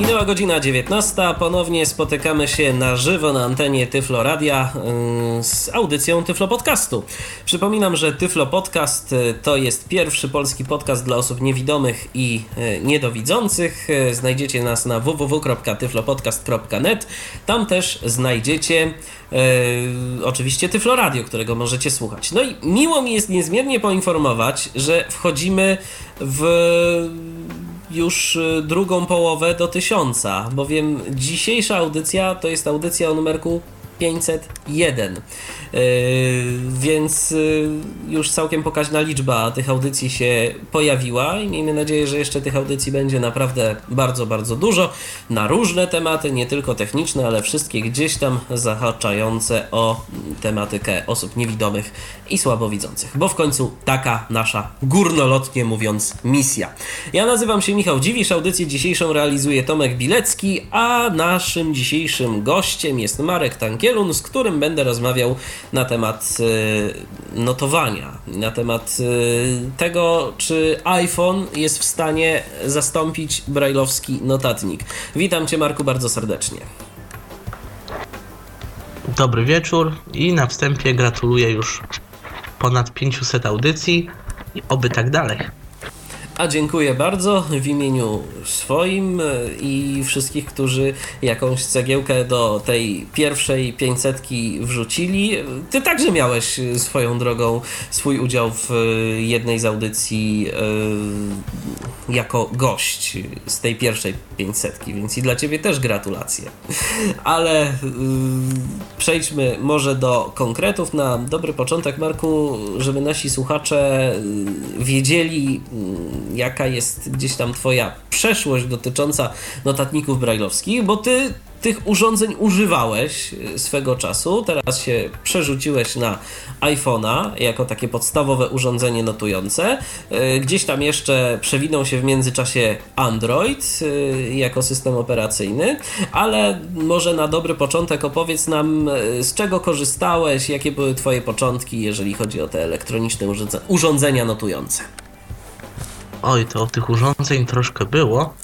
Minęła godzina 19. Ponownie spotykamy się na żywo na antenie Tyflo Radia yy, z audycją Tyflo Podcastu. Przypominam, że Tyflo Podcast yy, to jest pierwszy polski podcast dla osób niewidomych i yy, niedowidzących. Znajdziecie nas na www.tyflopodcast.net. Tam też znajdziecie oczywiście Tyflo Radio, którego możecie słuchać. No i miło mi jest niezmiernie poinformować, że wchodzimy w już y, drugą połowę do tysiąca, bowiem dzisiejsza audycja to jest audycja o numerku 501. Yy, więc yy, już całkiem pokaźna liczba tych audycji się pojawiła i miejmy nadzieję, że jeszcze tych audycji będzie naprawdę bardzo, bardzo dużo na różne tematy, nie tylko techniczne, ale wszystkie gdzieś tam zahaczające o tematykę osób niewidomych i słabowidzących, bo w końcu taka nasza górnolotnie mówiąc misja. Ja nazywam się Michał Dziwisz, audycję dzisiejszą realizuje Tomek Bilecki, a naszym dzisiejszym gościem jest Marek Tankielun, z którym będę rozmawiał na temat y, notowania, na temat y, tego, czy iPhone jest w stanie zastąpić brajlowski notatnik. Witam Cię, Marku, bardzo serdecznie. Dobry wieczór i na wstępie gratuluję już ponad 500 audycji oby tak dalej. A dziękuję bardzo w imieniu swoim e, i wszystkich, którzy jakąś cegiełkę do tej pierwszej 500 wrzucili. Ty także miałeś swoją drogą swój udział w jednej z audycji e, jako gość z tej pierwszej 500, więc i dla ciebie też gratulacje. Ale e, przejdźmy może do konkretów na dobry początek, Marku, żeby nasi słuchacze wiedzieli jaka jest gdzieś tam Twoja przeszłość dotycząca notatników brajlowskich, bo Ty tych urządzeń używałeś e, swego czasu, teraz się przerzuciłeś na iPhone'a jako takie podstawowe urządzenie notujące. E, gdzieś tam jeszcze przewinął się w międzyczasie Android e, jako system operacyjny, ale może na dobry początek opowiedz nam, z czego korzystałeś, jakie były Twoje początki, jeżeli chodzi o te elektroniczne urządzenia notujące. Oj, to tych urządzeń troszkę było.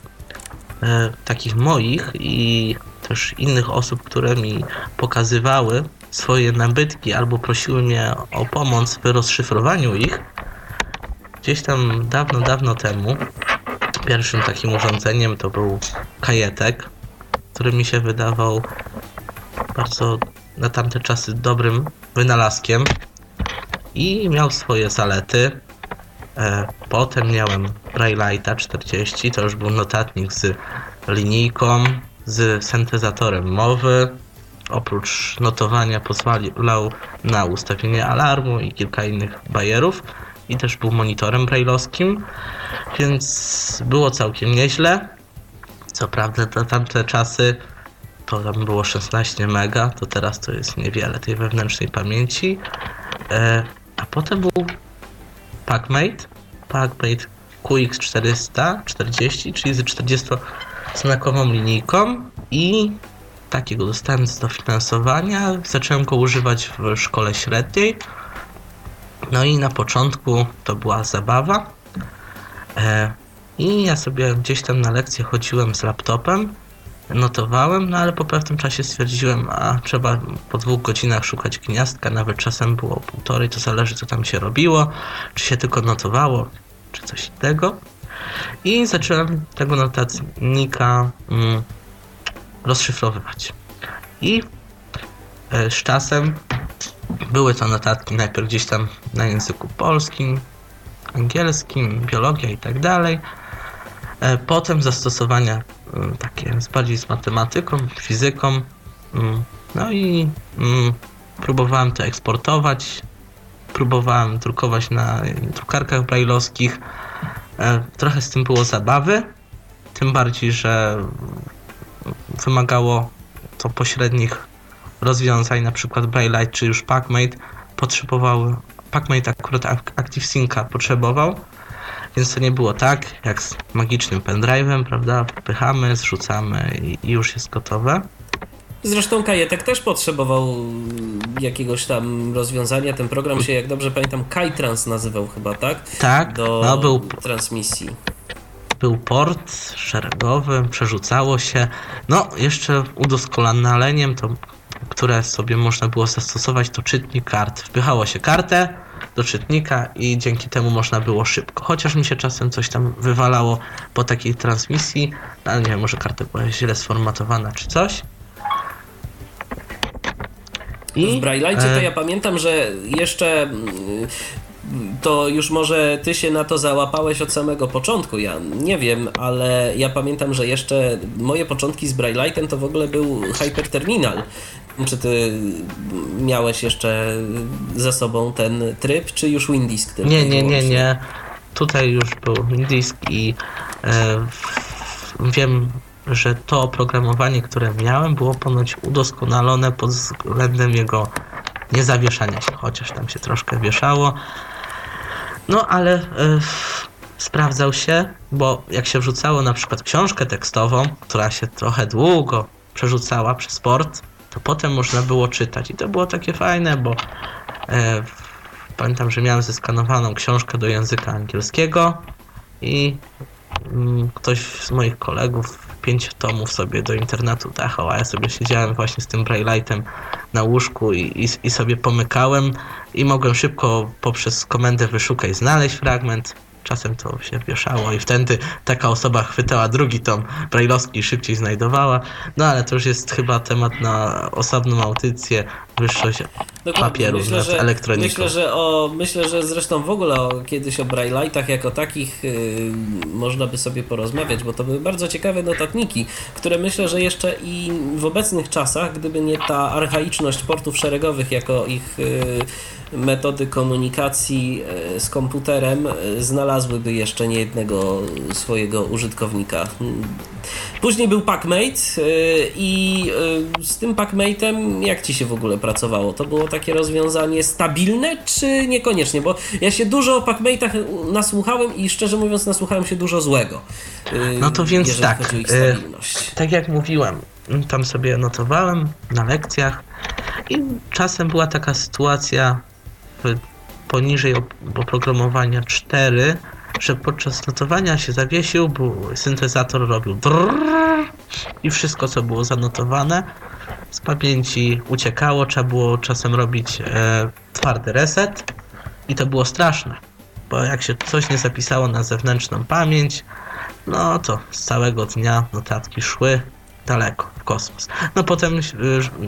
E, takich moich i też innych osób, które mi pokazywały swoje nabytki albo prosiły mnie o pomoc w rozszyfrowaniu ich. Gdzieś tam dawno, dawno temu pierwszym takim urządzeniem to był kajetek, który mi się wydawał bardzo na tamte czasy dobrym wynalazkiem i miał swoje zalety. E, potem miałem Braille'a 40, to już był notatnik z linijką, z syntezatorem mowy. Oprócz notowania pozwalał na ustawienie alarmu i kilka innych bajerów i też był monitorem brailleowskim, więc było całkiem nieźle. Co prawda na tamte czasy to tam było 16 mega, to teraz to jest niewiele tej wewnętrznej pamięci. E, a potem był PackMate, PackMate QX440, czyli z 40-znakową linijką i takiego dostałem z dofinansowania. Zacząłem go używać w szkole średniej. No i na początku to była zabawa. E, I ja sobie gdzieś tam na lekcję chodziłem z laptopem, notowałem, no ale po pewnym czasie stwierdziłem, a trzeba po dwóch godzinach szukać gniazdka, nawet czasem było półtorej, to zależy co tam się robiło, czy się tylko notowało, czy coś innego. I zacząłem tego notatnika mm, rozszyfrowywać. I e, z czasem były to notatki najpierw gdzieś tam na języku polskim, angielskim, biologia i tak dalej. E, potem zastosowania takie bardziej z matematyką, fizyką. Mm, no i mm, próbowałem to eksportować. Próbowałem drukować na drukarkach brajlowskich. E, trochę z tym było zabawy. Tym bardziej, że wymagało to pośrednich rozwiązań, na przykład Braille czy już PackMate potrzebował, PackMate akurat ActiveSynca potrzebował, więc to nie było tak jak z magicznym pendrive'em, prawda? Wpychamy, zrzucamy i, i już jest gotowe. Zresztą Kajetek też potrzebował jakiegoś tam rozwiązania. Ten program się, jak dobrze pamiętam, Kajtrans nazywał chyba, tak? Tak, Do no był, transmisji. był port szeregowy, przerzucało się. No, jeszcze udoskonaleniem, to, które sobie można było zastosować, to czytnik kart. Wpychało się kartę do czytnika i dzięki temu można było szybko. Chociaż mi się czasem coś tam wywalało po takiej transmisji, no, ale nie wiem, może karta była źle sformatowana czy coś. W Braille'cie to e, ja pamiętam, że jeszcze mm, to już może ty się na to załapałeś od samego początku, ja nie wiem, ale ja pamiętam, że jeszcze moje początki z Braille'em to w ogóle był Hyperterminal. Czy ty miałeś jeszcze za sobą ten tryb, czy już Windisk? tylko Nie, nie, nie, nie. Tutaj już był disk i e, wiem, że to oprogramowanie, które miałem, było ponoć udoskonalone pod względem jego niezawieszania się, chociaż tam się troszkę wieszało. No ale e, sprawdzał się, bo jak się wrzucało na przykład książkę tekstową, która się trochę długo przerzucała przez port, to potem można było czytać i to było takie fajne, bo e, Pamiętam, że miałem zeskanowaną książkę do języka angielskiego i mm, ktoś z moich kolegów pięć tomów sobie do internetu dachał, a ja sobie siedziałem właśnie z tym Braille'item na łóżku i, i, i sobie pomykałem i mogłem szybko poprzez komendę wyszukaj znaleźć fragment. Czasem to się wieszało i wtedy taka osoba chwytała drugi tom brajlowski i szybciej znajdowała. No ale to już jest chyba temat na osobną audycję, wyższość Dokładnie. papieru myślę, nad że, elektroniką. Myślę, że o, myślę, że zresztą w ogóle o, kiedyś o Braille'ach jako takich yy, można by sobie porozmawiać, bo to były bardzo ciekawe notatniki, które myślę, że jeszcze i w obecnych czasach, gdyby nie ta archaiczność portów szeregowych jako ich yy, metody komunikacji yy, z komputerem, yy, znalazłyby jeszcze nie jednego swojego użytkownika. Później był PackMate yy, i yy, z tym PackMate'em jak Ci się w ogóle pracowało? To było takie rozwiązanie stabilne, czy niekoniecznie? Bo ja się dużo o PackMate'ach nasłuchałem i szczerze mówiąc nasłuchałem się dużo złego. No to więc tak, stabilność. Tak jak mówiłem, tam sobie notowałem na lekcjach i czasem była taka sytuacja poniżej op- oprogramowania 4, że podczas notowania się zawiesił, bo syntezator robił drrrr i wszystko co było zanotowane z pamięci uciekało, trzeba było czasem robić e, twardy reset i to było straszne, bo jak się coś nie zapisało na zewnętrzną pamięć, no to z całego dnia notatki szły daleko, w kosmos. No potem, y,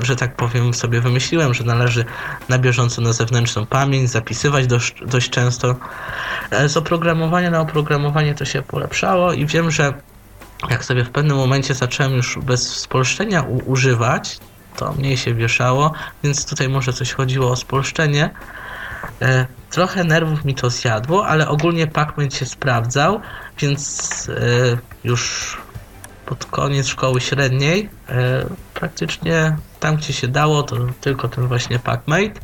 że tak powiem, sobie wymyśliłem, że należy na bieżąco na zewnętrzną pamięć zapisywać dość, dość często. E, Z oprogramowania na oprogramowanie to się polepszało i wiem, że jak sobie w pewnym momencie zacząłem już bez spolszczenia używać, to mniej się wieszało, więc tutaj może coś chodziło o spolszczenie. E, Trochę nerwów mi to zjadło, ale ogólnie Pac-Man się sprawdzał, więc e, już pod koniec szkoły średniej e, praktycznie tam gdzie się dało to tylko ten właśnie Pac-Mate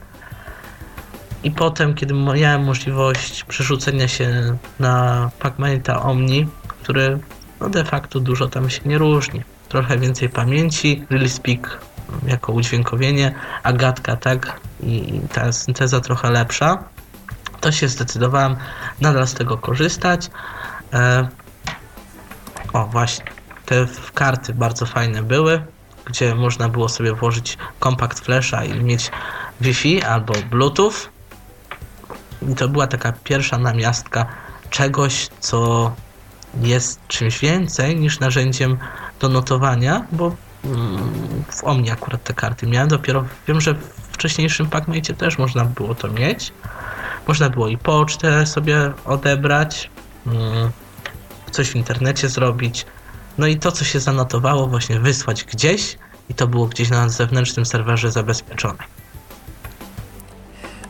i potem kiedy miałem możliwość przerzucenia się na Pac-Mate'a Omni, który no de facto dużo tam się nie różni. Trochę więcej pamięci, Release Peak jako udźwiękowienie, Agatka tak i ta synteza trochę lepsza. To się zdecydowałem nadal z tego korzystać. E, o właśnie, te karty bardzo fajne były, gdzie można było sobie włożyć kompakt flasha i mieć Wi-Fi albo Bluetooth. I to była taka pierwsza namiastka czegoś, co jest czymś więcej niż narzędziem do notowania, bo w Omni akurat te karty miałem. Dopiero wiem, że w wcześniejszym Packmate też można było to mieć. Można było i pocztę sobie odebrać, mm, coś w internecie zrobić. No i to, co się zanotowało, właśnie wysłać gdzieś i to było gdzieś na zewnętrznym serwerze zabezpieczone.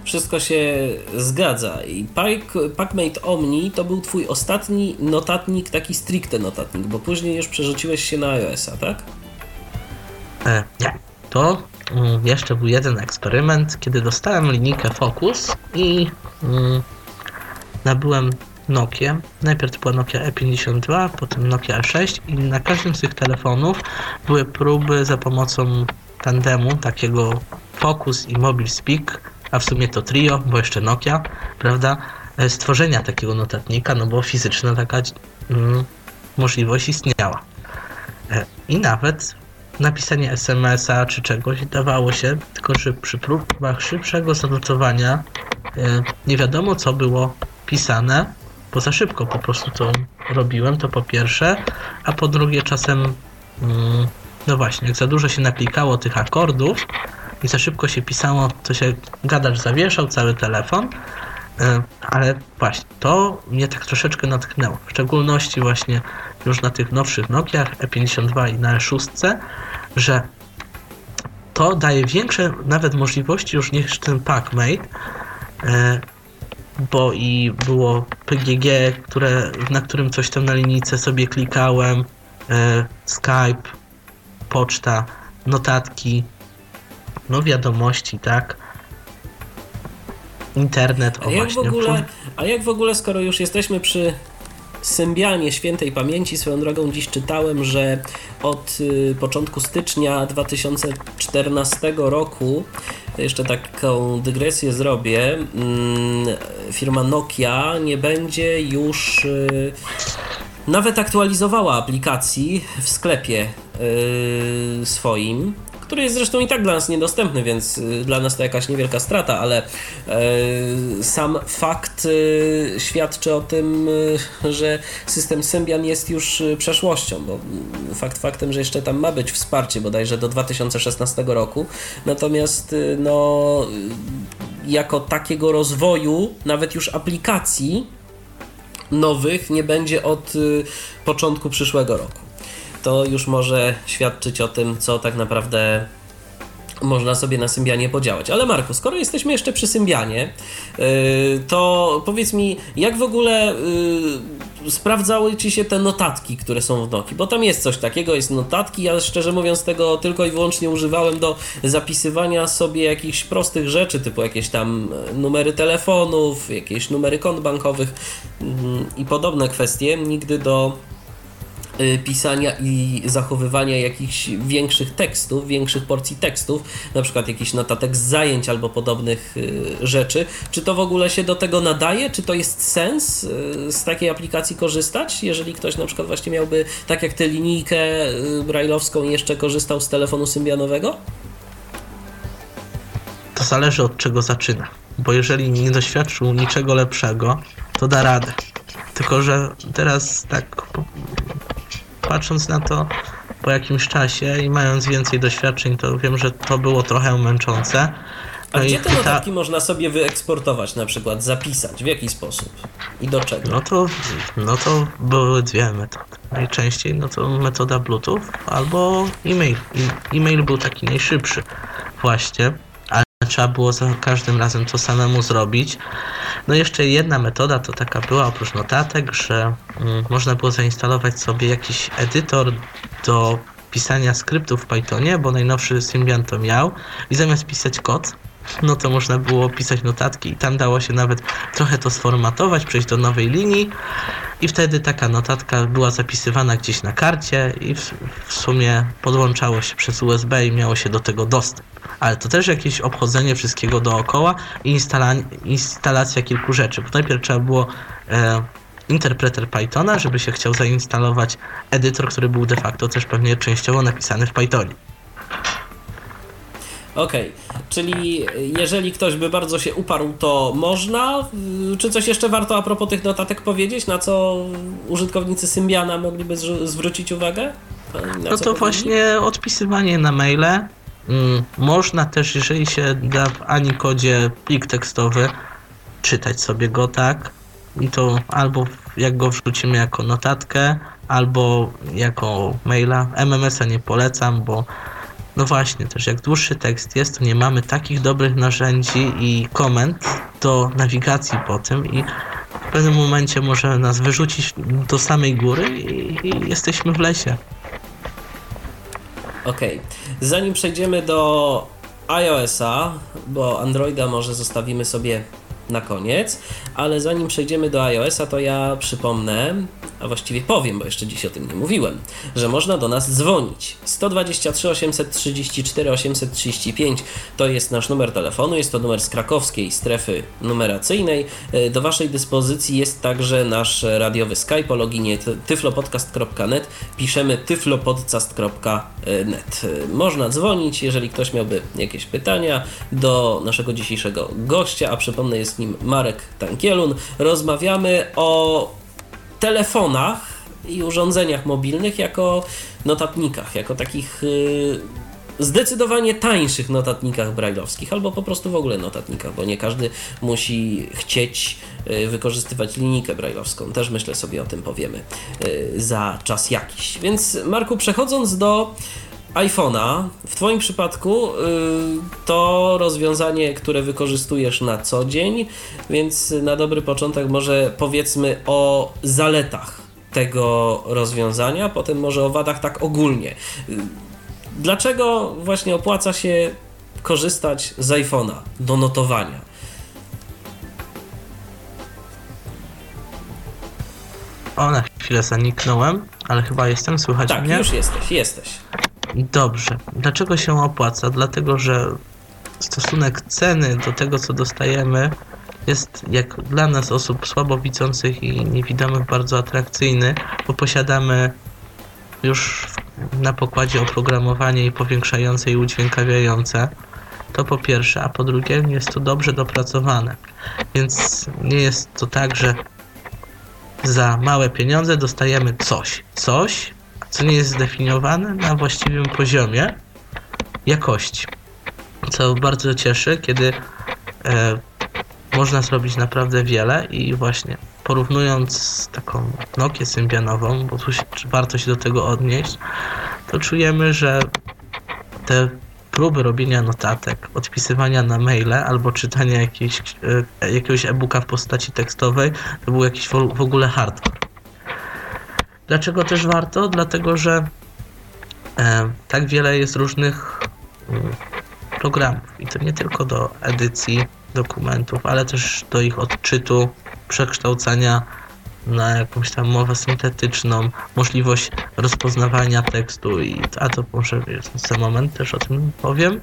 Wszystko się zgadza. I Pac- PackMate Omni to był twój ostatni notatnik, taki stricte notatnik, bo później już przerzuciłeś się na iOS-a, tak? E, nie. To mm, jeszcze był jeden eksperyment, kiedy dostałem linijkę Focus i mm, nabyłem Nokia. Najpierw to była Nokia E52, potem Nokia E6 i na każdym z tych telefonów były próby za pomocą tandemu, takiego Focus i Mobile Speak, a w sumie to trio, bo jeszcze Nokia, prawda, e, stworzenia takiego notatnika, no bo fizyczna taka mm, możliwość istniała. E, I nawet napisanie SMS-a czy czegoś dawało się, tylko że przy próbach szybszego zanotowania e, nie wiadomo co było pisane, bo za szybko po prostu to robiłem, to po pierwsze, a po drugie czasem mm, no właśnie, jak za dużo się naklikało tych akordów i za szybko się pisało, to się gadacz zawieszał, cały telefon, ale właśnie, to mnie tak troszeczkę natknęło. W szczególności właśnie już na tych nowszych Nokiach E52 i na E6, że to daje większe nawet możliwości już niż ten PackMate, e, bo i było PGG, które, na którym coś tam na linijce sobie klikałem, e, Skype, poczta, notatki, no wiadomości, tak? Internet, o a jak, właśnie. w ogóle, a jak w ogóle, skoro już jesteśmy przy Symbianie świętej pamięci, swoją drogą dziś czytałem, że od y, początku stycznia 2014 roku, jeszcze taką dygresję zrobię, mm, firma Nokia nie będzie już y, nawet aktualizowała aplikacji w sklepie y, swoim który jest zresztą i tak dla nas niedostępny, więc y, dla nas to jakaś niewielka strata, ale y, sam fakt y, świadczy o tym, że system Symbian jest już przeszłością, bo fakt faktem, że jeszcze tam ma być wsparcie bodajże do 2016 roku, natomiast no jako takiego rozwoju, nawet już aplikacji nowych nie będzie od początku przyszłego roku to już może świadczyć o tym, co tak naprawdę można sobie na Symbianie podziałać. Ale Marku, skoro jesteśmy jeszcze przy Symbianie, yy, to powiedz mi, jak w ogóle yy, sprawdzały Ci się te notatki, które są w Noki? Bo tam jest coś takiego, jest notatki, ja szczerze mówiąc tego tylko i wyłącznie używałem do zapisywania sobie jakichś prostych rzeczy, typu jakieś tam numery telefonów, jakieś numery kont bankowych yy, i podobne kwestie. Nigdy do Y, pisania i zachowywania jakichś większych tekstów, większych porcji tekstów, na przykład jakiś notatek z zajęć albo podobnych y, rzeczy. Czy to w ogóle się do tego nadaje? Czy to jest sens y, z takiej aplikacji korzystać? Jeżeli ktoś na przykład właśnie miałby, tak jak tę linijkę brajlowską jeszcze korzystał z telefonu symbianowego? To zależy od czego zaczyna. Bo jeżeli nie doświadczył niczego lepszego, to da radę. Tylko, że teraz tak patrząc na to po jakimś czasie i mając więcej doświadczeń, to wiem, że to było trochę męczące. A no gdzie te notatki ta... można sobie wyeksportować, na przykład zapisać? W jaki sposób? I do czego? No to, no to były dwie metody. Najczęściej no to metoda Bluetooth albo e-mail. E-mail był taki najszybszy właśnie trzeba było za każdym razem to samemu zrobić. No jeszcze jedna metoda to taka była oprócz notatek, że mm, można było zainstalować sobie jakiś edytor do pisania skryptów w Pythonie, bo najnowszy Symbian to miał i zamiast pisać kod, no to można było pisać notatki i tam dało się nawet trochę to sformatować, przejść do nowej linii i wtedy taka notatka była zapisywana gdzieś na karcie i w, w sumie podłączało się przez USB i miało się do tego dostęp. Ale to też jakieś obchodzenie wszystkiego dookoła i instala instalacja kilku rzeczy, bo najpierw trzeba było e, interpreter Pythona, żeby się chciał zainstalować edytor, który był de facto też pewnie częściowo napisany w Pythonie. Okej, okay. czyli jeżeli ktoś by bardzo się uparł, to można? Czy coś jeszcze warto a propos tych notatek powiedzieć, na co użytkownicy Symbiana mogliby zwrócić uwagę? Na no to właśnie odpisywanie na maile. Mm, można też, jeżeli się da w Anikodzie plik tekstowy, czytać sobie go tak i to albo jak go wrzucimy jako notatkę, albo jako maila. MMS-a nie polecam, bo no właśnie, też jak dłuższy tekst jest, to nie mamy takich dobrych narzędzi i komend do nawigacji po tym i w pewnym momencie może nas wyrzucić do samej góry i, i jesteśmy w lesie. Okej. Okay. Zanim przejdziemy do iOS-a, bo Androida może zostawimy sobie na koniec, ale zanim przejdziemy do iOS-a, to ja przypomnę, a właściwie powiem, bo jeszcze dziś o tym nie mówiłem, że można do nas dzwonić. 123 834 835 to jest nasz numer telefonu, jest to numer z krakowskiej strefy numeracyjnej. E, do Waszej dyspozycji jest także nasz radiowy Skype o loginie tyflopodcast.net. Piszemy tyflopodcast.net. E, można dzwonić, jeżeli ktoś miałby jakieś pytania do naszego dzisiejszego gościa, a przypomnę jest nim Marek Tankielun. Rozmawiamy o telefonach i urządzeniach mobilnych jako notatnikach, jako takich yy, zdecydowanie tańszych notatnikach brajlowskich, albo po prostu w ogóle notatnikach, bo nie każdy musi chcieć yy, wykorzystywać linijkę brajlowską. Też myślę sobie o tym powiemy yy, za czas jakiś. Więc Marku, przechodząc do iPhone'a, w Twoim przypadku yy, to rozwiązanie, które wykorzystujesz na co dzień, więc na dobry początek może powiedzmy o zaletach tego rozwiązania, potem może o wadach tak ogólnie. Dlaczego właśnie opłaca się korzystać z iPhone'a do notowania? O, na chwilę zaniknąłem, ale chyba jestem, słychać tak, mnie? już jesteś, jesteś. Dobrze. Dlaczego się opłaca? Dlatego, że stosunek ceny do tego, co dostajemy, jest jak dla nas osób słabowidzących i niewidomych bardzo atrakcyjny, bo posiadamy już na pokładzie oprogramowanie i powiększające i udźwiękawiające. To po pierwsze, a po drugie jest to dobrze dopracowane. Więc nie jest to tak, że za małe pieniądze dostajemy coś. Coś, co nie jest zdefiniowane na właściwym poziomie jakości. Co bardzo cieszy, kiedy e, można zrobić naprawdę wiele i właśnie porównując z taką Nokię symbianową, bo tu się, warto się do tego odnieść, to czujemy, że te próby robienia notatek, odpisywania na maile albo czytania jakiejś, e, jakiegoś e-booka w postaci tekstowej, to był jakiś w ogóle hardcore. Dlaczego też warto? Dlatego, że e, tak wiele jest różnych mm, programów i to nie tylko do edycji dokumentów, ale też do ich odczytu, przekształcania na jakąś tam mowę syntetyczną, możliwość rozpoznawania tekstu i a to może za moment też o tym powiem.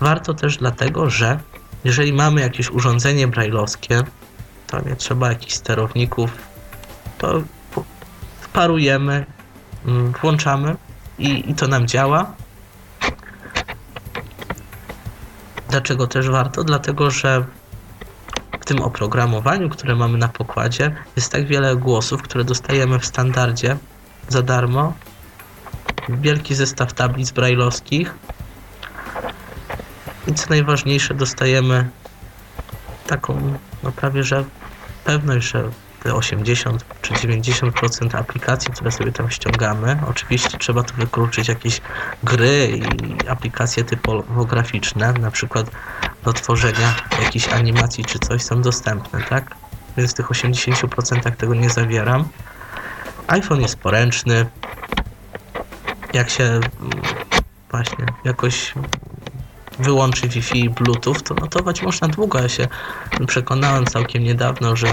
Warto też dlatego, że jeżeli mamy jakieś urządzenie brajlowskie, to nie trzeba jakichś sterowników, to parujemy, mm, włączamy i, i to nam działa. Dlaczego też warto? Dlatego, że w tym oprogramowaniu, które mamy na pokładzie, jest tak wiele głosów, które dostajemy w standardzie za darmo. Wielki zestaw tablic brajlowskich. I co najważniejsze, dostajemy taką, no prawie że pewność, że 80 czy 90% aplikacji, które sobie tam ściągamy. Oczywiście trzeba tu wykluczyć jakieś gry i aplikacje typograficzne, na przykład do tworzenia jakiejś animacji czy coś są dostępne, tak? Więc w tych 80% tego nie zawieram. iPhone jest poręczny. Jak się mm, właśnie jakoś wyłączy Wi-Fi i Bluetooth, to notować można długo. Ja się przekonałem całkiem niedawno, że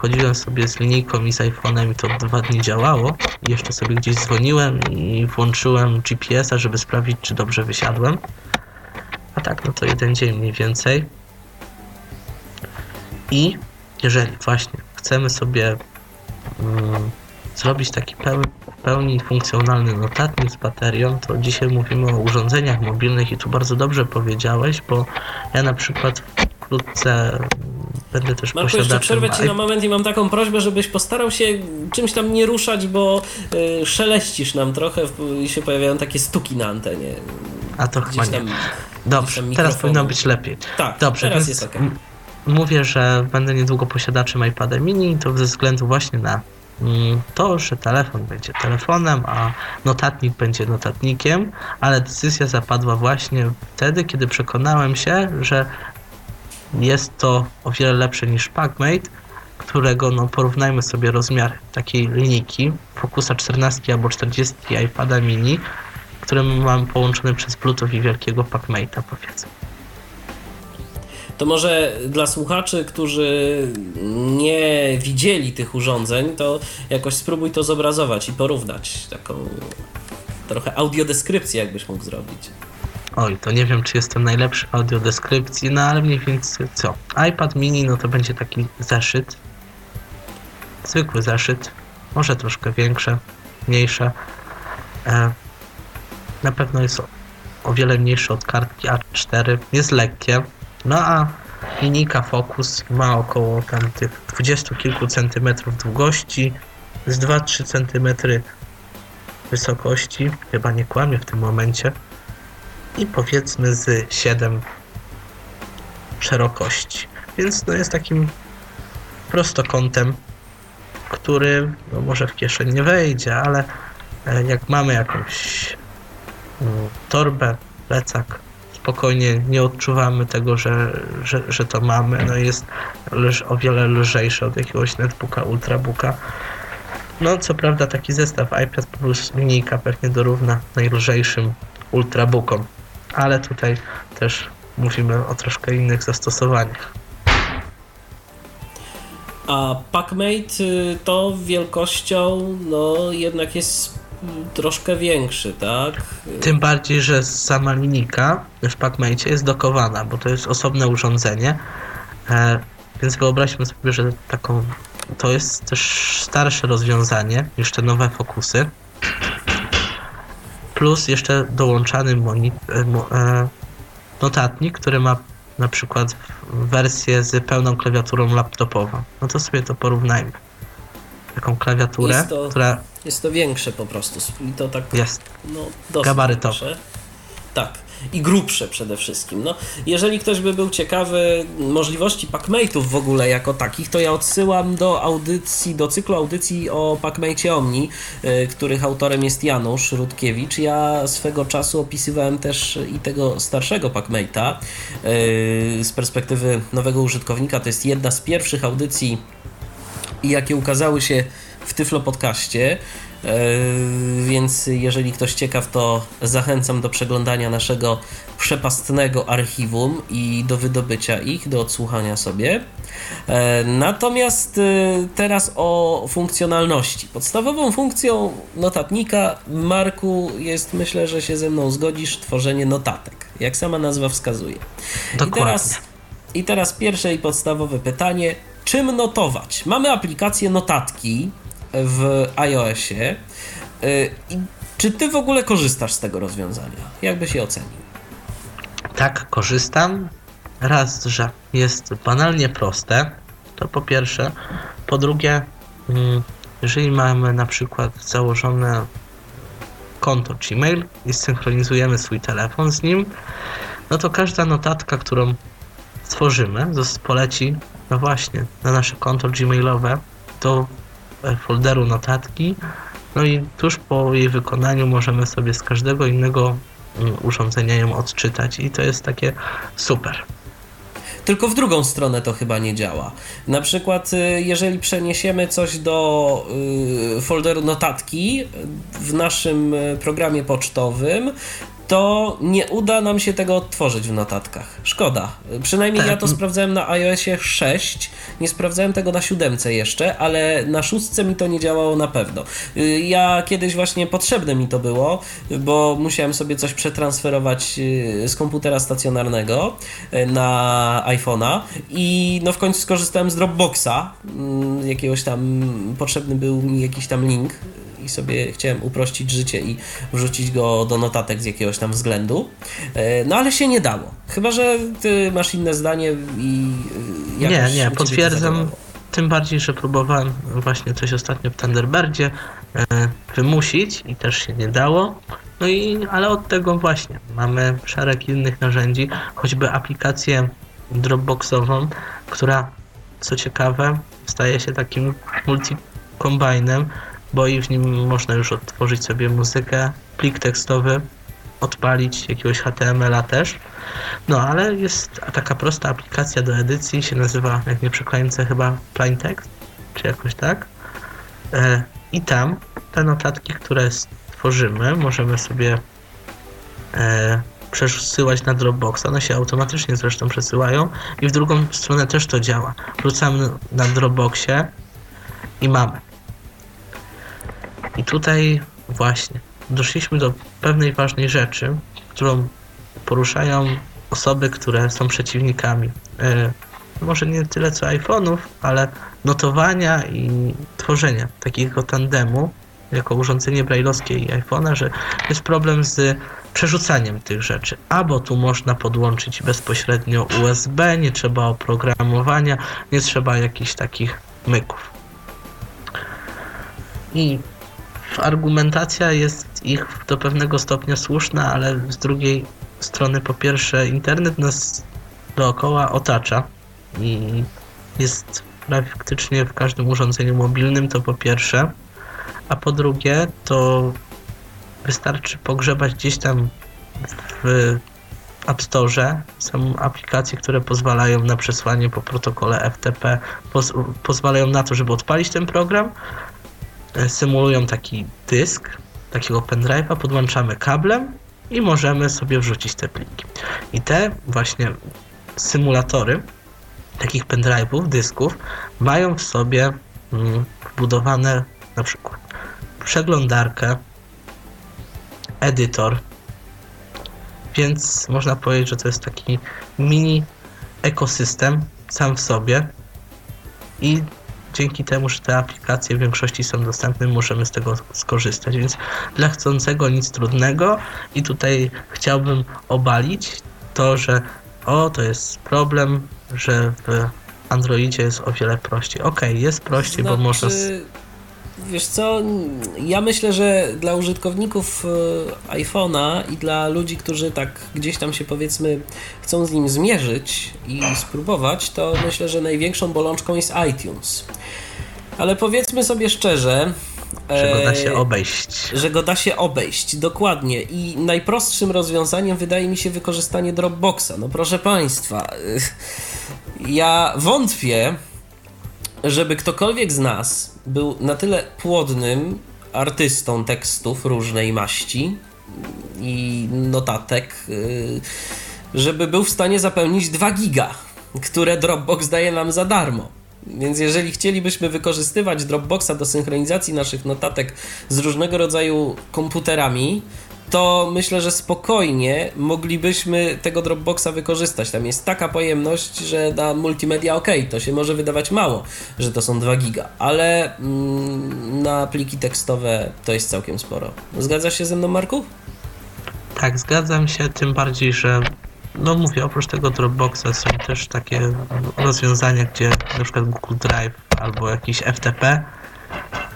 chodziłem sobie z linijką i z iPhone'em i to dwa dni działało. I jeszcze sobie gdzieś dzwoniłem i włączyłem GPS-a, żeby sprawdzić, czy dobrze wysiadłem. A tak, no to jeden dzień mniej więcej. I jeżeli właśnie chcemy sobie mm, zrobić taki pełny, pełni funkcjonalny notatnik z baterią, to dzisiaj mówimy o urządzeniach mobilnych i tu bardzo dobrze powiedziałeś, bo ja na przykład wkrótce będę też Marku, posiadaczem... jeszcze przerwę Ci na moment i mam taką prośbę, żebyś postarał się czymś tam nie ruszać, bo y, szeleścisz nam trochę i się pojawiają takie stuki na antenie. A to chyba nie. Dobrze, teraz powinno być lepiej. Tak, Dobrze, teraz jest ok. Mówię, że będę niedługo posiadaczem iPada mini, to ze względu właśnie na mm, to, że telefon będzie telefonem, a notatnik będzie notatnikiem, ale decyzja zapadła właśnie wtedy, kiedy przekonałem się, że jest to o wiele lepsze niż PackMate, którego no, porównajmy sobie rozmiar takiej linijki Focusa 14 albo 40 iPada mini, które mamy połączone przez Bluetooth i wielkiego PackMate'a powiedzmy. To może dla słuchaczy, którzy nie widzieli tych urządzeń, to jakoś spróbuj to zobrazować i porównać. Taką trochę audiodeskrypcję, jakbyś mógł zrobić. Oj, to nie wiem, czy jestem najlepszy w audiodeskrypcji, no ale mniej więcej co? iPad mini, no to będzie taki zeszyt. Zwykły zeszyt. Może troszkę większe, mniejsze. E, na pewno jest o, o wiele mniejszy od kartki A4. Jest lekkie. No a linijka Focus ma około tam tych 20 kilku centymetrów długości, z 2-3 centymetry wysokości. Chyba nie kłamię w tym momencie i powiedzmy z 7 szerokości. Więc no jest takim prostokątem, który no może w kieszeń nie wejdzie, ale e, jak mamy jakąś mm, torbę, plecak, spokojnie nie odczuwamy tego, że, że, że to mamy. No jest o wiele lżejsze od jakiegoś netbooka, ultrabooka. No co prawda taki zestaw iPad plus linijka pewnie dorówna najlżejszym ultrabookom ale tutaj też mówimy o troszkę innych zastosowaniach. A PackMate y, to wielkością no jednak jest troszkę większy, tak? Tym bardziej, że sama linijka w PackMate jest dokowana, bo to jest osobne urządzenie. E, więc wyobraźmy sobie, że taką to jest też starsze rozwiązanie niż te nowe fokusy plus jeszcze dołączany e, e, notatnik, który ma na przykład wersję z pełną klawiaturą laptopową. No to sobie to porównajmy. Taką klawiaturę, jest to, która... Jest to większe po prostu. I to tak... Jest. No, Gabarytowe. Tak i grubsze przede wszystkim. No, jeżeli ktoś by był ciekawy możliwości packmate'ów w ogóle jako takich, to ja odsyłam do audycji, do cyklu audycji o packmate Omni, y, których autorem jest Janusz Rutkiewicz. Ja swego czasu opisywałem też i tego starszego packmate'a y, z perspektywy nowego użytkownika. To jest jedna z pierwszych audycji, jakie ukazały się w Tyflo Podcaście. E, więc jeżeli ktoś ciekaw, to zachęcam do przeglądania naszego przepastnego archiwum i do wydobycia ich, do odsłuchania sobie. E, natomiast e, teraz o funkcjonalności. Podstawową funkcją notatnika, Marku, jest, myślę, że się ze mną zgodzisz, tworzenie notatek, jak sama nazwa wskazuje. Dokładnie. I teraz, I teraz pierwsze i podstawowe pytanie. Czym notować? Mamy aplikację notatki, w iOSie. Y, czy ty w ogóle korzystasz z tego rozwiązania? Jak byś je ocenił? Tak, korzystam. Raz, że jest banalnie proste, to po pierwsze. Po drugie, mm, jeżeli mamy na przykład założone konto Gmail i synchronizujemy swój telefon z nim, no to każda notatka, którą stworzymy, poleci, no właśnie, na nasze konto Gmailowe, to folderu notatki. No i tuż po jej wykonaniu możemy sobie z każdego innego mm, urządzenia ją odczytać i to jest takie super. Tylko w drugą stronę to chyba nie działa. Na przykład, y, jeżeli przeniesiemy coś do y, folderu notatki w naszym y, programie pocztowym, to nie uda nam się tego odtworzyć w notatkach. Szkoda. Przynajmniej tak. ja to sprawdzałem na iOSie 6, nie sprawdzałem tego na 7 jeszcze, ale na 6 mi to nie działało na pewno. Y, ja kiedyś właśnie potrzebne mi to było, bo musiałem sobie coś przetransferować y, z komputera stacjonarnego y, na iPhone'a i no w końcu skorzystałem z Dropboxa, mm, jakiegoś tam potrzebny był mi jakiś tam link sobie chciałem uprościć życie i wrzucić go do notatek z jakiegoś tam względu. E, no ale się nie dało. Chyba, że ty masz inne zdanie i e, Nie, nie, potwierdzam. Tym bardziej, że próbowałem właśnie coś ostatnio w Thunderbirdzie e, wymusić i też się nie dało. No i, ale od tego właśnie mamy szereg innych narzędzi, choćby aplikację Dropboxową, która co ciekawe staje się takim multi-kombinem, bo i w nim można już odtworzyć sobie muzykę, plik tekstowy, odpalić jakiegoś HTML-a też. No, ale jest taka prosta aplikacja do edycji, się nazywa, jak nie przeklęcę, chyba Plain Text, czy jakoś tak. E, I tam te notatki, które stworzymy, możemy sobie e, przesyłać na Dropboxa, one się automatycznie zresztą przesyłają i w drugą stronę też to działa. Wrzucamy na Dropboxie i mamy. I tutaj właśnie doszliśmy do pewnej ważnej rzeczy, którą poruszają osoby, które są przeciwnikami. e, może nie tyle co iPhone'ów, ale notowania i tworzenia takiego tandemu jako urządzenie brailleowskie i iPhone'a, że jest problem z przerzucaniem tych rzeczy. Albo tu można podłączyć bezpośrednio USB, nie trzeba oprogramowania, nie trzeba jakichś takich myków. I argumentacja jest ich do pewnego stopnia słuszna, ale z drugiej strony po pierwsze internet nas dookoła otacza i jest praktycznie w każdym urządzeniu mobilnym, to po pierwsze, a po drugie to wystarczy pogrzebać gdzieś tam w App Store. Są aplikacje, które pozwalają na przesłanie po protokole FTP, poz pozwalają na to, żeby odpalić ten program, symulują taki dysk, takiego pendrive'a, podłączamy kablem i możemy sobie wrzucić te pliki. I te właśnie symulatory takich pendrive'ów, dysków mają w sobie mm, wbudowane na przykład przeglądarkę, edytor, więc można powiedzieć, że to jest taki mini ekosystem sam w sobie i dzięki temu, że te aplikacje w większości są dostępne, możemy z tego skorzystać. Więc dla chcącego nic trudnego i tutaj chciałbym obalić to, że o, to jest problem, że w Androidzie jest o wiele prościej. Okej, okay, jest prościej, znaczy, bo można... Wiesz co, ja myślę, że dla użytkowników e, iPhone'a i dla ludzi, którzy tak gdzieś tam się powiedzmy chcą z nim zmierzyć i spróbować, to myślę, że największą bolączką jest iTunes. Ale powiedzmy sobie szczerze, że go da się obejść. Że go da się obejść, dokładnie. I najprostszym rozwiązaniem wydaje mi się wykorzystanie Dropboxa. No proszę Państwa, ja wątpię, żeby ktokolwiek z nas był na tyle płodnym artystą tekstów różnej maści i notatek, żeby był w stanie zapełnić 2 giga, które Dropbox daje nam za darmo. Więc jeżeli chcielibyśmy wykorzystywać Dropboxa do synchronizacji naszych notatek z różnego rodzaju komputerami, to myślę, że spokojnie moglibyśmy tego Dropboxa wykorzystać. Tam jest taka pojemność, że na multimedia ok, to się może wydawać mało, że to są 2 giga, ale mm, na pliki tekstowe to jest całkiem sporo. Zgadzasz się ze mną, Marku? Tak, zgadzam się, tym bardziej, że no mówię, oprócz tego Dropboxa są też takie rozwiązania, gdzie na przykład Google Drive albo jakiś FTP,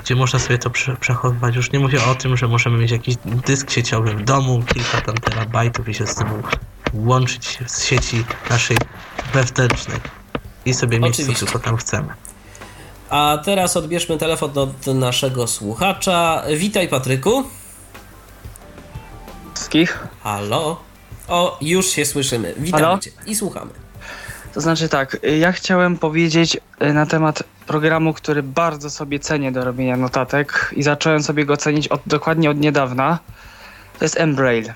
gdzie można sobie to przechowywać. Już nie mówię o tym, że możemy mieć jakiś dysk sieciowy w domu, kilka tam terabajtów i się z tym łączyć z sieci naszej wewnętrznej i sobie mieć Oczywiście. co tylko tam chcemy. A teraz odbierzmy telefon od naszego słuchacza. Witaj Patryku. Wszystkich. Halo. O, już się słyszymy. Witamy Halo? Cię i słuchamy. To znaczy tak, ja chciałem powiedzieć e, na temat programu, który bardzo sobie cenię do robienia notatek i zacząłem sobie go cenić od, dokładnie od niedawna. To jest Embrail.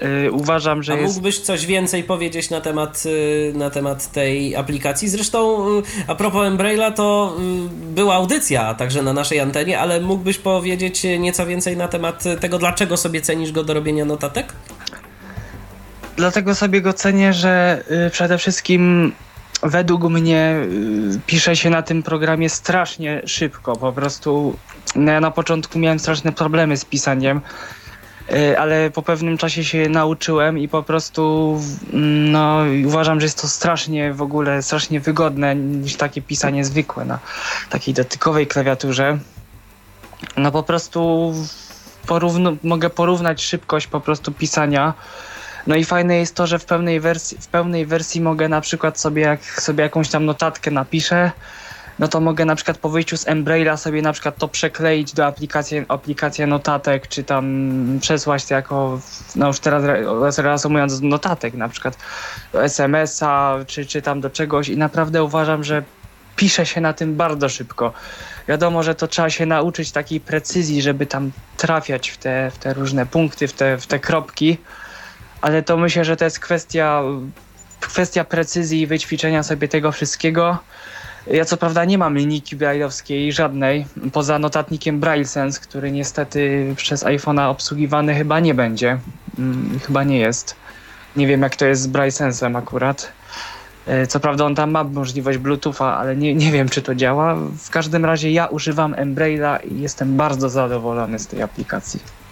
Yy, uważam, że A jest... mógłbyś coś więcej powiedzieć na temat, yy, na temat tej aplikacji? Zresztą yy, a propos Embraila to y, była audycja także na naszej antenie, ale mógłbyś powiedzieć nieco więcej na temat tego, dlaczego sobie cenisz go do robienia notatek? Dlatego sobie go cenię, że y, przede wszystkim według mnie y, pisze się na tym programie strasznie szybko. Po prostu no ja na początku miałem straszne problemy z pisaniem, y, ale po pewnym czasie się nauczyłem i po prostu no, uważam, że jest to strasznie w ogóle strasznie wygodne niż takie pisanie zwykłe na takiej dotykowej klawiaturze. No po prostu mogę porównać szybkość po prostu pisania no i fajne jest to, że w pełnej wersji, w pełnej wersji mogę na przykład sobie, jak sobie jakąś tam notatkę napiszę, no to mogę na przykład po wyjściu z Embraila sobie na przykład to przekleić do aplikacji, aplikacji notatek, czy tam przesłać to jako, no już teraz reasumując notatek, na przykład do SMS-a, czy, czy tam do czegoś i naprawdę uważam, że pisze się na tym bardzo szybko. Wiadomo, że to trzeba się nauczyć takiej precyzji, żeby tam trafiać w te, w te różne punkty, w te, w te kropki, ale to myślę, że to jest kwestia, kwestia precyzji i wyćwiczenia sobie tego wszystkiego. Ja co prawda nie mam linijki brailleowskiej żadnej, poza notatnikiem BrailleSense, który niestety przez iPhone'a obsługiwany chyba nie będzie. Hmm, chyba nie jest. Nie wiem jak to jest z BrailleSensem akurat. E, co prawda on tam ma możliwość Bluetootha, ale nie, nie wiem czy to działa. W każdym razie ja używam Embraila i jestem bardzo zadowolony z tej aplikacji.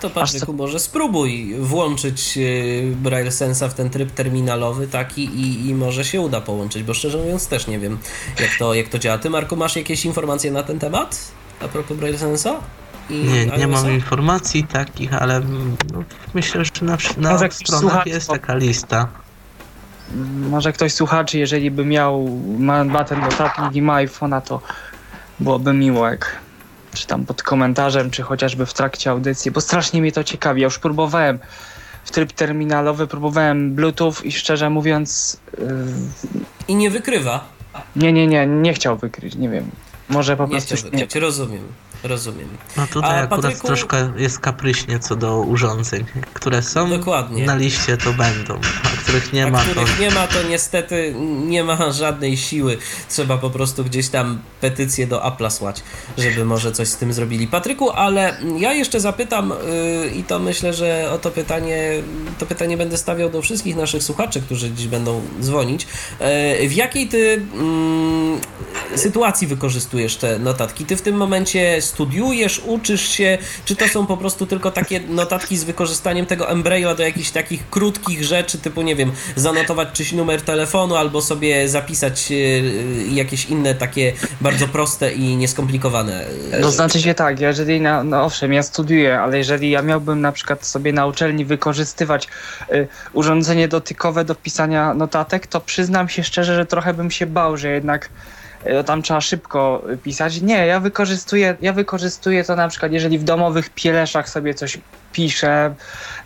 To Patryku, może spróbuj włączyć yy, Braille Sensa w ten tryb terminalowy taki i, i może się uda połączyć, bo szczerze mówiąc też nie wiem jak to, jak to działa. Ty Marku masz jakieś informacje na ten temat? A propos Braille Sensa? nie, nie mam informacji takich, ale no, myślę, że na, na stronach jest taka lista. Może ktoś słuchaczy, jeżeli by miał, ma, ma ten notatnik i ma iPhone'a, to byłoby miło, jak czy tam pod komentarzem, czy chociażby w trakcie audycji, bo strasznie mnie to ciekawi. Ja już próbowałem w tryb terminalowy, próbowałem Bluetooth i szczerze mówiąc... Yy... I nie wykrywa? Nie, nie, nie, nie chciał wykryć, nie wiem. Może po nie prostu... Chciał wykryć, nie... rozumiem. Rozumiem. No tutaj A, akurat Patryku... troszkę jest kapryśnie co do urządzeń, które są Dokładnie. na liście to będą, a których nie a ma których to... nie ma to niestety nie ma żadnej siły. Trzeba po prostu gdzieś tam petycję do Apple'a słać, żeby może coś z tym zrobili. Patryku, ale ja jeszcze zapytam yy, i to myślę, że o to pytanie to pytanie będę stawiał do wszystkich naszych słuchaczy, którzy dziś będą dzwonić. Yy, w jakiej ty yy, sytuacji wykorzystujesz te notatki? Ty w tym momencie studiujesz, uczysz się, czy to są po prostu tylko takie notatki z wykorzystaniem tego Embraila do jakichś takich krótkich rzeczy, typu nie wiem, zanotować czyś numer telefonu albo sobie zapisać e, jakieś inne takie bardzo proste i nieskomplikowane. To znaczy się tak, jeżeli, na, no owszem, ja studiuję, ale jeżeli ja miałbym na przykład sobie na uczelni wykorzystywać y, urządzenie dotykowe do pisania notatek, to przyznam się szczerze, że trochę bym się bał, że jednak E, tam trzeba szybko pisać. Nie, ja wykorzystuję, ja wykorzystuję to na przykład, jeżeli w domowych pieleszach sobie coś piszę,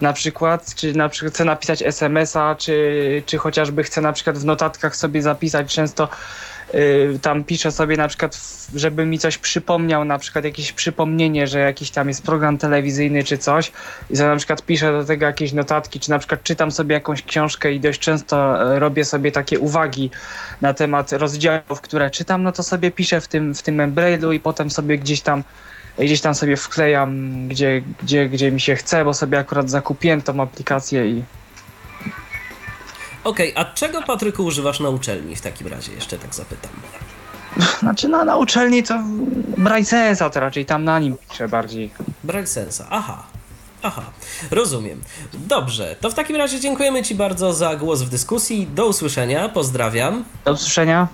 na przykład, czy na przykład chcę napisać SMS-a, czy, czy chociażby chcę na przykład w notatkach sobie zapisać często tam piszę sobie na przykład, żeby mi coś przypomniał, na przykład jakieś przypomnienie, że jakiś tam jest program telewizyjny czy coś. I sobie na przykład piszę do tego jakieś notatki, czy na przykład czytam sobie jakąś książkę i dość często e, robię sobie takie uwagi na temat rozdziałów, które czytam, no to sobie piszę w tym, w tym Embrailu i potem sobie gdzieś tam gdzieś tam sobie wklejam, gdzie, gdzie, gdzie mi się chce, bo sobie akurat zakupiłem tą aplikację i Okej, okay, a czego Patryku używasz na uczelni w takim razie? Jeszcze tak zapytam. Znaczy no, na uczelni to Brightsensa to raczej tam na nim piszę bardziej. Brightsensa, aha. Aha, rozumiem. Dobrze, to w takim razie dziękujemy Ci bardzo za głos w dyskusji. Do usłyszenia, pozdrawiam. Do usłyszenia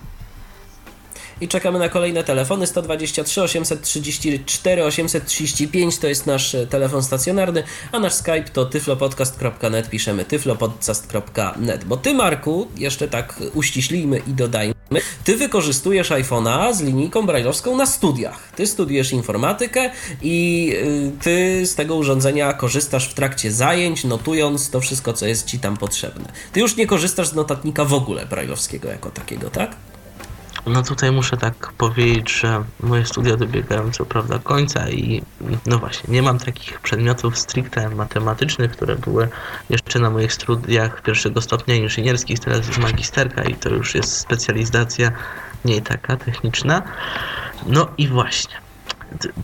i czekamy na kolejne telefony 123 834 835 to jest nasz e, telefon stacjonarny, a nasz Skype to tyflopodcast.net, piszemy tyflopodcast.net, bo ty Marku, jeszcze tak uściślijmy i dodajmy, ty wykorzystujesz iPhone'a z linijką brailleowską na studiach. Ty studiujesz informatykę i y, ty z tego urządzenia korzystasz w trakcie zajęć, notując to wszystko, co jest ci tam potrzebne. Ty już nie korzystasz z notatnika w ogóle brailleowskiego jako takiego, tak? No tutaj muszę tak powiedzieć, że moje studia dobiegają co prawda końca i no właśnie, nie mam takich przedmiotów stricte matematycznych, które były jeszcze na moich studiach pierwszego stopnia inżynierskich, teraz jest magisterka i to już jest specjalizacja nie taka techniczna. No i właśnie.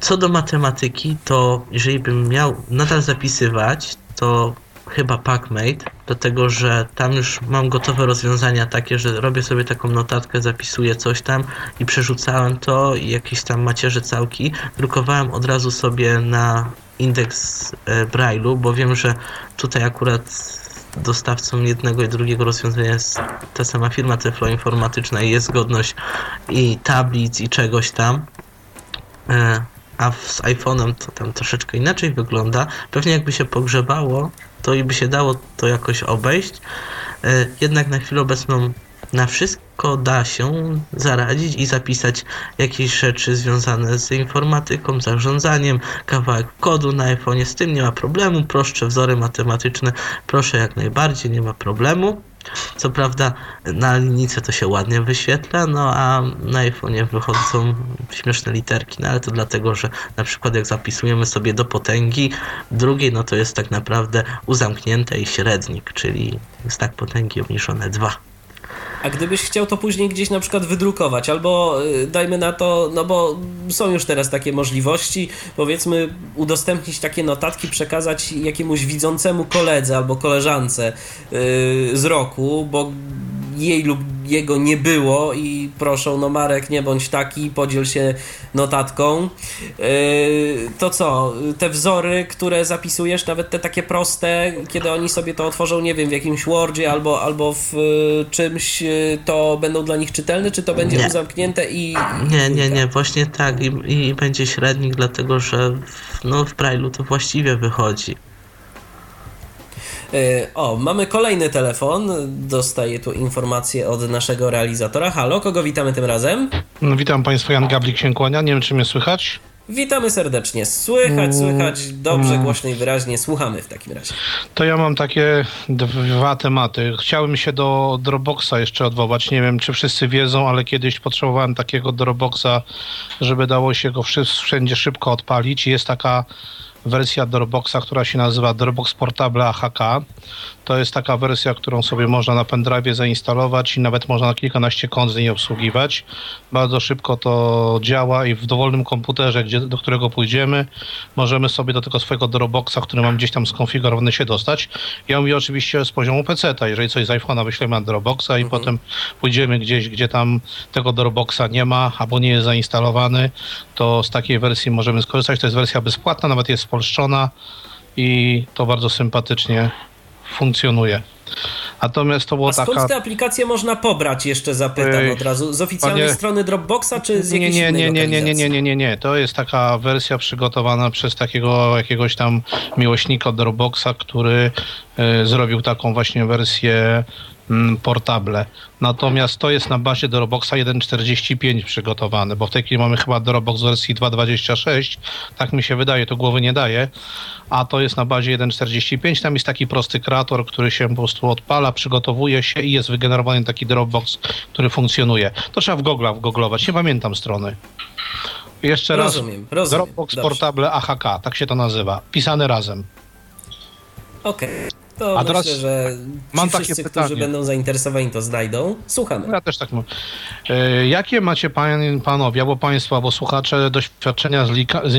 Co do matematyki, to jeżeli bym miał nadal zapisywać, to chyba PackMate, dlatego że tam już mam gotowe rozwiązania takie, że robię sobie taką notatkę, zapisuję coś tam i przerzucałem to i jakieś tam macierze całki. Drukowałem od razu sobie na indeks e, Braille'u, bo wiem, że tutaj akurat dostawcą jednego i drugiego rozwiązania jest ta sama firma Teflo Informatyczna i jest zgodność i tablic i czegoś tam. E, a z iPhone'em to tam troszeczkę inaczej wygląda. Pewnie jakby się pogrzebało, to i by się dało to jakoś obejść. E, jednak na chwilę obecną na wszystko da się zaradzić i zapisać jakieś rzeczy związane z informatyką, zarządzaniem, kawałek kodu na iPhone. Z tym nie ma problemu. Prostsze wzory matematyczne, proszę jak najbardziej, nie ma problemu. Co prawda na linijce to się ładnie wyświetla, no a na iPhone'ie wychodzą śmieszne literki, no ale to dlatego, że na przykład jak zapisujemy sobie do potęgi drugiej, no to jest tak naprawdę uzamknięte i średnik, czyli znak potęgi obniżone 2. A gdybyś chciał to później gdzieś na przykład wydrukować, albo y, dajmy na to, no bo są już teraz takie możliwości, powiedzmy udostępnić takie notatki, przekazać jakiemuś widzącemu koledze albo koleżance yy, z roku, bo jej lub jego nie było i proszą, no Marek, nie bądź taki, podziel się notatką. Yy, to co, te wzory, które zapisujesz, nawet te takie proste, kiedy oni sobie to otworzą, nie wiem, w jakimś Wordzie albo, albo w y, czymś, y, to będą dla nich czytelne, czy to będzie Nie. zamknięte i... Nie, nie, nie, właśnie tak i, i będzie średnik, dlatego że w, no, w Braille'u to właściwie wychodzi. Yy, O, mamy kolejny telefon. Dostaję tu informację od naszego realizatora. Halo, kogo witamy tym razem? No, witam Państwa, Jan Gablik się kłania. Nie wiem, czy mnie słychać. Witamy serdecznie. Słychać, słychać dobrze, głośno i wyraźnie. Słuchamy w takim razie. To ja mam takie dwa tematy. Chciałem się do Dropboxa jeszcze odwołać. Nie wiem, czy wszyscy wiedzą, ale kiedyś potrzebowałem takiego Dropboxa, żeby dało się go wszędzie szybko odpalić. Jest taka wersja Dropboxa, która się nazywa Dropbox Portable AHK. To jest taka wersja, którą sobie można na pendrive zainstalować i nawet można na kilkanaście kont z niej obsługiwać. Bardzo szybko to działa i w dowolnym komputerze, gdzie, do którego pójdziemy, możemy sobie do tego swojego Dropboxa, który mam gdzieś tam skonfigurowany, się dostać. Ja mówię oczywiście z poziomu PC-ta. Jeżeli coś z iPhone'a wyślemy na Dropboxa i potem pójdziemy gdzieś, gdzie tam tego Dropboxa nie ma albo nie jest zainstalowany, to z takiej wersji możemy skorzystać. To jest wersja bezpłatna, nawet jest spolszczona i to bardzo sympatycznie funkcjonuje. Natomiast to była A skąd taka... te aplikacje można pobrać, jeszcze zapytam od razu? Z oficjalnej panie- strony Dropboxa, czy z jakiejś nie, nie, nie, nie, nie, nie, nie, nie, nie. To jest taka wersja przygotowana przez takiego jakiegoś tam miłośnika Dropboxa, który e, zrobił taką właśnie wersję portable. Natomiast to jest na bazie Dropboxa 1.45 przygotowane, bo w tej chwili mamy chyba Dropbox w wersji 2.26, tak mi się wydaje, to głowy nie daje, a to jest na bazie 1.45, tam jest taki prosty kreator, który się po prostu odpala, przygotowuje się i jest wygenerowany taki Dropbox, który funkcjonuje. To trzeba w Google'a wgooglować, nie pamiętam strony. Jeszcze raz. Rozumiem, rozumiem. Dropbox Dobrze. Portable AHK, tak się to nazywa. Pisane razem. Okej. To A myślę, teraz że ci mam takie wszyscy, pytanie. którzy będą zainteresowani, to znajdą. Słuchamy. Ja też tak mówię. E, Jakie macie pan, panowie, albo państwo, albo słuchacze doświadczenia z, lika, z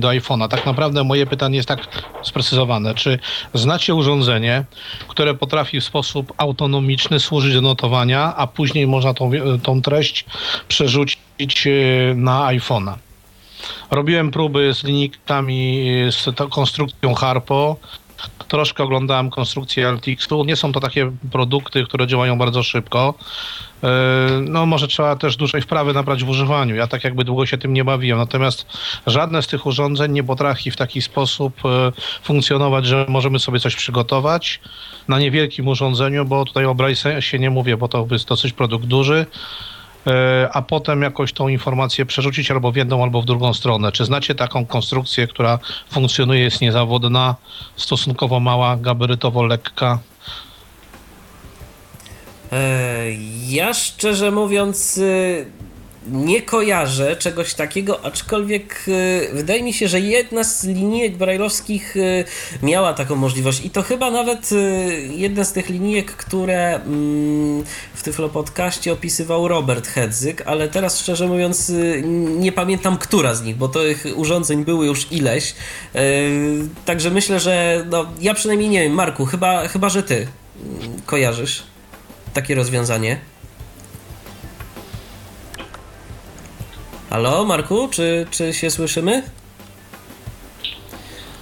do iPhone'a? Tak naprawdę moje pytanie jest tak sprecyzowane. Czy znacie urządzenie, które potrafi w sposób autonomiczny służyć do notowania, a później można tą, wi- tą treść przerzucić e, na iPhone'a? Robiłem próby z linijkami, e, z tą konstrukcją Harpo. Troszkę oglądałem konstrukcję LTX-u. Nie są to takie produkty, które działają bardzo szybko. Yy, No może trzeba też dużej wprawy nabrać w używaniu. Ja tak jakby długo się tym nie bawiłem. Natomiast żadne z tych urządzeń nie potrafi w taki sposób e, funkcjonować, że możemy sobie coś przygotować na niewielkim urządzeniu, bo tutaj o Braille się nie mówię, bo to jest dosyć produkt duży. E, A potem jakoś tą informację przerzucić albo w jedną, albo w drugą stronę. Czy znacie taką konstrukcję, która funkcjonuje, jest niezawodna, stosunkowo mała, gabarytowo lekka? E, Ja szczerze mówiąc y, nie kojarzę czegoś takiego, aczkolwiek y, wydaje mi się, że jedna z linijek brajlowskich y, miała taką możliwość i to chyba nawet y, jedna z tych linijek, które mm, w Tyflo Podcaście opisywał Robert Hedzyk, ale teraz szczerze mówiąc nie pamiętam, która z nich, bo tych urządzeń były już ileś. Także myślę, że no, ja przynajmniej nie wiem, Marku, chyba, chyba że ty mm, kojarzysz takie rozwiązanie. Halo, Marku, czy, czy się słyszymy?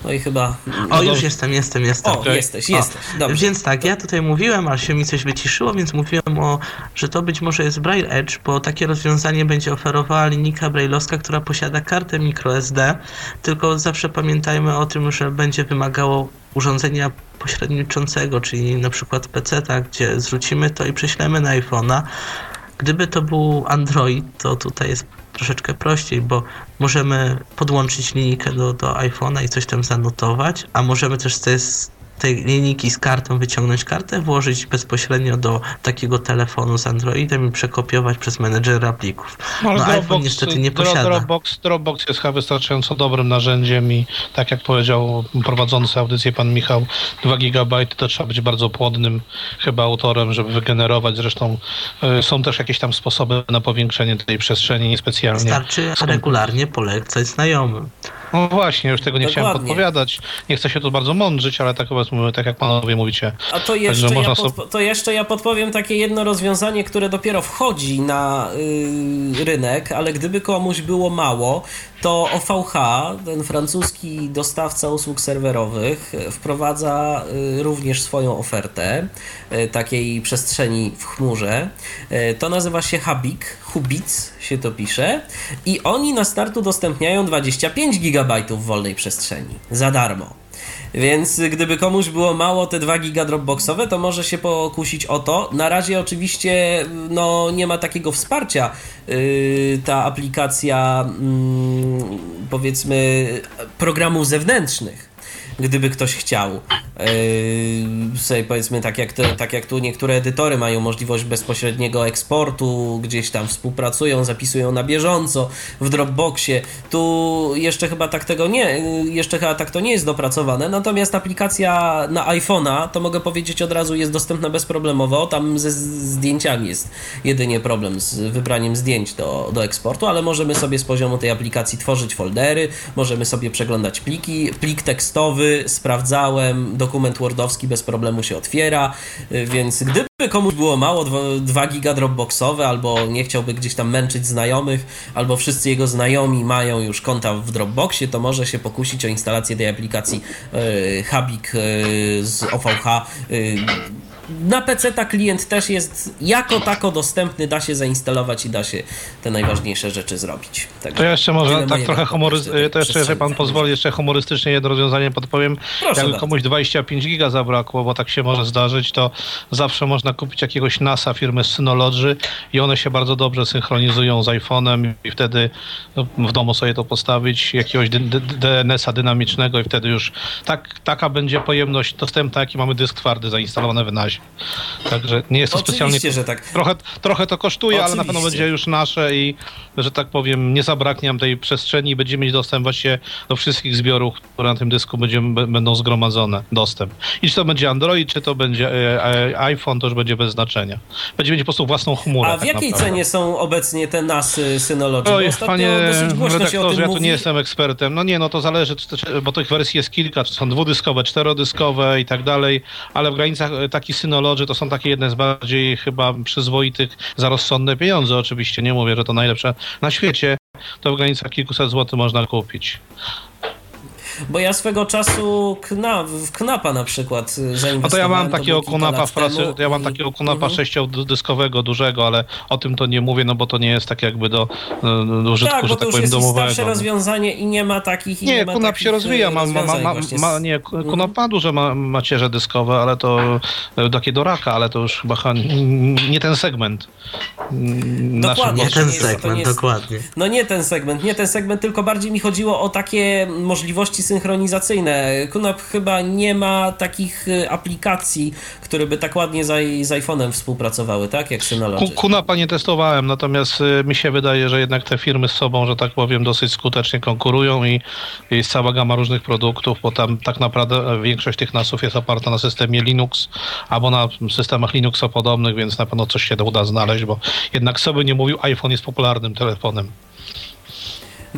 No i chyba. O, już jestem, jestem, jestem. O, jesteś, jesteś. Dobrze. Więc tak, ja tutaj mówiłem, ale się mi coś wyciszyło, więc mówiłem o, że to być może jest Braille Edge, bo takie rozwiązanie będzie oferowała linijka brailleowska, która posiada kartę microSD, tylko zawsze pamiętajmy o tym, że będzie wymagało urządzenia pośredniczącego, czyli na przykład PC, gdzie zwrócimy to i prześlemy na iPhone'a. Gdyby to był Android, to tutaj jest troszeczkę prościej, bo możemy podłączyć linijkę do, do iPhone'a i coś tam zanotować, a możemy też sobie z te linijki z kartą, wyciągnąć kartę, włożyć bezpośrednio do takiego telefonu z Androidem i przekopiować przez menedżera plików. No, ale No iPhone niestety nie posiada. Dropbox, Dropbox jest chyba wystarczająco dobrym narzędziem i tak jak powiedział prowadzący audycję pan Michał, 2 GB to trzeba być bardzo płodnym chyba autorem, żeby wygenerować. Zresztą y, są też jakieś tam sposoby na powiększenie tej przestrzeni niespecjalnie. Wystarczy regularnie polecać znajomym. No właśnie, już tego nie chciałem Dokładnie. podpowiadać. Nie chcę się tu bardzo mądrzyć, ale tak powiedzmy, tak jak panowie mówicie. A to jeszcze, można ja to jeszcze ja podpowiem takie jedno rozwiązanie, które dopiero wchodzi na y, rynek, ale gdyby komuś było mało, to OVH, ten francuski dostawca usług serwerowych, wprowadza y, również swoją ofertę y, takiej przestrzeni w chmurze. Y, to nazywa się Habik, Hubic się to pisze i oni na start udostępniają 25 GB wolnej przestrzeni za darmo. Więc gdyby komuś było mało te 2 giga dropboxowe, to może się pokusić o to. Na razie oczywiście no, nie ma takiego wsparcia. Yy, ta aplikacja, mm, powiedzmy, programów zewnętrznych. Gdyby ktoś chciał, yy, sobie powiedzmy, tak jak, te, tak jak tu niektóre edytory mają możliwość bezpośredniego eksportu, gdzieś tam współpracują, zapisują na bieżąco w Dropboxie. Tu jeszcze chyba tak tego nie, jeszcze chyba tak to nie jest dopracowane. Natomiast aplikacja na iPhone'a, to mogę powiedzieć od razu, jest dostępna bezproblemowo. Tam ze zdjęciami jest jedynie problem z wybraniem zdjęć do, do eksportu, ale możemy sobie z poziomu tej aplikacji tworzyć foldery, możemy sobie przeglądać pliki. Plik tekstowy sprawdzałem, dokument Wordowski bez problemu się otwiera, y, więc gdyby komuś było mało 2 giga dropboxowe, albo nie chciałby gdzieś tam męczyć znajomych, albo wszyscy jego znajomi mają już konta w Dropboxie, to może się pokusić o instalację tej aplikacji y, Habik y, z OVH. Y, na PC ta klient też jest jako tako dostępny, da się zainstalować i da się te najważniejsze rzeczy zrobić. Także To jeszcze może tak trochę humory... podejścia do tej to jeszcze, jeżeli pan pozwoli, jeszcze humorystycznie jedno rozwiązanie podpowiem. Proszę Jakby komuś 25 giga zabrakło, bo tak się może zdarzyć, to zawsze można kupić jakiegoś NASA firmy Synology i one się bardzo dobrze synchronizują z iPhone'em i wtedy no, w domu sobie to postawić, jakiegoś DNS-a dynamicznego i wtedy już tak, taka będzie pojemność dostępna, jaki mamy dysk twardy zainstalowany w Także nie jest to specjalnie... Oczywiście, że tak. Trochę, trochę to kosztuje, ale na pewno Oczywiście. będzie już nasze i, że tak powiem, nie zabraknie nam tej przestrzeni i będziemy mieć dostęp właśnie do wszystkich zbiorów, które na tym dysku będziemy, będą zgromadzone. Dostęp. I czy to będzie Android, czy to będzie e, e, iPhone, to już będzie bez znaczenia. Będziemy mieć po prostu własną chmurę. A w tak jakiej naprawdę. cenie są obecnie te NASy Synology? Oj, panie redaktorze, ja tu nie jestem ekspertem. No nie, no to zależy, czy, czy, bo tych wersji jest kilka, czy są dwudyskowe, czterodyskowe i tak dalej, ale w granicach e, taki Synology to są takie jedne z bardziej chyba przyzwoitych za rozsądne pieniądze oczywiście, nie mówię, że to najlepsze na świecie, to w granicach kilkuset złotych można kupić. Bo ja swego czasu kna, w Knapa na przykład No zainwestowałem. to ja mam takiego lat w pracy, temu ja mam takiego kunapa Mhm. sześciodyskowego dużego, ale o tym to nie mówię, no bo to nie jest tak jakby do, e, do użytku, Tak, bo że to tak już powiem, jest domowego. starsze rozwiązanie i nie ma takich nie, Nie, Kunap się rozwija, y, ma, ma, ma, ma, nie, Kunap ma duże ma, macierze dyskowe, ale to e, takie do raka, ale to już chyba nie ten segment. Dokładnie. Nie ten segment, dokładnie. No nie ten segment, nie ten segment, tylko bardziej mi chodziło o takie możliwości synchronizacyjne. Kunap chyba nie ma takich y, aplikacji, które by tak ładnie z, z iPhone'em współpracowały, tak? Jak Synology. Ku- Kunapa nie testowałem, natomiast y, mi się wydaje, że jednak te firmy z sobą, że tak powiem, dosyć skutecznie konkurują i i jest cała gama różnych produktów, bo tam tak naprawdę e, większość tych nasów jest oparta na systemie Linux albo na systemach Linuxa podobnych, więc na pewno coś się uda znaleźć, bo jednak sobie nie mówił, iPhone jest popularnym telefonem.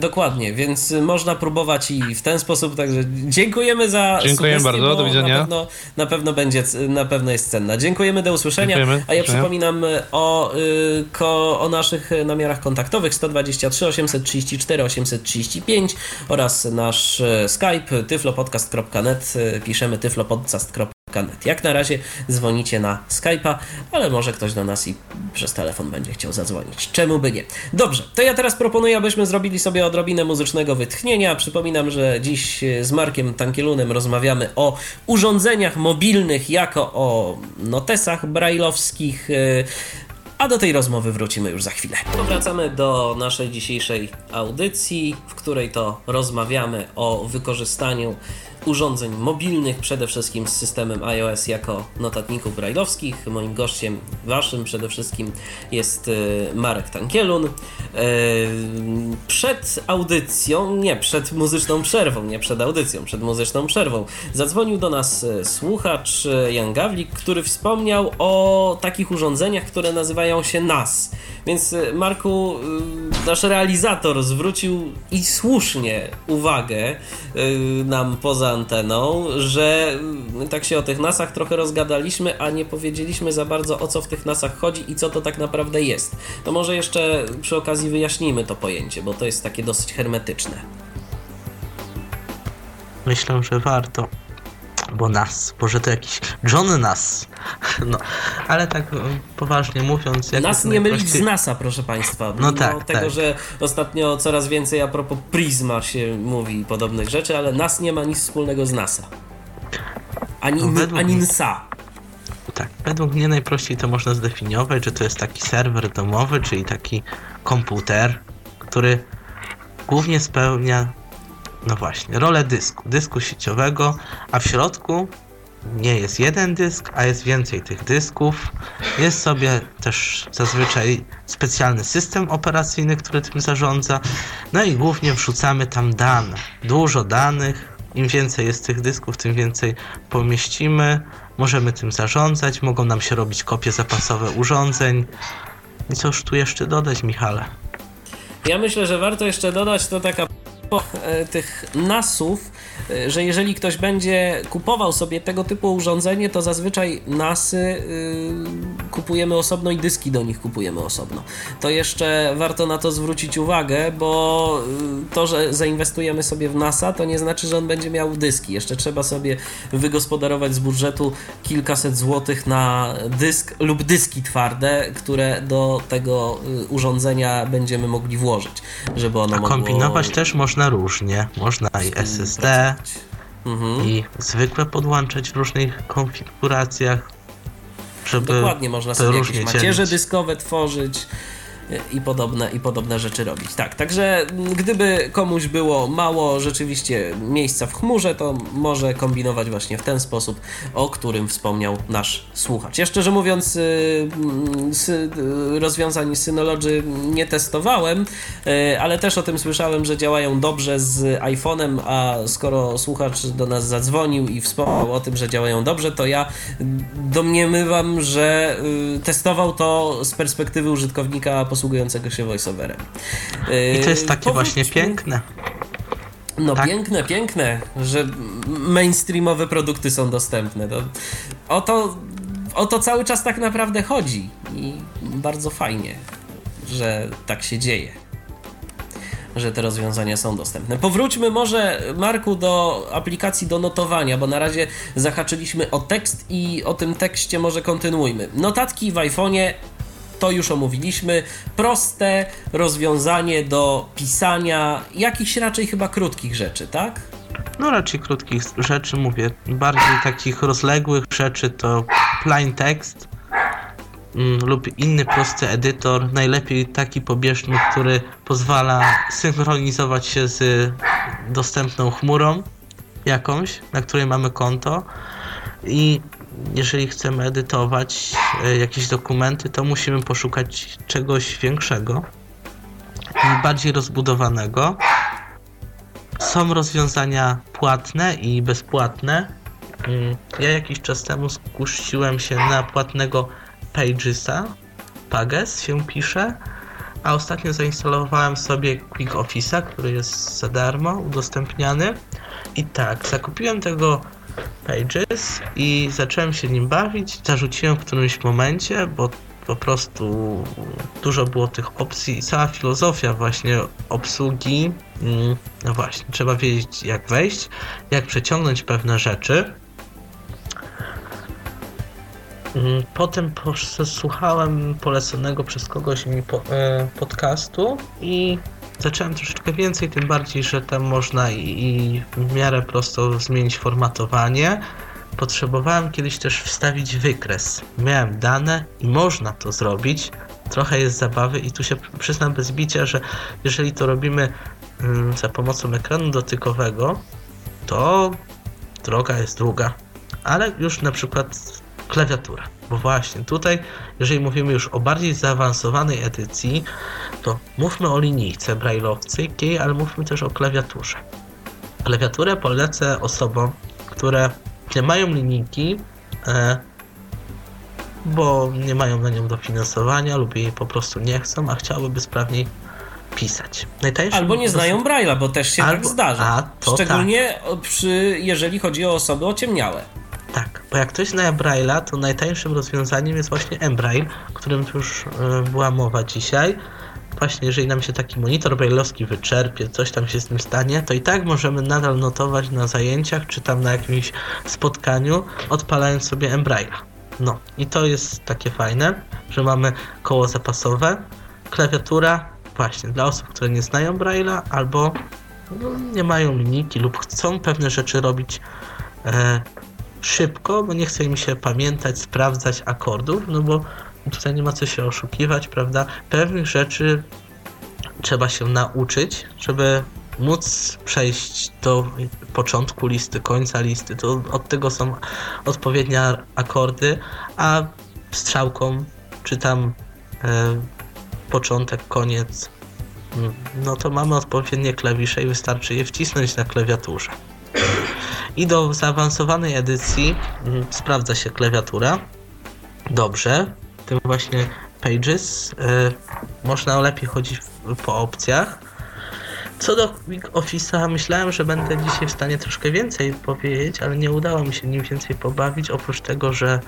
Dokładnie, więc można próbować i w ten sposób, także dziękujemy za Dziękuję bardzo, do widzenia. Na pewno, na pewno będzie, na pewno jest cenna. Dziękujemy, do usłyszenia. Dziękujemy, A ja przypominam o, y, ko, o naszych y, namiarach kontaktowych 123 834 835 oraz nasz y, Skype tyflopodcast.net, piszemy tyflopodcast.net. Jak na razie dzwonicie na Skype'a, ale może ktoś do nas i przez telefon będzie chciał zadzwonić. Czemu by nie? Dobrze, to ja teraz proponuję, abyśmy zrobili sobie odrobinę muzycznego wytchnienia. Przypominam, że dziś e, z Markiem Tankielunem rozmawiamy o urządzeniach mobilnych jako o notesach brajlowskich. e, A do tej rozmowy wrócimy już za chwilę. Wracamy do naszej dzisiejszej audycji, w której to rozmawiamy o wykorzystaniu urządzeń mobilnych, przede wszystkim z systemem iOS jako notatników brajlowskich. Moim gościem, waszym przede wszystkim jest e, Marek Tankielun. E, przed audycją, nie, przed muzyczną przerwą, nie przed audycją, przed muzyczną przerwą, zadzwonił do nas e, słuchacz Jan Gawlik, który wspomniał o takich urządzeniach, które nazywają się NAS. Więc Marku, nasz realizator zwrócił i słusznie uwagę nam poza anteną, że tak się o tych nasach trochę rozgadaliśmy, a nie powiedzieliśmy za bardzo o co w tych nasach chodzi i co to tak naprawdę jest. To może jeszcze przy okazji wyjaśnijmy to pojęcie, bo to jest takie dosyć hermetyczne. Myślę, że warto. Bo nas, może to jakiś John Nas. No, ale tak poważnie mówiąc. Nas nie mylić z NASA, proszę Państwa. No tak. tego, tak. że ostatnio coraz więcej a propos Prisma się mówi podobnych rzeczy, ale nas nie ma nic wspólnego z NASA. Ani, no, ani NSA. Tak, według mnie najprościej to można zdefiniować, że to jest taki serwer domowy, czyli taki komputer, który głównie spełnia, no właśnie, rolę dysku, dysku sieciowego, a w środku nie jest jeden dysk, a jest więcej tych dysków. Jest sobie też zazwyczaj specjalny system operacyjny, który tym zarządza. No i głównie wrzucamy tam dane. Dużo danych. Im więcej jest tych dysków, tym więcej pomieścimy. Możemy tym zarządzać, mogą nam się robić kopie zapasowe urządzeń. I cóż tu jeszcze dodać, Michale? Ja myślę, że warto jeszcze dodać to taka e, tych nasów, że jeżeli ktoś będzie kupował sobie tego typu urządzenie, to zazwyczaj nasy yy, kupujemy osobno i dyski do nich kupujemy osobno. To jeszcze warto na to zwrócić uwagę, bo to, że zainwestujemy sobie w NASA, to nie znaczy, że on będzie miał dyski. Jeszcze trzeba sobie wygospodarować z budżetu kilkaset złotych na dysk lub dyski twarde, które do tego urządzenia będziemy mogli włożyć, żeby ono A mogło... kombinować też można różnie. Można i SSD, mhm. i zwykłe podłączać w różnych konfiguracjach. Żeby Dokładnie, można sobie jakieś macierze dzielić. dyskowe tworzyć i podobne, i podobne rzeczy robić. Tak, także gdyby komuś było mało rzeczywiście miejsca w chmurze, to może kombinować właśnie w ten sposób, o którym wspomniał nasz słuchacz. Ja szczerze mówiąc, y, sy, rozwiązań Synology nie testowałem, y, ale też o tym słyszałem, że działają dobrze z iPhone'em, a skoro słuchacz do nas zadzwonił i wspomniał o tym, że działają dobrze, to ja domniemywam, że y, testował to z perspektywy użytkownika posługującego się voiceoverem. I to jest takie właśnie piękne. No tak? piękne, piękne, że mainstreamowe produkty są dostępne. To, o, to, o to cały czas tak naprawdę chodzi i bardzo fajnie, że tak się dzieje. Że te rozwiązania są dostępne. Powróćmy może, Marku, do aplikacji do notowania, bo na razie zahaczyliśmy o tekst i o tym tekście może kontynuujmy. Notatki w iPhone'ie to już omówiliśmy. Proste rozwiązanie do pisania jakichś raczej chyba krótkich rzeczy, tak? No raczej krótkich rzeczy, mówię. Bardziej takich rozległych rzeczy to plain text mm, lub inny prosty edytor. Najlepiej taki pobieżny, który pozwala synchronizować się z dostępną chmurą jakąś, na której mamy konto i jeżeli chcemy edytować e, jakieś dokumenty, to musimy poszukać czegoś większego i bardziej rozbudowanego. Są rozwiązania płatne i bezpłatne. Mm, ja jakiś czas temu skusiłem się na płatnego Pagesa. Pages się pisze. A ostatnio zainstalowałem sobie Quick Office'a, który jest za darmo udostępniany. I tak, zakupiłem tego Pages i zacząłem się nim bawić. Zarzuciłem w którymś momencie, bo po prostu dużo było tych opcji i cała filozofia właśnie obsługi. Mm, no właśnie, trzeba wiedzieć jak wejść, jak przeciągnąć pewne rzeczy. Mm, potem słuchałem poleconego przez kogoś mi e, podcastu i zacząłem troszeczkę więcej, tym bardziej, że tam można i, w miarę prosto zmienić formatowanie. Potrzebowałem kiedyś też wstawić wykres. Miałem dane i można to zrobić. Trochę jest zabawy i tu się przyznam bez bicia, że jeżeli to robimy mm, za pomocą ekranu dotykowego, to droga jest długa, ale już na przykład klawiatura. Bo właśnie tutaj, jeżeli mówimy już o bardziej zaawansowanej edycji, to mówmy o linijce brailleowskiej, ale mówmy też o klawiaturze. Klawiaturę polecę osobom, które nie mają linijki, e, bo nie mają na nią dofinansowania lub jej po prostu nie chcą, a chciałyby sprawniej pisać. Najtańszym Albo nie znają Braille'a, bo też się tak Albo, tak zdarza. Szczególnie tak. przy, jeżeli chodzi o osoby ociemniałe. Tak, bo jak ktoś zna Braille'a, to najtańszym rozwiązaniem jest właśnie Embraille, o którym już y, była mowa dzisiaj. Właśnie, jeżeli nam się taki monitor braille'owski wyczerpie, coś tam się z nim stanie, to i tak możemy nadal notować na zajęciach, czy tam na jakimś spotkaniu, odpalając sobie Embraille'a. No, i to jest takie fajne, że mamy koło zapasowe, klawiatura, właśnie, dla osób, które nie znają Braille'a albo no, nie mają linijki lub chcą pewne rzeczy robić e, szybko, bo nie chce im się pamiętać, sprawdzać akordów, no bo tutaj nie ma co się oszukiwać, prawda? Pewnych rzeczy trzeba się nauczyć, żeby móc przejść do początku listy, końca listy. To od tego są odpowiednie akordy, a strzałką czy tam e, początek, koniec, no to mamy odpowiednie klawisze i wystarczy je wcisnąć na klawiaturze. I do zaawansowanej edycji mm, sprawdza się klawiatura. Dobrze. Tym właśnie Pages. Y, można lepiej chodzić po opcjach. Co do Quick Office'a, myślałem, że będę dzisiaj w stanie troszkę więcej powiedzieć, ale nie udało mi się nim więcej pobawić, oprócz tego, że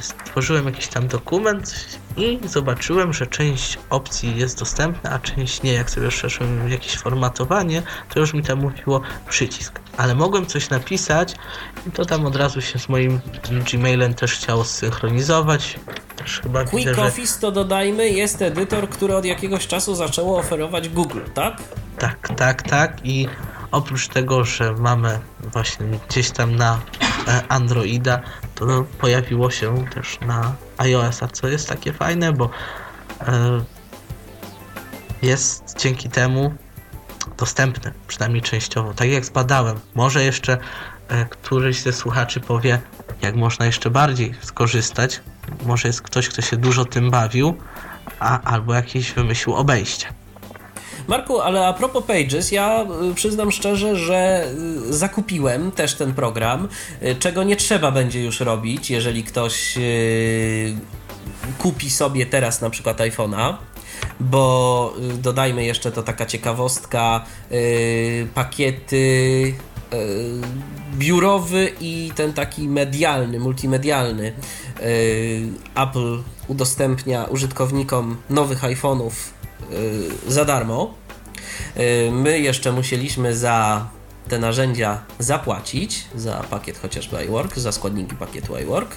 stworzyłem jakiś tam dokument i zobaczyłem, że część opcji jest dostępna, a część nie. Jak sobie przeszłem jakieś formatowanie, to już mi tam mówiło przycisk. Ale mogłem coś napisać i to tam od razu się z moim Gmailem też chciało zsynchronizować. Też chyba Quick widzę, Office to dodajmy jest edytor, który od jakiegoś czasu zaczęło oferować Google, tak? Tak, tak, tak i oprócz tego, że mamy właśnie gdzieś tam na e, Androida, to pojawiło się też na iOS-a, co jest takie fajne, bo e, jest dzięki temu dostępny, przynajmniej częściowo. Tak jak zbadałem, może jeszcze e, któryś ze słuchaczy powie, jak można jeszcze bardziej skorzystać. Może jest ktoś, kto się dużo tym bawił, a, albo jakieś wymyślił obejście. Marku, ale a propos Pages, ja y, przyznam szczerze, że y, zakupiłem też ten program, y, czego nie trzeba będzie już robić, jeżeli ktoś kupi sobie teraz na przykład iPhone'a bo dodajmy jeszcze to taka ciekawostka, pakiety biurowy i ten taki medialny, multimedialny Apple udostępnia użytkownikom nowych iPhone'ów za darmo. Y, my jeszcze musieliśmy za te narzędzia zapłacić, za pakiet chociażby iWork, za składniki pakietu iWork. Y,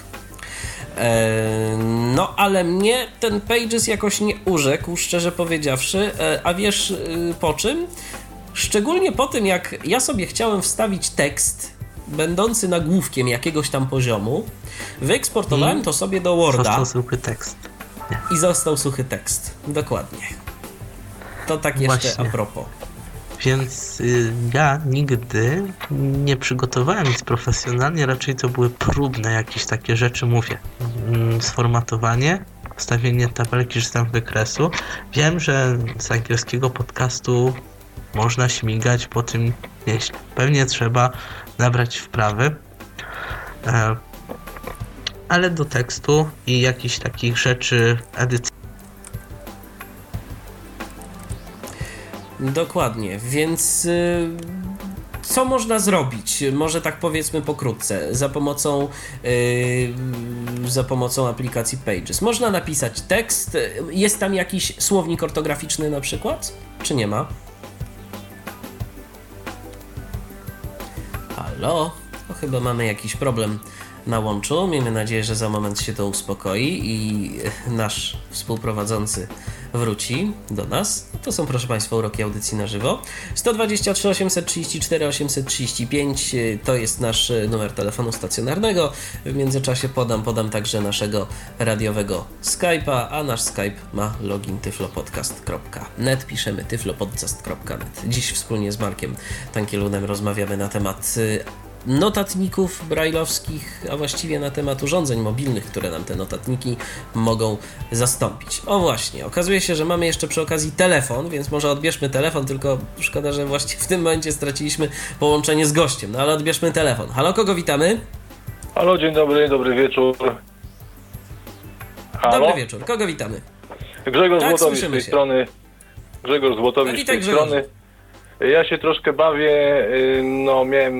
no, ale mnie ten Pages jakoś nie urzekł, szczerze powiedziawszy. A wiesz po czym? Szczególnie po tym, jak ja sobie chciałem wstawić tekst będący nagłówkiem jakiegoś tam poziomu, wyeksportowałem to sobie do Worda. Został suchy tekst. I został suchy tekst. Dokładnie. To tak jeszcze Właśnie. a propos. Więc y, ja nigdy nie przygotowałem nic profesjonalnie, raczej to były próbne jakieś takie rzeczy, mówię. Mm, sformatowanie, wstawienie tabelki czy tam wykresu. Wiem, że z angielskiego podcastu można śmigać po tym nieźle. Pewnie trzeba nabrać wprawy. E, ale do tekstu i jakichś takich rzeczy edycji Dokładnie, więc y, co można zrobić? Może tak powiedzmy pokrótce, za pomocą, yy, za pomocą aplikacji Pages. Można napisać tekst. Jest tam jakiś słownik ortograficzny na przykład? Czy nie ma? Halo? Chyba mamy jakiś problem na łączu. Miejmy nadzieję, że za moment się to uspokoi i nasz współprowadzący wróci do nas. To są, proszę Państwa, uroki audycji na żywo. 123 834 835 to jest nasz numer telefonu stacjonarnego. W międzyczasie podam, podam także naszego radiowego Skype'a, a nasz Skype ma login tyflopodcast.net. Piszemy tyflopodcast.net. Dziś wspólnie z Markiem Tankielunem rozmawiamy na temat notatników brajlowskich, a właściwie na temat urządzeń mobilnych, które nam te notatniki mogą zastąpić. O właśnie, okazuje się, że mamy jeszcze przy okazji telefon, więc może odbierzmy telefon, tylko szkoda, że właśnie w tym momencie straciliśmy połączenie z gościem, no ale odbierzmy telefon. Halo, kogo witamy? Halo, dzień dobry, dobry wieczór. Halo? Dobry wieczór, kogo witamy? Grzegorz Tak, Złotowicz z tej się. strony. Grzegorz Złotowicz No z tej Grzegorzu. strony. Ja się troszkę bawię, y, no miałem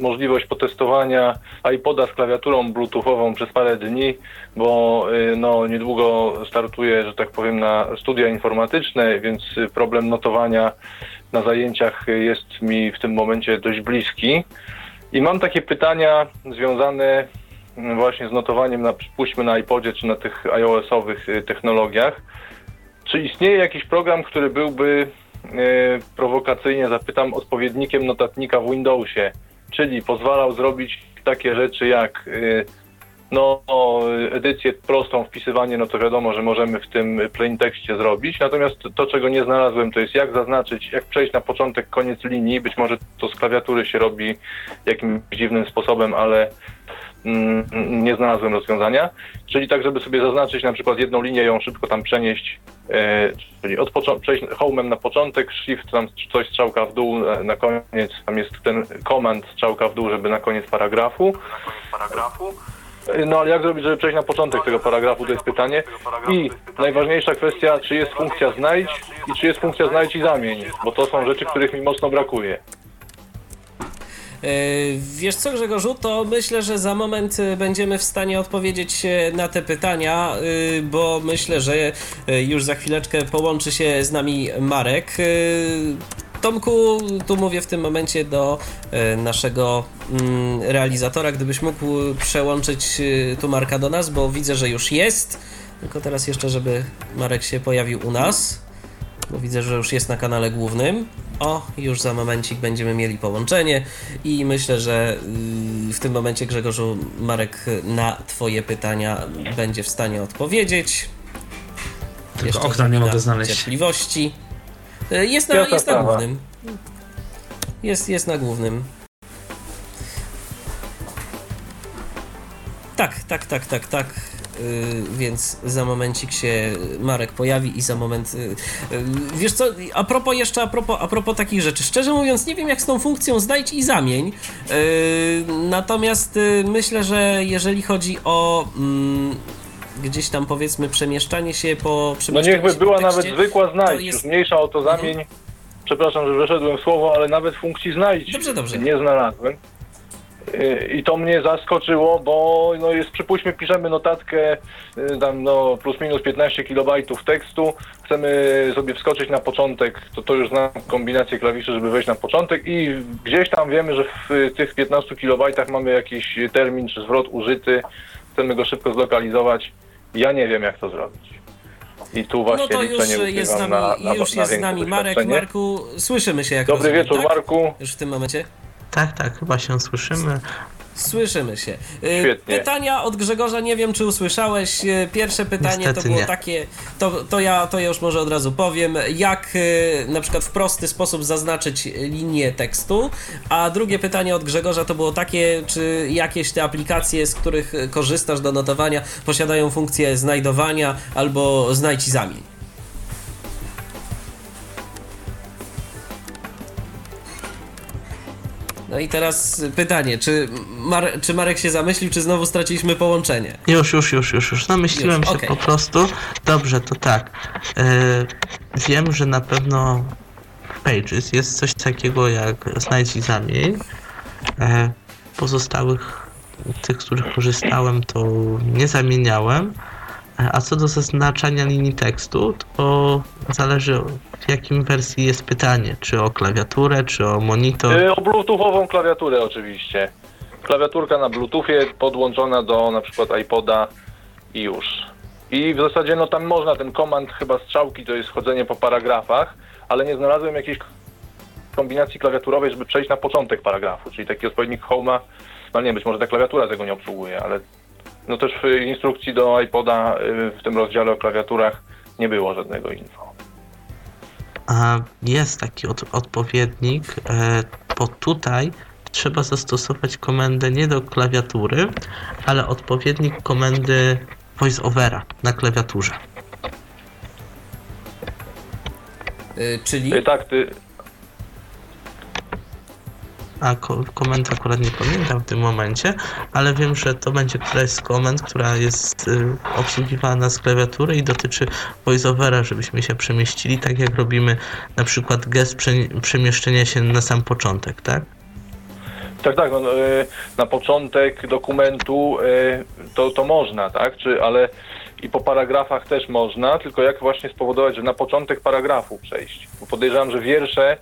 możliwość potestowania iPoda z klawiaturą bluetoothową przez parę dni, bo y, no niedługo startuję, że tak powiem, na studia informatyczne, więc problem notowania na zajęciach jest mi w tym momencie dość bliski. I mam takie pytania związane mm, właśnie z notowaniem, na, przypuśćmy na iPodzie czy na tych iOS-owych y, technologiach. Czy istnieje jakiś program, który byłby prowokacyjnie, zapytam, odpowiednikiem notatnika w Windowsie, czyli pozwalał zrobić takie rzeczy jak e, no, edycję prostą, wpisywanie, no to wiadomo, że możemy w tym plain tekście zrobić. Natomiast to, czego nie znalazłem, to jest jak zaznaczyć, jak przejść na początek, koniec linii. Być może to z klawiatury się robi jakimś dziwnym sposobem, ale nie znalazłem rozwiązania. Czyli tak, żeby sobie zaznaczyć na przykład jedną linię, ją szybko tam przenieść, e, czyli od przejść home'em na początek, shift tam coś strzałka w dół, na, na koniec tam jest ten command strzałka w dół, żeby na koniec paragrafu. E, No ale jak zrobić, żeby przejść na początek tego paragrafu, to jest pytanie. I najważniejsza kwestia, czy jest funkcja znajdź i czy jest funkcja znajdź i zamień, bo to są rzeczy, których mi mocno brakuje. E, Wiesz co, Grzegorzu, to myślę, że za moment e, będziemy w stanie odpowiedzieć e, na te pytania, bo myślę, że już za chwileczkę połączy się z nami Marek. Tomku, tu mówię w tym momencie do naszego mm, realizatora, gdybyś mógł przełączyć tu Marka do nas, bo widzę, że już jest. Tylko teraz jeszcze, żeby Marek się pojawił u nas bo widzę, że już jest na kanale głównym. O, już za momencik będziemy mieli połączenie i myślę, że yy, w tym momencie Grzegorzu Marek na Twoje pytania będzie w stanie odpowiedzieć. Tylko okna nie mogę znaleźć. Cierpliwości. Yy, Jest na, jest na głównym. Jest, jest na głównym. Tak, tak, tak, tak, tak. Yy, więc za momencik się Marek pojawi i za moment. Yy, yy, wiesz co, a propos jeszcze, a propos, a propos takich rzeczy. Szczerze mówiąc, nie wiem jak z tą funkcją znajdź i zamień. Natomiast myślę, że jeżeli chodzi o. mm, Gdzieś tam powiedzmy przemieszczanie się po No przemieszczaniu niechby się po była nawet zwykła znajdź, jest- już mniejsza o to zamień. Przepraszam, że weszedłem w słowo, ale nawet funkcji znajdź Dobrze, dobrze. nie znalazłem. I to mnie zaskoczyło, bo no jest, przypuśćmy, piszemy notatkę yy, tam no plus minus 15 kilobajtów tekstu, chcemy sobie wskoczyć na początek, to to już znam kombinację klawiszy, żeby wejść na początek i gdzieś tam wiemy, że w y, tych 15 kilobajtach mamy jakiś termin czy zwrot użyty, chcemy go szybko zlokalizować. Ja nie wiem, jak to zrobić. I tu właśnie No to już jest z nami, na, na, już na jest z nami Marek. Marku, słyszymy się jak Dobry rozumiem, wieczór, tak? Marku. Już w tym momencie. Tak, tak, chyba się słyszymy. Słyszymy się. Y, Świetnie. Pytania od Grzegorza, nie wiem czy usłyszałeś. Y, Pierwsze pytanie Niestety to było nie. takie, to, to, ja, to ja już może od razu powiem, jak y, na przykład w prosty sposób zaznaczyć linię tekstu, a drugie pytanie od Grzegorza to było takie, czy jakieś te aplikacje, z których korzystasz do notowania, posiadają funkcję znajdowania albo znajdź i zamień. No i teraz pytanie, czy, Mar- czy Marek się zamyślił, czy znowu straciliśmy połączenie? Już, już, już, już, już. Namyśliłem Już, się okej. po prostu. Dobrze, to tak. E, wiem, że na pewno w Pages jest coś takiego jak znajdź i zamień. E, pozostałych tych, których korzystałem, to nie zamieniałem. A co do zaznaczania linii tekstu, to zależy w jakim wersji jest pytanie. Czy o klawiaturę, czy o monitor. Y, O bluetoothową klawiaturę oczywiście. Klawiaturka na bluetoothie podłączona do na przykład iPoda i już. I w zasadzie no tam można ten komand chyba strzałki to jest chodzenie po paragrafach, ale nie znalazłem jakiejś kombinacji klawiaturowej, żeby przejść na początek paragrafu, czyli taki odpowiednik home'a, no nie być może ta klawiatura tego nie obsługuje, ale no też w instrukcji do iPoda y, w tym rozdziale o klawiaturach nie było żadnego info. A jest taki od, odpowiednik, e, bo tutaj trzeba zastosować komendę nie do klawiatury, ale odpowiednik komendy voiceovera na klawiaturze. Y, czyli Y, Tak, ty, A ko- komend akurat nie pamiętam w tym momencie, ale wiem, że to będzie któraś z komend, która jest y, obsługiwana z klawiatury i dotyczy voiceovera, żebyśmy się przemieścili, tak jak robimy na przykład gest prze- przemieszczenia się na sam początek, tak? Tak, tak. No, e, na początek dokumentu e, to, to można, tak? Czy, ale i po paragrafach też można, tylko jak właśnie spowodować, że na początek paragrafu przejść? Bo podejrzewam, że wiersze,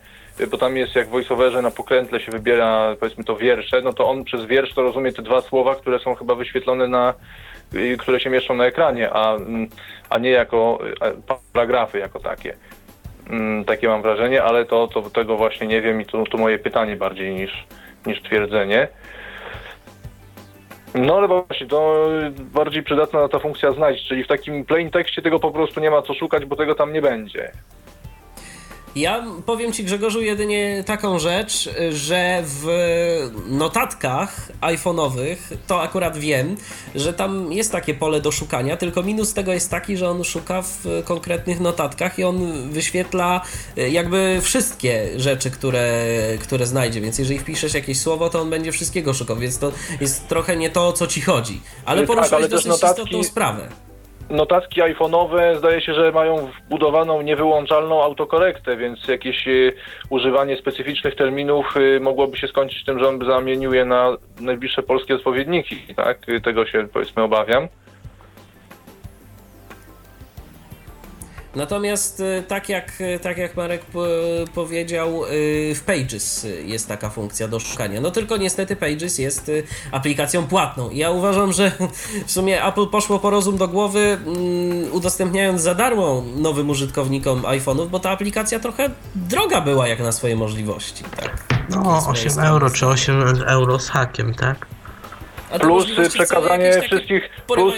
bo tam jest jak w voiceoverze na pokrętle się wybiera, powiedzmy to wiersze, no to on przez wiersz to rozumie te dwa słowa, które są chyba wyświetlone na, y, które się mieszczą na ekranie, a, mm, a nie jako e, paragrafy jako takie. Mm, Takie mam wrażenie, ale to, to tego właśnie nie wiem i to, to moje pytanie bardziej niż, niż twierdzenie. No ale właśnie, to bardziej przydatna ta funkcja znaleźć, czyli w takim plain tekście tego po prostu nie ma co szukać, bo tego tam nie będzie. Ja powiem Ci, Grzegorzu, jedynie taką rzecz, że w notatkach iPhone'owych to akurat wiem, że tam jest takie pole do szukania, tylko minus tego jest taki, że on szuka w konkretnych notatkach i on wyświetla jakby wszystkie rzeczy, które, które znajdzie, więc jeżeli wpiszesz jakieś słowo, to on będzie wszystkiego szukał, więc to jest trochę nie to, o co Ci chodzi. Ale Tak, poruszyłeś dosyć notatki- istotną sprawę. Notatki iPhone'owe zdaje się, że mają wbudowaną niewyłączalną autokorektę, więc jakieś y, używanie specyficznych terminów y, mogłoby się skończyć tym, że on zamienił je na najbliższe polskie odpowiedniki, tak? Y, Tego się powiedzmy obawiam. Natomiast y, tak jak, y, tak jak Marek po, powiedział, y, w Pages jest taka funkcja do szukania. No tylko niestety Pages jest aplikacją płatną. I ja uważam, że w sumie Apple poszło po rozum do głowy, mm, udostępniając za darmo nowym użytkownikom iPhone'ów, bo ta aplikacja trochę droga była jak na swoje możliwości. Tak. No, Z mojej 8 strony. euro czy 8 euro z hakiem, tak? Plus przekazanie jakieś takie wszystkich, plus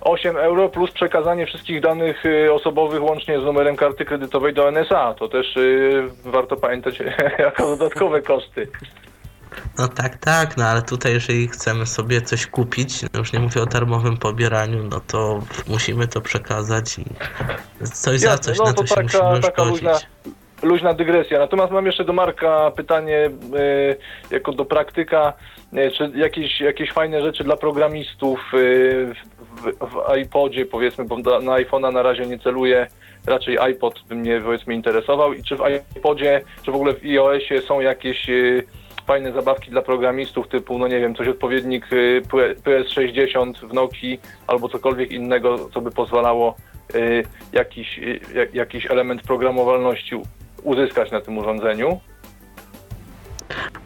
porywające nie y, były. 8 euro plus przekazanie wszystkich danych y, osobowych łącznie z numerem karty kredytowej do NSA. To też y, warto pamiętać jako dodatkowe koszty. No tak, tak, no ale tutaj jeżeli chcemy sobie coś kupić, no już nie mówię o darmowym pobieraniu, no to musimy to przekazać i coś za Jasne, coś, no na to to się taka- musimy taka luźna- luźna dygresja. Natomiast mam jeszcze do Marka pytanie e, jako do praktyka, czy jakieś, jakieś fajne rzeczy dla programistów w, iPodzie powiedzmy, bo na, iPhone'a na razie nie celuję, raczej iPod by mnie powiedzmy interesował i czy w iPodzie, czy w ogóle w iOSie są jakieś e, fajne zabawki dla programistów typu, no nie wiem, coś odpowiednik e, PS60 w Nokii albo cokolwiek innego, co by pozwalało y, jakiś, y, jak- jakiś element programowalności uzyskać na tym urządzeniu.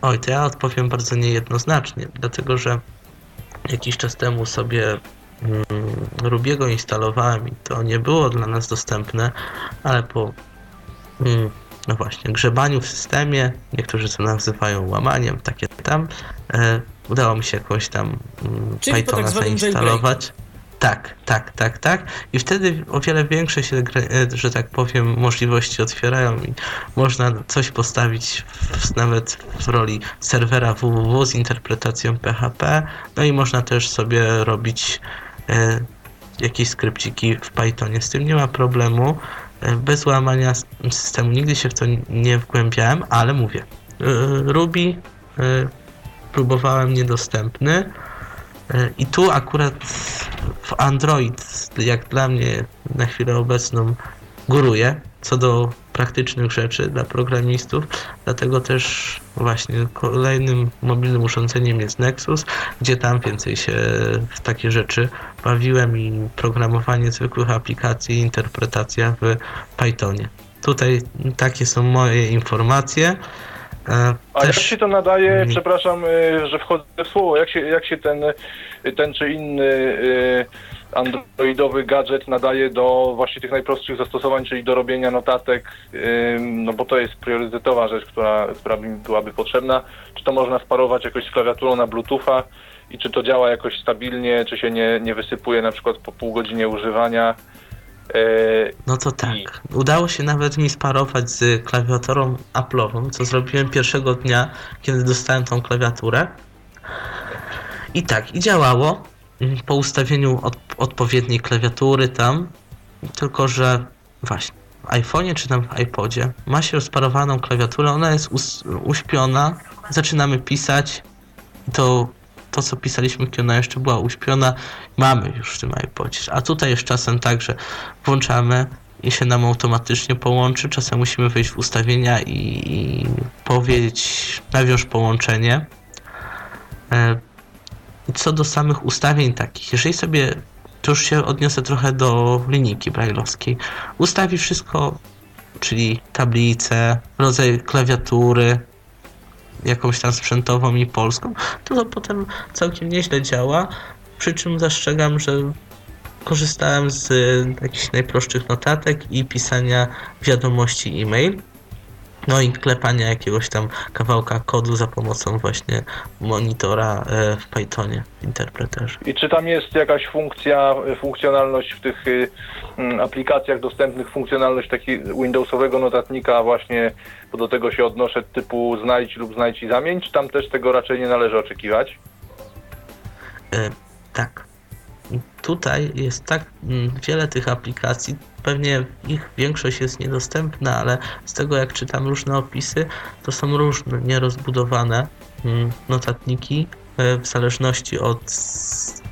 Oj, to ja odpowiem bardzo niejednoznacznie, dlatego że jakiś czas temu sobie Rubiego instalowałem i to nie było dla nas dostępne, ale po mm, no właśnie, grzebaniu w systemie, niektórzy to nazywają łamaniem, takie tam, e, udało mi się jakąś tam mm, Czyli tak Pythona zwanym zainstalować. Tak, tak, tak, tak. I wtedy o wiele większe się, e, że tak powiem, możliwości otwierają i można coś postawić w, nawet w roli serwera www z interpretacją PHP. No i można też sobie robić jakieś skrypciki w Pythonie. Z tym nie ma problemu. E, bez łamania systemu nigdy się w to nie wgłębiałem, ale mówię. E, Ruby e, próbowałem niedostępny. E, I tu akurat w Android, jak dla mnie na chwilę obecną, góruje co do praktycznych rzeczy dla programistów. Dlatego też właśnie kolejnym mobilnym urządzeniem jest Nexus, gdzie tam więcej się w takie rzeczy bawiłem i programowanie zwykłych aplikacji, interpretacja w Pythonie. Tutaj takie są moje informacje. E, A jak się to nadaje, Mhm. przepraszam, y, że wchodzę w słowo, jak się, jak się ten, y, ten czy inny y, androidowy gadżet nadaje do właśnie tych najprostszych zastosowań, czyli do robienia notatek, no bo to jest priorytetowa rzecz, która, która mi byłaby potrzebna. Czy to można sparować jakoś z klawiaturą na Bluetootha i czy to działa jakoś stabilnie, czy się nie, nie wysypuje na przykład po pół godzinie używania. E, No to tak. Udało się nawet mi sparować z klawiaturą Apple'ową, co zrobiłem pierwszego dnia, kiedy dostałem tą klawiaturę. I tak, i działało mm, po ustawieniu od, odpowiedniej klawiatury tam, tylko że właśnie w iPhone'ie czy tam w iPodzie ma się sparowaną klawiaturę, ona jest us, uśpiona, zaczynamy pisać to to, co pisaliśmy, kiedy ona jeszcze była uśpiona, mamy już w tym iPodzie. A tutaj jest czasem tak, że włączamy i się nam automatycznie połączy. Czasem musimy wejść w ustawienia i, i powiedzieć nawiąż połączenie. E, co do samych ustawień takich, jeżeli sobie, to już się odniosę trochę do linijki brajlowskiej, ustawi wszystko, czyli tablicę, rodzaj klawiatury, jakąś tam sprzętową i polską, to to potem całkiem nieźle działa. Przy czym zastrzegam, że korzystałem z y, jakichś najprostszych notatek i pisania wiadomości e-mail. No i klepania jakiegoś tam kawałka kodu za pomocą właśnie monitora e, w Pythonie, w interpreterze. I czy tam jest jakaś funkcja, funkcjonalność w tych y, mm, aplikacjach dostępnych, funkcjonalność takiego Windowsowego notatnika właśnie, bo do tego się odnoszę, typu znajdź lub znajdź i zamień, czy tam też tego raczej nie należy oczekiwać? E, tak. Tutaj jest tak mm, wiele tych aplikacji, pewnie ich większość jest niedostępna, ale z tego jak czytam różne opisy, to są różne, nierozbudowane mm, notatniki e, w zależności od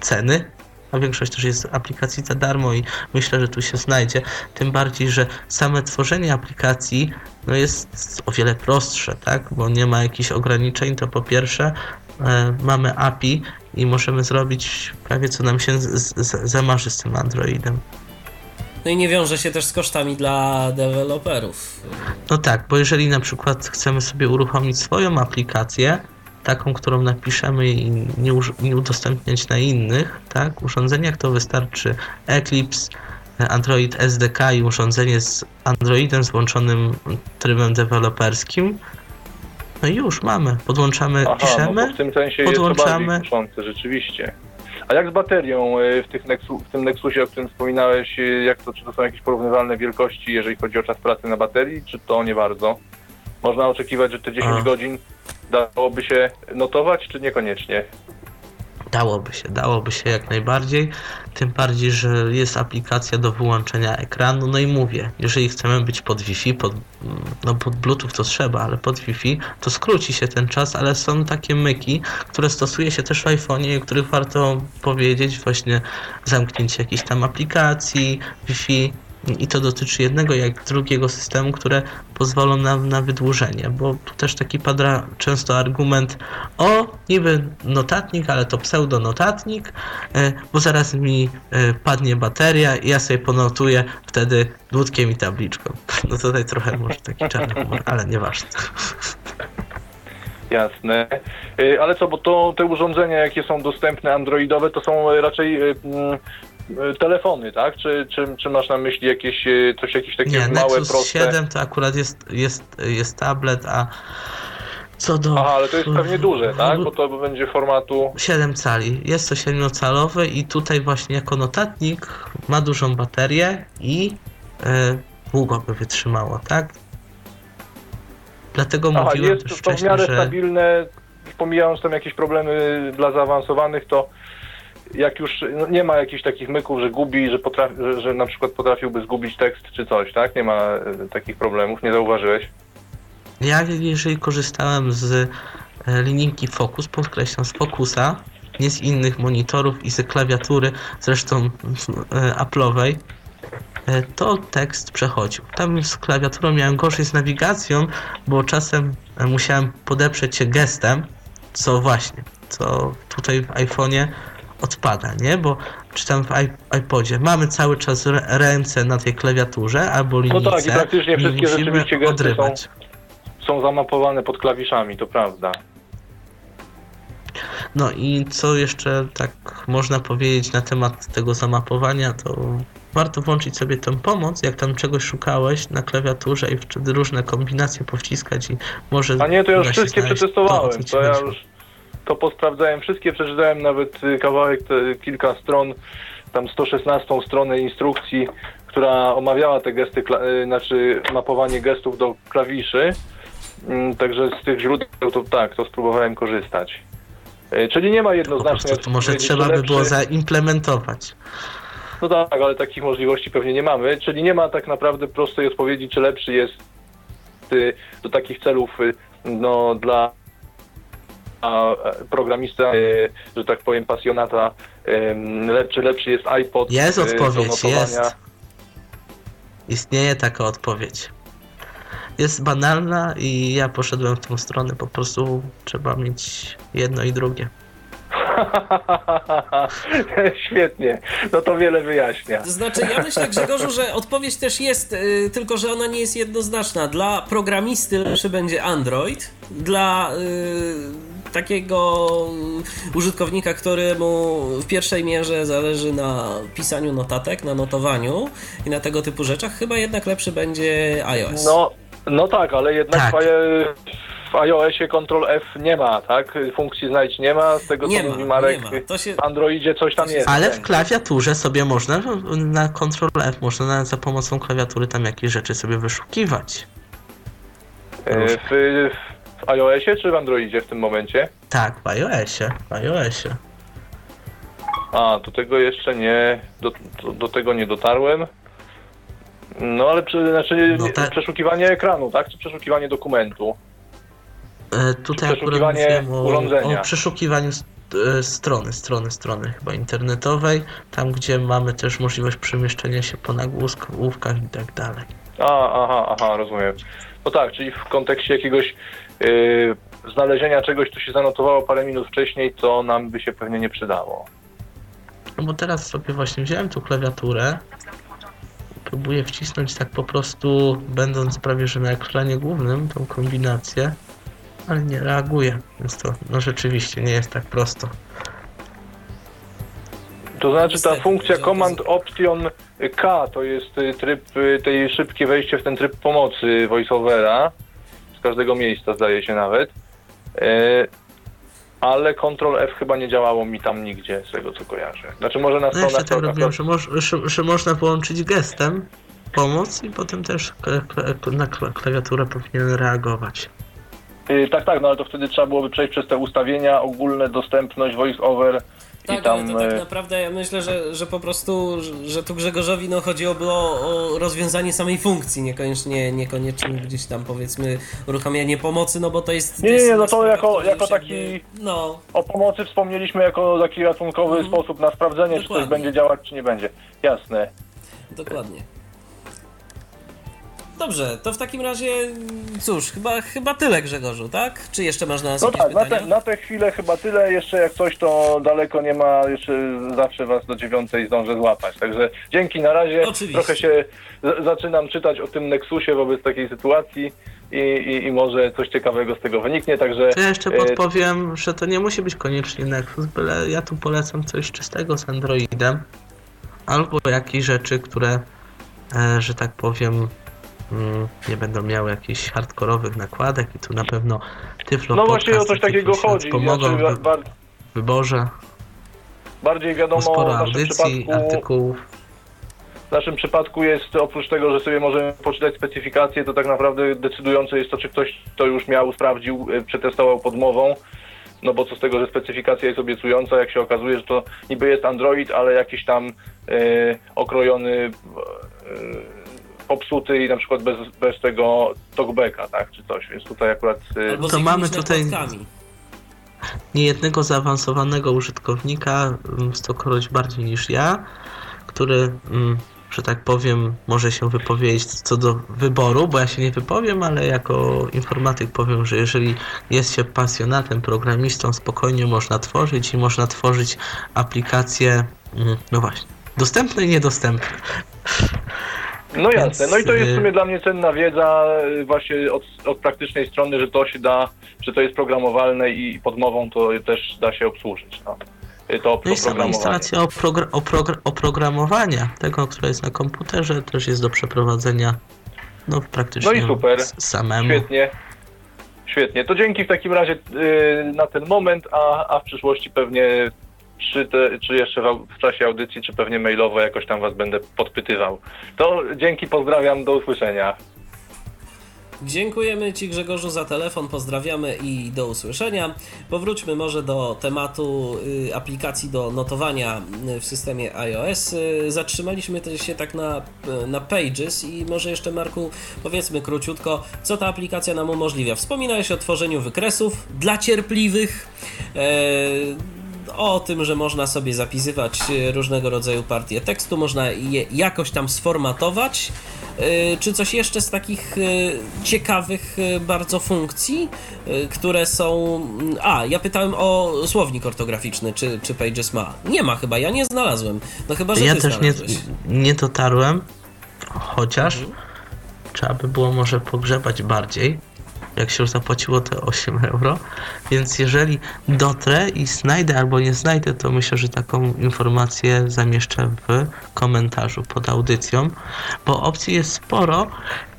ceny. A większość też jest aplikacji za darmo i myślę, że tu się znajdzie. Tym bardziej, że same tworzenie aplikacji no jest o wiele prostsze, tak? Bo nie ma jakichś ograniczeń, to po pierwsze e, mamy API i możemy zrobić prawie co nam się zamarzy z tym Androidem. No i nie wiąże się też z kosztami dla deweloperów. No tak, bo jeżeli na przykład chcemy sobie uruchomić swoją aplikację, taką, którą napiszemy i nie, nie udostępniać na innych, tak, urządzeniach, to wystarczy Eclipse, Android SDK i urządzenie z Androidem z włączonym trybem deweloperskim. No już mamy. Podłączamy, Aha, no piszemy. to w tym sensie jest to podłączamy. bardziej kuszące, rzeczywiście. A jak z baterią y, w, tych Nexu, w tym Nexusie, o którym wspominałeś, y, jak to, czy to są jakieś porównywalne wielkości, jeżeli chodzi o czas pracy na baterii, czy to nie bardzo? Można oczekiwać, że te 10 A. godzin dałoby się notować, czy niekoniecznie? Dałoby się, dałoby się jak najbardziej. Tym bardziej, że jest aplikacja do wyłączenia ekranu. No i mówię, jeżeli chcemy być pod Wi-Fi, pod, no pod Bluetooth to trzeba, ale pod Wi-Fi, to skróci się ten czas, ale są takie myki, które stosuje się też w iPhone'ie o których warto powiedzieć, właśnie zamknięcie jakiejś tam aplikacji, Wi-Fi. I to dotyczy jednego jak drugiego systemu, które pozwolą nam na wydłużenie, bo tu też taki pada często argument o niby notatnik, ale to pseudonotatnik, e, bo zaraz mi e, padnie bateria i ja sobie ponotuję wtedy dłutkiem i tabliczką. No tutaj trochę może taki czarny humor, ale nieważne. Jasne. Y, Ale co, bo to te urządzenia, jakie są dostępne androidowe, to są raczej mm, telefony, tak? Czy, czy, czy masz na myśli jakieś y, coś, jakieś takie Nie, małe, Nexus proste? 7 to akurat jest, jest, jest tablet, a co do... Aha, ale to jest pewnie duże, tak? Bo to będzie formatu... 7 cali. Jest to 7-calowy i tutaj właśnie jako notatnik ma dużą baterię i e, długo by wytrzymało, tak? Dlatego Aha, mówiłem jest też to w wcześniej, miarę że stabilne, pomijając tam jakieś problemy dla zaawansowanych, to jak już no nie ma jakichś takich myków, że gubi, że, potrafi, że, że na przykład potrafiłby zgubić tekst czy coś, tak? Nie ma e, takich problemów, nie zauważyłeś? ja jeżeli korzystałem z e, linijki Focus, podkreślam z Focusa, nie z innych monitorów i z klawiatury, zresztą e, Apple'owej, to tekst przechodził. Tam z klawiaturą miałem gorzej z nawigacją, bo czasem musiałem podeprzeć się gestem, co właśnie, co tutaj w iPhone'ie odpada, nie? Bo czy tam w iP- iPodzie mamy cały czas ręce na tej klawiaturze albo linijce tak, i praktycznie wszystkie rzeczywiście gesty są-. Są zamapowane pod klawiszami, to prawda. No i co jeszcze tak można powiedzieć na temat tego zamapowania, to warto włączyć sobie tę pomoc, jak tam czegoś szukałeś na klawiaturze i wtedy różne kombinacje powciskać i może... A nie, to ja już wszystkie przetestowałem. to, To ja już to posprawdzałem wszystkie, przeczytałem nawet y, kawałek, te, kilka stron, tam 116 stronę instrukcji która omawiała te gesty, y, znaczy mapowanie gestów do klawiszy. Mm, Także z tych źródeł to tak, to spróbowałem korzystać. Y, Czyli nie ma jednoznacznej prostu to może odpowiedzi, trzeba by było zaimplementować. No tak, ale takich możliwości pewnie nie mamy, czyli nie ma tak naprawdę prostej odpowiedzi, czy lepszy jest do takich celów no, dla a, e, programista, y, że tak powiem, pasjonata, lepszy, lepszy jest iPod. Jest do odpowiedź, jest. Istnieje taka odpowiedź. Jest banalna i ja poszedłem w tą stronę. Po prostu trzeba mieć jedno i drugie. Świetnie, no to wiele wyjaśnia. To znaczy, ja myślę, Grzegorzu, że odpowiedź też jest, y, tylko że ona nie jest jednoznaczna. Dla programisty lepszy będzie Android, dla y, takiego y, użytkownika, któremu w pierwszej mierze zależy na pisaniu notatek, na notowaniu i na tego typu rzeczach, chyba jednak lepszy będzie iOS. No, no tak, ale jednak Tak. W, iOSie Ctrl F nie ma, tak? Funkcji znajdź nie ma, z tego Nie co ma, mówi Marek. nie ma. To się- W Androidzie coś tam jest. Ale w klawiaturze sobie można na Ctrl F, można nawet za pomocą klawiatury tam jakieś rzeczy sobie wyszukiwać. E, W, w iOSie czy w Androidzie w tym momencie? Tak, w iOSie, w iOSie. A, do tego jeszcze nie, do, do, do tego nie dotarłem. No ale przy, znaczy No tak. przeszukiwanie ekranu, tak? Czy przeszukiwanie dokumentu? E, tutaj akurat mówiłem o, o przeszukiwania st- e, strony, strony, strony chyba internetowej, tam gdzie mamy też możliwość przemieszczenia się po nagłówkach i tak dalej. A, aha, aha, rozumiem. No tak, czyli w kontekście jakiegoś yy, znalezienia czegoś, co się zanotowało parę minut wcześniej, co nam by się pewnie nie przydało. No bo teraz sobie właśnie wziąłem tu klawiaturę, próbuję wcisnąć tak po prostu, będąc prawie że na ekranie głównym, tą kombinację, ale nie reaguje, więc to no rzeczywiście nie jest tak prosto. To znaczy ta funkcja Command Option K to jest y, tryb, y, tej szybkie wejście w ten tryb pomocy voiceovera z każdego miejsca zdaje się nawet. Y, ale Ctrl F chyba nie działało mi tam nigdzie z tego co kojarzę. Znaczy może na No stronach tak to robiłem, że, moż, że, że można połączyć gestem pomoc i potem też na kla- klawiaturę powinien reagować. Y, tak, tak, no ale to wtedy trzeba byłoby przejść przez te ustawienia, ogólne dostępność, voice-over i Tak, tam... ale to tak y, naprawdę ja myślę, że, że po prostu, że, tu Grzegorzowi no, chodziło o, o rozwiązanie samej funkcji, niekoniecznie, niekoniecznie gdzieś tam powiedzmy uruchamianie pomocy, no bo to jest... Nie, jest nie, no to jako- jako jakby- taki- No, O pomocy wspomnieliśmy jako taki ratunkowy Mhm. sposób na sprawdzenie, czy Dokładnie. coś będzie działać, czy nie będzie. Jasne. dokładnie. Dobrze, to w takim razie, cóż, chyba, chyba tyle Grzegorzu, tak? Czy jeszcze masz na nas No jakieś tak, na pytania? te, na tę chwilę chyba tyle. Jeszcze jak coś, to daleko nie ma. Jeszcze zawsze was do dziewiątej zdążę złapać. Także dzięki na razie. Oczywiście. Trochę się zaczynam czytać o tym Nexusie wobec takiej sytuacji i, i, i może coś ciekawego z tego wyniknie. Także ja jeszcze e, podpowiem, że to nie musi być koniecznie Nexus, byle ja tu polecam coś czystego z Androidem, albo jakieś rzeczy, które, e, że tak powiem, nie będą miały jakichś hardkorowych nakładek i tu na pewno Tyflo no właśnie o coś takiego chodzi. pomogą Znaczy, w bar, wyborze, bardziej wiadomo sporo w naszym audycji, przypadku. artykułów. W naszym przypadku jest oprócz tego, że sobie możemy poczytać specyfikację, to tak naprawdę decydujące jest to, czy ktoś to już miał, sprawdził, y, przetestował podmową. No bo co z tego, że specyfikacja jest obiecująca, jak się okazuje, że to niby jest Android, ale jakiś tam y, okrojony, y, popsuty i na przykład bez, bez tego talkbacka, tak, czy coś. Więc tutaj akurat y, Albo to mamy tutaj- nakładkami. niejednego zaawansowanego użytkownika, mm, stokroć bardziej niż ja, który, mm, że tak powiem, może się wypowiedzieć co do wyboru, bo ja się nie wypowiem, ale jako informatyk powiem, że jeżeli jest się pasjonatem, programistą, spokojnie można tworzyć i można tworzyć aplikacje, mm, no właśnie, dostępne i niedostępne. No jasne, no i to jest w y- sumie dla mnie cenna wiedza y, właśnie od, od praktycznej strony, że to się da, że to jest programowalne i podmową to też da się obsłużyć. No, Y, to, No i sama instalacja opro- opro- oprogramowania, tego, które jest na komputerze, też jest do przeprowadzenia no, praktycznie No i super. samemu. Świetnie. Świetnie. To dzięki w takim razie y, na ten moment, a, a w przyszłości pewnie czy, te, czy jeszcze w, czasie audycji, czy pewnie mailowo jakoś tam was będę podpytywał. To dzięki, pozdrawiam, do usłyszenia. Dziękujemy Ci Grzegorzu za telefon, pozdrawiamy i do usłyszenia. Powróćmy może do tematu y, aplikacji do notowania y, w systemie iOS. Y, Zatrzymaliśmy się tak na, na Pages i może jeszcze Marku powiedzmy króciutko, co ta aplikacja nam umożliwia. Wspominałeś o tworzeniu wykresów dla cierpliwych. E, o tym, że można sobie zapisywać e, różnego rodzaju partie tekstu, można je jakoś tam sformatować. E, Czy coś jeszcze z takich e, ciekawych bardzo funkcji, które są. A, ja pytałem o słownik ortograficzny, czy, czy Pages ma. Nie ma chyba, ja nie znalazłem. No chyba, że Ja też nie, nie dotarłem, chociaż Mhm. trzeba by było może pogrzebać bardziej, jak się już zapłaciło te 8 euro. Więc jeżeli dotrę i znajdę albo nie znajdę, to myślę, że taką informację zamieszczę w komentarzu pod audycją, bo opcji jest sporo.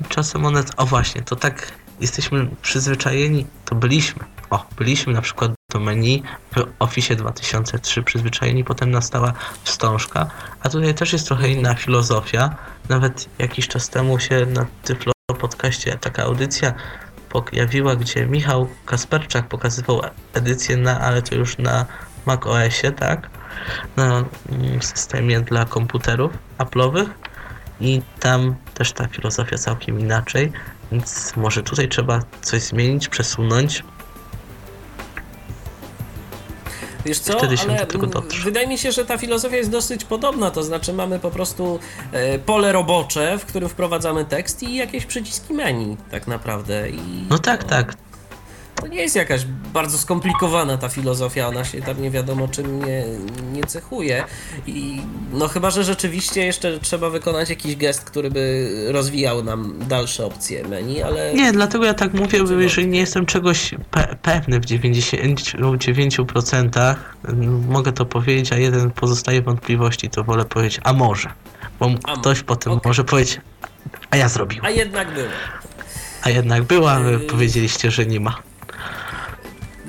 Czasem one. O właśnie, to tak jesteśmy przyzwyczajeni, to byliśmy. O, byliśmy na przykład do menu w Office 2003 przyzwyczajeni, potem nastała wstążka, a tutaj też jest trochę inna filozofia. Nawet jakiś czas temu się na Tyflo podcaście taka audycja pojawiła, gdzie Michał Kasperczak pokazywał edycję na, ale to już na Mac OSie, tak? Na mm, systemie dla komputerów Apple'owych i tam też ta filozofia całkiem inaczej, więc może tutaj trzeba coś zmienić, przesunąć. Wiesz co, ale wydaje mi się, że ta filozofia jest dosyć podobna, to znaczy mamy po prostu e, pole robocze, w którym wprowadzamy tekst i jakieś przyciski menu tak naprawdę. I No tak, tak. To nie jest jakaś bardzo skomplikowana ta filozofia, ona się tam nie wiadomo czym nie, nie cechuje. I no chyba, że rzeczywiście jeszcze trzeba wykonać jakiś gest, który by rozwijał nam dalsze opcje menu, ale... Nie, dlatego ja tak mówię, bo jeżeli nie jestem czegoś pe- pewny w 99%, mm, mogę to powiedzieć, a jeden pozostaje wątpliwości, to wolę powiedzieć, a może. Bo A ktoś potem okej. może powiedzieć, a ja zrobiłem. A jednak było. A jednak była, a wy Yy. powiedzieliście, że nie ma.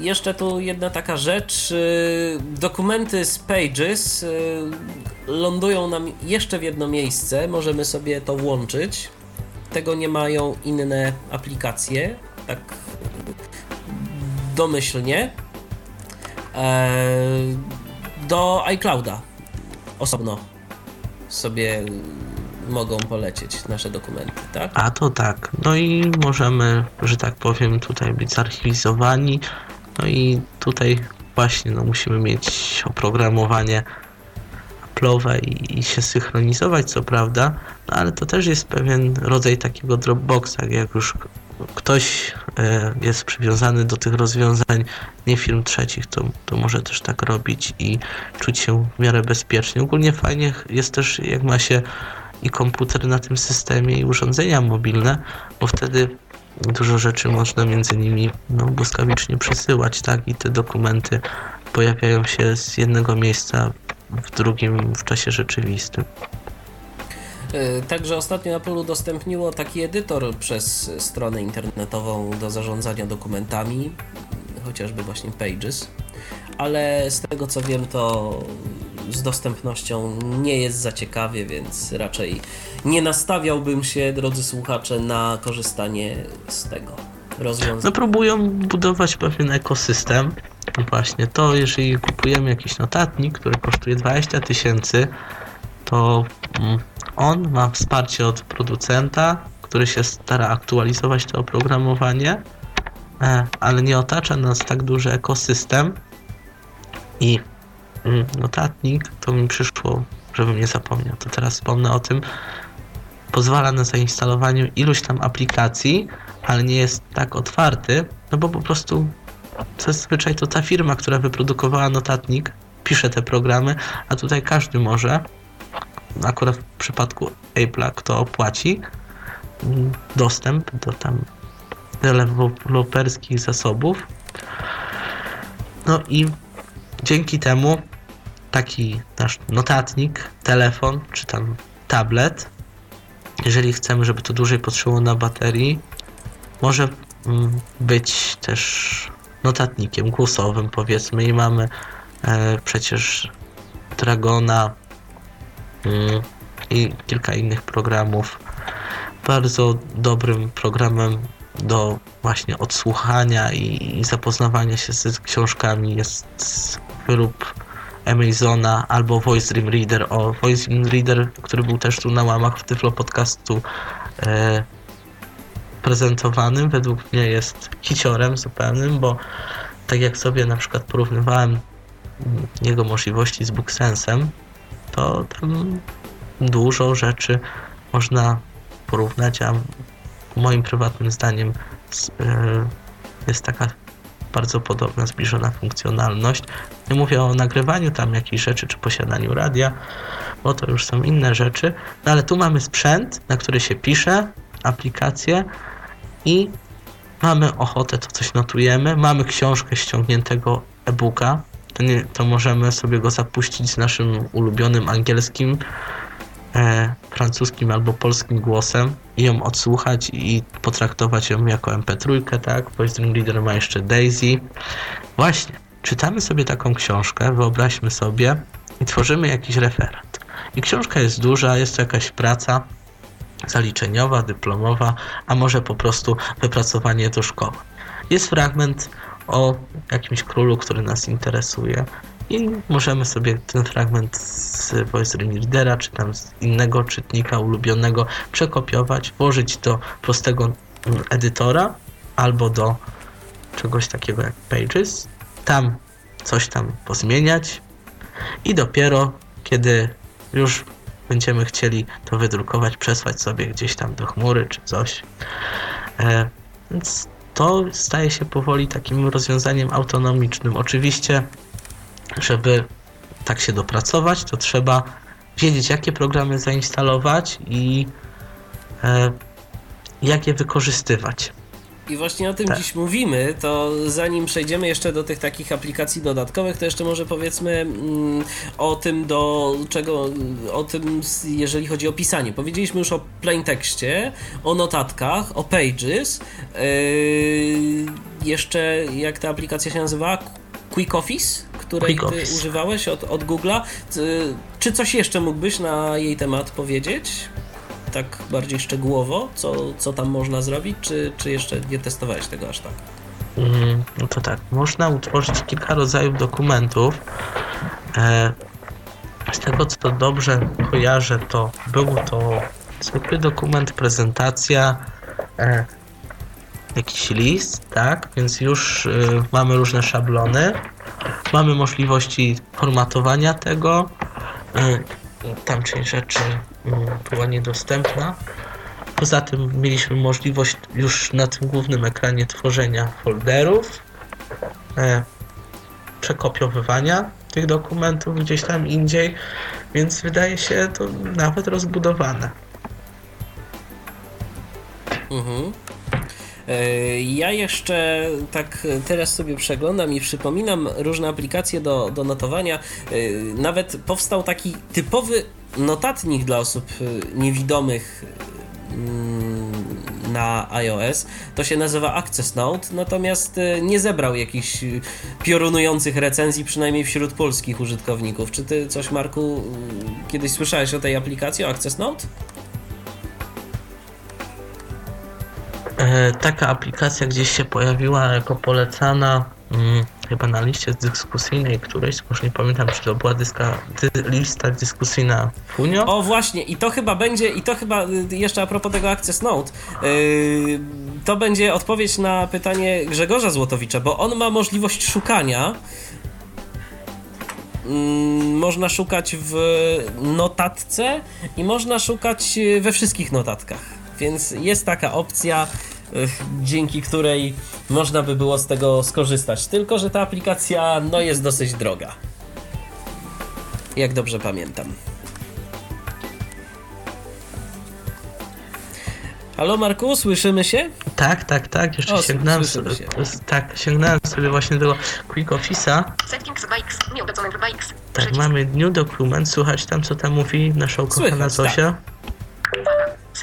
Jeszcze tu jedna taka rzecz. y, Dokumenty z Pages y, lądują nam jeszcze w jedno miejsce. Możemy sobie to łączyć. Tego nie mają inne aplikacje. Tak domyślnie. E, Do iClouda osobno sobie mogą polecieć nasze dokumenty, tak? A to tak. No i możemy, że tak powiem, tutaj być zarchiwizowani. No i tutaj właśnie no, musimy mieć oprogramowanie Apple'owe i, i się synchronizować, co prawda, no ale to też jest pewien rodzaj takiego Dropboxa, jak już ktoś e, jest przywiązany do tych rozwiązań nie firm trzecich, to, to może też tak robić i czuć się w miarę bezpiecznie. Ogólnie fajnie jest też, jak ma się i komputer na tym systemie i urządzenia mobilne, bo wtedy dużo rzeczy można między nimi no, błyskawicznie przesyłać, tak? I te dokumenty pojawiają się z jednego miejsca w drugim w czasie rzeczywistym. E, Także ostatnio Apple udostępniło taki edytor przez stronę internetową do zarządzania dokumentami, chociażby właśnie Pages, ale z tego co wiem, to z dostępnością nie jest za ciekawie, więc raczej nie nastawiałbym się, drodzy słuchacze, na korzystanie z tego No rozwiązania. próbują budować pewien ekosystem. Właśnie to, jeżeli kupujemy jakiś notatnik, który kosztuje 20 tysięcy, to mm, on ma wsparcie od producenta, który się stara aktualizować to oprogramowanie, e, ale nie otacza nas tak duży ekosystem i mm, notatnik, to mi przyszło, żebym nie zapomniał, to teraz wspomnę o tym, pozwala na zainstalowanie iluś tam aplikacji, ale nie jest tak otwarty, no bo po prostu zazwyczaj to ta firma, która wyprodukowała notatnik, pisze te programy, a tutaj każdy może, akurat w przypadku Apple'a, kto opłaci mm, dostęp do tam deweloperskich zasobów. No i dzięki temu taki nasz notatnik, telefon czy tam tablet, jeżeli chcemy, żeby to dłużej potrzymało na baterii, może mm, być też notatnikiem głosowym, powiedzmy, i mamy e, przecież Dragona mm, i kilka innych programów. Bardzo dobrym programem do właśnie odsłuchania i, i zapoznawania się z książkami jest wyrób Amazona albo Voice Dream Reader. O Voice Dream Reader, który był też tu na łamach w Tyflo Podcastu e, prezentowanym, według mnie jest hiciorem zupełnym, bo tak jak sobie na przykład porównywałem jego możliwości z Booksensem, to tam dużo rzeczy można porównać, a moim prywatnym zdaniem e, jest taka bardzo podobna, zbliżona funkcjonalność. Nie mówię o nagrywaniu tam jakichś rzeczy, czy posiadaniu radia, bo to już są inne rzeczy, no ale tu mamy sprzęt, na który się pisze, aplikację i mamy ochotę, to coś notujemy, mamy książkę ściągniętego e-booka, to, nie, to możemy sobie go zapuścić z naszym ulubionym angielskim, e, francuskim albo polskim głosem i ją odsłuchać i potraktować ją jako MP3, tak? Voice Reader ma jeszcze Daisy. Właśnie, czytamy sobie taką książkę, wyobraźmy sobie i tworzymy jakiś referat. I książka jest duża, jest to jakaś praca zaliczeniowa, dyplomowa, a może po prostu wypracowanie do szkoły. Jest fragment o jakimś królu, który nas interesuje i możemy sobie ten fragment z Voice Readera, czy tam z innego czytnika ulubionego przekopiować, włożyć do prostego edytora albo do czegoś takiego jak Pages, tam coś tam pozmieniać i dopiero kiedy już będziemy chcieli to wydrukować, przesłać sobie gdzieś tam do chmury czy coś. E, więc to staje się powoli takim rozwiązaniem autonomicznym. Oczywiście, żeby tak się dopracować, to trzeba wiedzieć, jakie programy zainstalować i e, jak je wykorzystywać. I właśnie o tym Tak. dziś mówimy, to zanim przejdziemy jeszcze do tych takich aplikacji dodatkowych, to jeszcze może powiedzmy mm, o tym, do czego, o tym, jeżeli chodzi o pisanie. Powiedzieliśmy już o plain tekście, o notatkach, o pages. Yy, jeszcze, jak ta aplikacja się nazywa? Quick Office, której Quick ty Office. używałeś od, od Google'a. Czy- coś jeszcze mógłbyś na jej temat powiedzieć? tak bardziej szczegółowo, co, co tam można zrobić, czy, czy jeszcze nie testowałeś tego aż tak? Mm, No to tak, można utworzyć kilka rodzajów dokumentów. E, z tego co dobrze kojarzę, to był to zwykły dokument, prezentacja, e, jakiś list, tak? Więc już e, mamy różne szablony, mamy możliwości formatowania tego. E, tam część rzeczy mm, była niedostępna. Poza tym mieliśmy możliwość już na tym głównym ekranie tworzenia folderów, e, przekopiowywania tych dokumentów gdzieś tam indziej, więc wydaje się to nawet rozbudowane. Mhm. E, Ja jeszcze tak teraz sobie przeglądam i przypominam różne aplikacje do, do notowania. E, Nawet powstał taki typowy notatnik dla osób e, niewidomych mm, na iOS. To się nazywa Access Note, natomiast nie zebrał jakichś piorunujących recenzji, przynajmniej wśród polskich użytkowników. Czy ty coś, Marku, kiedyś słyszałeś o tej aplikacji, o Access Note? Taka aplikacja gdzieś się pojawiła jako polecana mm, chyba na liście dyskusyjnej którejś, już nie pamiętam czy to była dyska, dy, lista dyskusyjna Funio. O właśnie, i to chyba będzie, i to chyba y, jeszcze a propos tego Access Note, yy, to będzie odpowiedź na pytanie Grzegorza Złotowicza, bo on ma możliwość szukania. Mm, Można szukać w notatce i można szukać y, we wszystkich notatkach. Więc jest taka opcja, y, dzięki której można by było z tego skorzystać. Tylko, że ta aplikacja no, jest dosyć droga. Jak dobrze pamiętam. Halo Marku, słyszymy się? Tak, tak, tak, jeszcze O, sięgnąłem sobie, tak, sięgnąłem sobie właśnie do Quick Office'a. Settings Bikes, New Document Bikes. Tak, mamy new document, słuchać tam co tam mówi nasza ukochana Słychać, Zosia. Uwaga.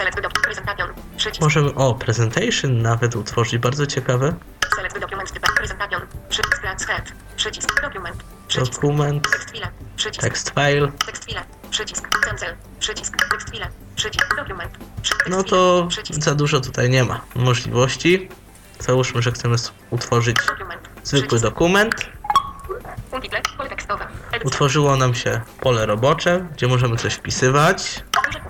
Select presentation. Przycisk. Możemy, o, presentation nawet utworzyć, bardzo ciekawe. Select document typ presentation. Przycisk Head. Przycisk dokument. Przycisk. dokument, Tekst file. Przycisk. tekst file, Tekst file. Przycisk. Cancel. Przycisk. Tekst file. Przycisk. Dokument. Przy- tekst no to Przycisk. za dużo tutaj nie ma możliwości. Załóżmy, że chcemy utworzyć Dokument. zwykły Przycisk. dokument. Utworzyło nam się pole robocze, gdzie możemy coś wpisywać. Duże.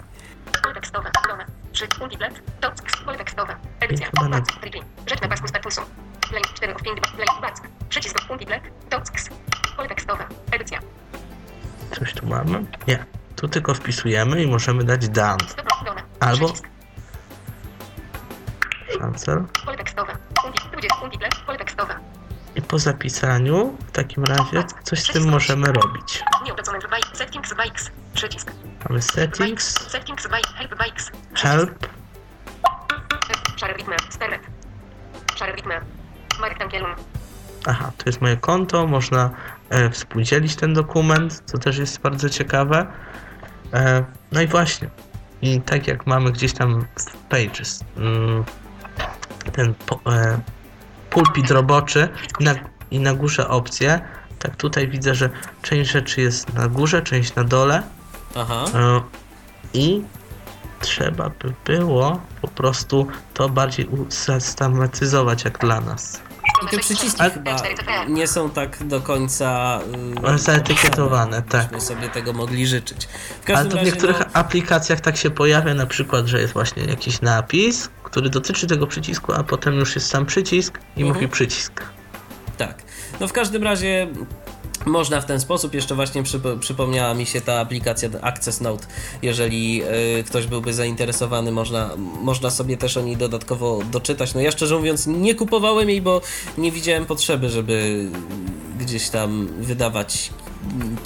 Pole tekstowe. Dome. Przycisk. Untitled. Docs. Pole tekstowe. Edycja. Back. Triki. Rzecz na pasku statusu. Play. 4 of 5. Play. Back. Przycisk. Pole tekstowe. Edycja. Coś tu mamy? Nie. Tu tylko wpisujemy i możemy dać. Dome. Albo-. Cancel. Pole tekstowe. Unti- 20. Untitled. Pole tekstowe. I po zapisaniu w takim razie coś z tym możemy robić. Nieobecone by Settings by X. Przycisk. Mamy settings, Settings Help X. help, ritmy. Steret. Tankielum. Aha, to jest moje konto, można e, współdzielić ten dokument, co też jest bardzo ciekawe. E, no i właśnie, i tak jak mamy gdzieś tam w Pages mm, ten po, e, pulpit roboczy i na, i na górze opcje, tak tutaj widzę, że część rzeczy jest na górze, część na dole Aha. e, i trzeba by było po prostu to bardziej usystematyzować jak dla nas. I te przyciski A- chyba nie są tak do końca Ale zaetykietowane, tak. Byśmy sobie tego mogli życzyć. W Ale każdym to w niektórych no, aplikacjach tak się pojawia, na przykład, że jest właśnie jakiś napis, który dotyczy tego przycisku, a potem już jest sam przycisk i Mhm. mówi przycisk. tak. No w każdym razie można w ten sposób, jeszcze właśnie przypo, przypomniała mi się ta aplikacja Access Note, jeżeli y, ktoś byłby zainteresowany, można, można sobie też o niej dodatkowo doczytać. No ja szczerze mówiąc nie kupowałem jej, bo nie widziałem potrzeby, żeby gdzieś tam wydawać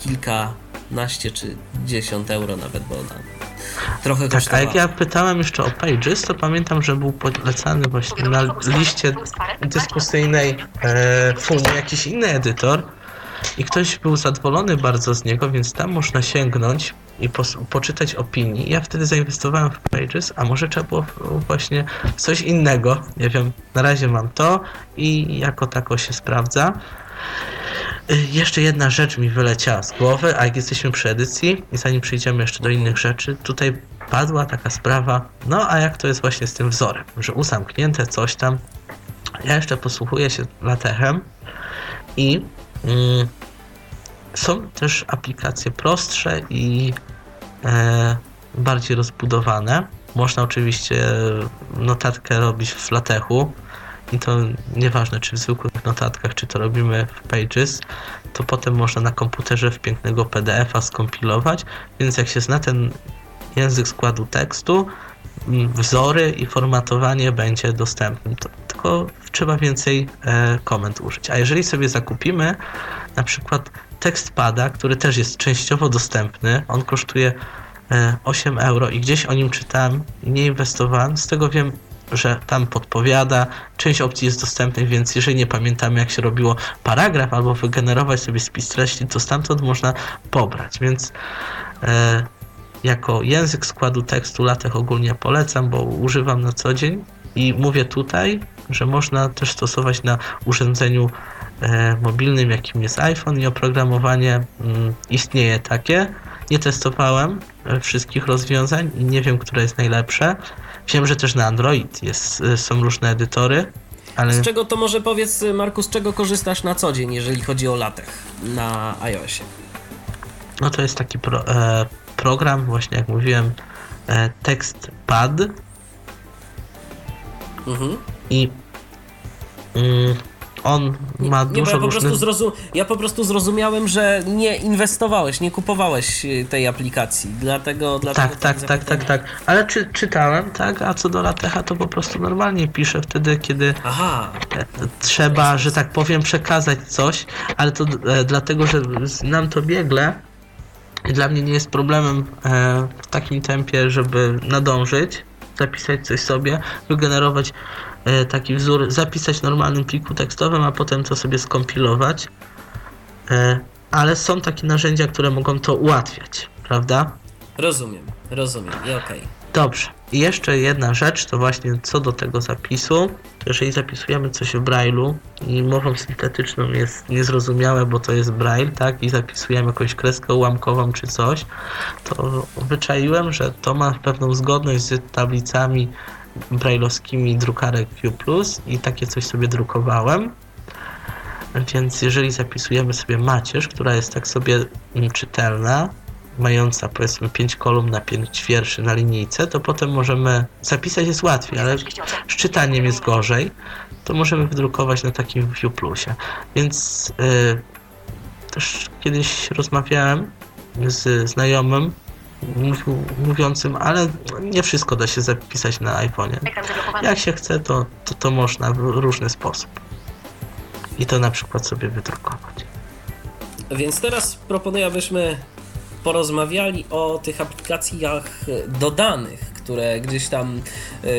kilkanaście czy dziesiąt euro nawet, bo ona trochę Tak, a jak ja pytałem jeszcze o Pages, to pamiętam, że był polecany właśnie na liście dyskusyjnej e, Funi jakiś inny edytor i ktoś był zadowolony bardzo z niego, więc tam można sięgnąć i pos- poczytać opinii. Ja wtedy zainwestowałem w Pages, a może trzeba było właśnie coś innego. Nie wiem, na razie mam to i jako tako się sprawdza. Jeszcze jedna rzecz mi wyleciała z głowy, a jak jesteśmy przy edycji i zanim przejdziemy jeszcze do innych rzeczy, tutaj padła taka sprawa, no a jak to jest właśnie z tym wzorem, że usamknięte coś tam. Ja jeszcze posłuchuję się latechem i są też aplikacje prostsze i e, bardziej rozbudowane. Można oczywiście notatkę robić w latechu i to nieważne czy w zwykłych notatkach, czy to robimy w Pages, to potem można na komputerze w pięknego PDF-a skompilować, więc jak się zna ten język składu tekstu, wzory i formatowanie będzie dostępne. Tylko trzeba więcej e, komend użyć. A jeżeli sobie zakupimy na przykład tekstpada, który też jest częściowo dostępny, on kosztuje e, 8 euro i gdzieś o nim czytałem i nie inwestowałem, z tego wiem, że tam podpowiada, część opcji jest dostępnych, więc jeżeli nie pamiętamy jak się robiło paragraf albo wygenerować sobie spis treści, to stamtąd można pobrać, więc e, jako język składu tekstu LaTeX ogólnie polecam, bo używam na co dzień i mówię tutaj, że można też stosować na urządzeniu e, mobilnym, jakim jest iPhone i oprogramowanie mm, istnieje takie. Nie testowałem e, wszystkich rozwiązań i nie wiem, które jest najlepsze. Wiem, że też na Android jest, e, są różne edytory, ale Z czego to może powiedz, Marku, z czego korzystasz na co dzień, jeżeli chodzi o latech na iOSie? no to jest taki pro, e, program, właśnie jak mówiłem, e, TextPad Mhm. i mm, on ma nie, dużo ja po, prostu różnych... zrozum, ja po prostu zrozumiałem, że nie inwestowałeś, nie kupowałeś y, tej aplikacji, dlatego... dlatego Tak, tak, tak, tak, zapytałem. tak. Ale czy, czytałem, tak, a co do Latecha to po prostu normalnie piszę wtedy, kiedy Aha, e, trzeba, że tak powiem, przekazać coś, ale to e, dlatego, że znam to biegle dla mnie nie jest problemem e, w takim tempie, żeby nadążyć, zapisać coś sobie, wygenerować e, taki wzór, zapisać w normalnym pliku tekstowym, a potem to sobie skompilować. E, ale są takie narzędzia, które mogą to ułatwiać, prawda? rozumiem, rozumiem i okej. Dobrze. I jeszcze jedna rzecz, to właśnie co do tego zapisu. Jeżeli zapisujemy coś w Braille'u i mową syntetyczną jest niezrozumiałe, bo to jest Braille, tak, i zapisujemy jakąś kreskę ułamkową czy coś, to wyczaiłem, że to ma pewną zgodność z tablicami brailleowskimi drukarek Q+, i takie coś sobie drukowałem. Więc jeżeli zapisujemy sobie macierz, która jest tak sobie czytelna, mająca powiedzmy 5 kolumn na 5 wierszy na linijce, to potem możemy, zapisać jest łatwiej, ale z czytaniem jest gorzej, to możemy wydrukować na takim View Plusie. Więc yy, też kiedyś rozmawiałem z znajomym, mówiącym, ale nie wszystko da się zapisać na iPhone'ie. Jak się chce, to, to, to można w różny sposób. I to na przykład sobie wydrukować. Więc teraz proponuję, abyśmy porozmawiali o tych aplikacjach dodanych, które gdzieś tam, yy,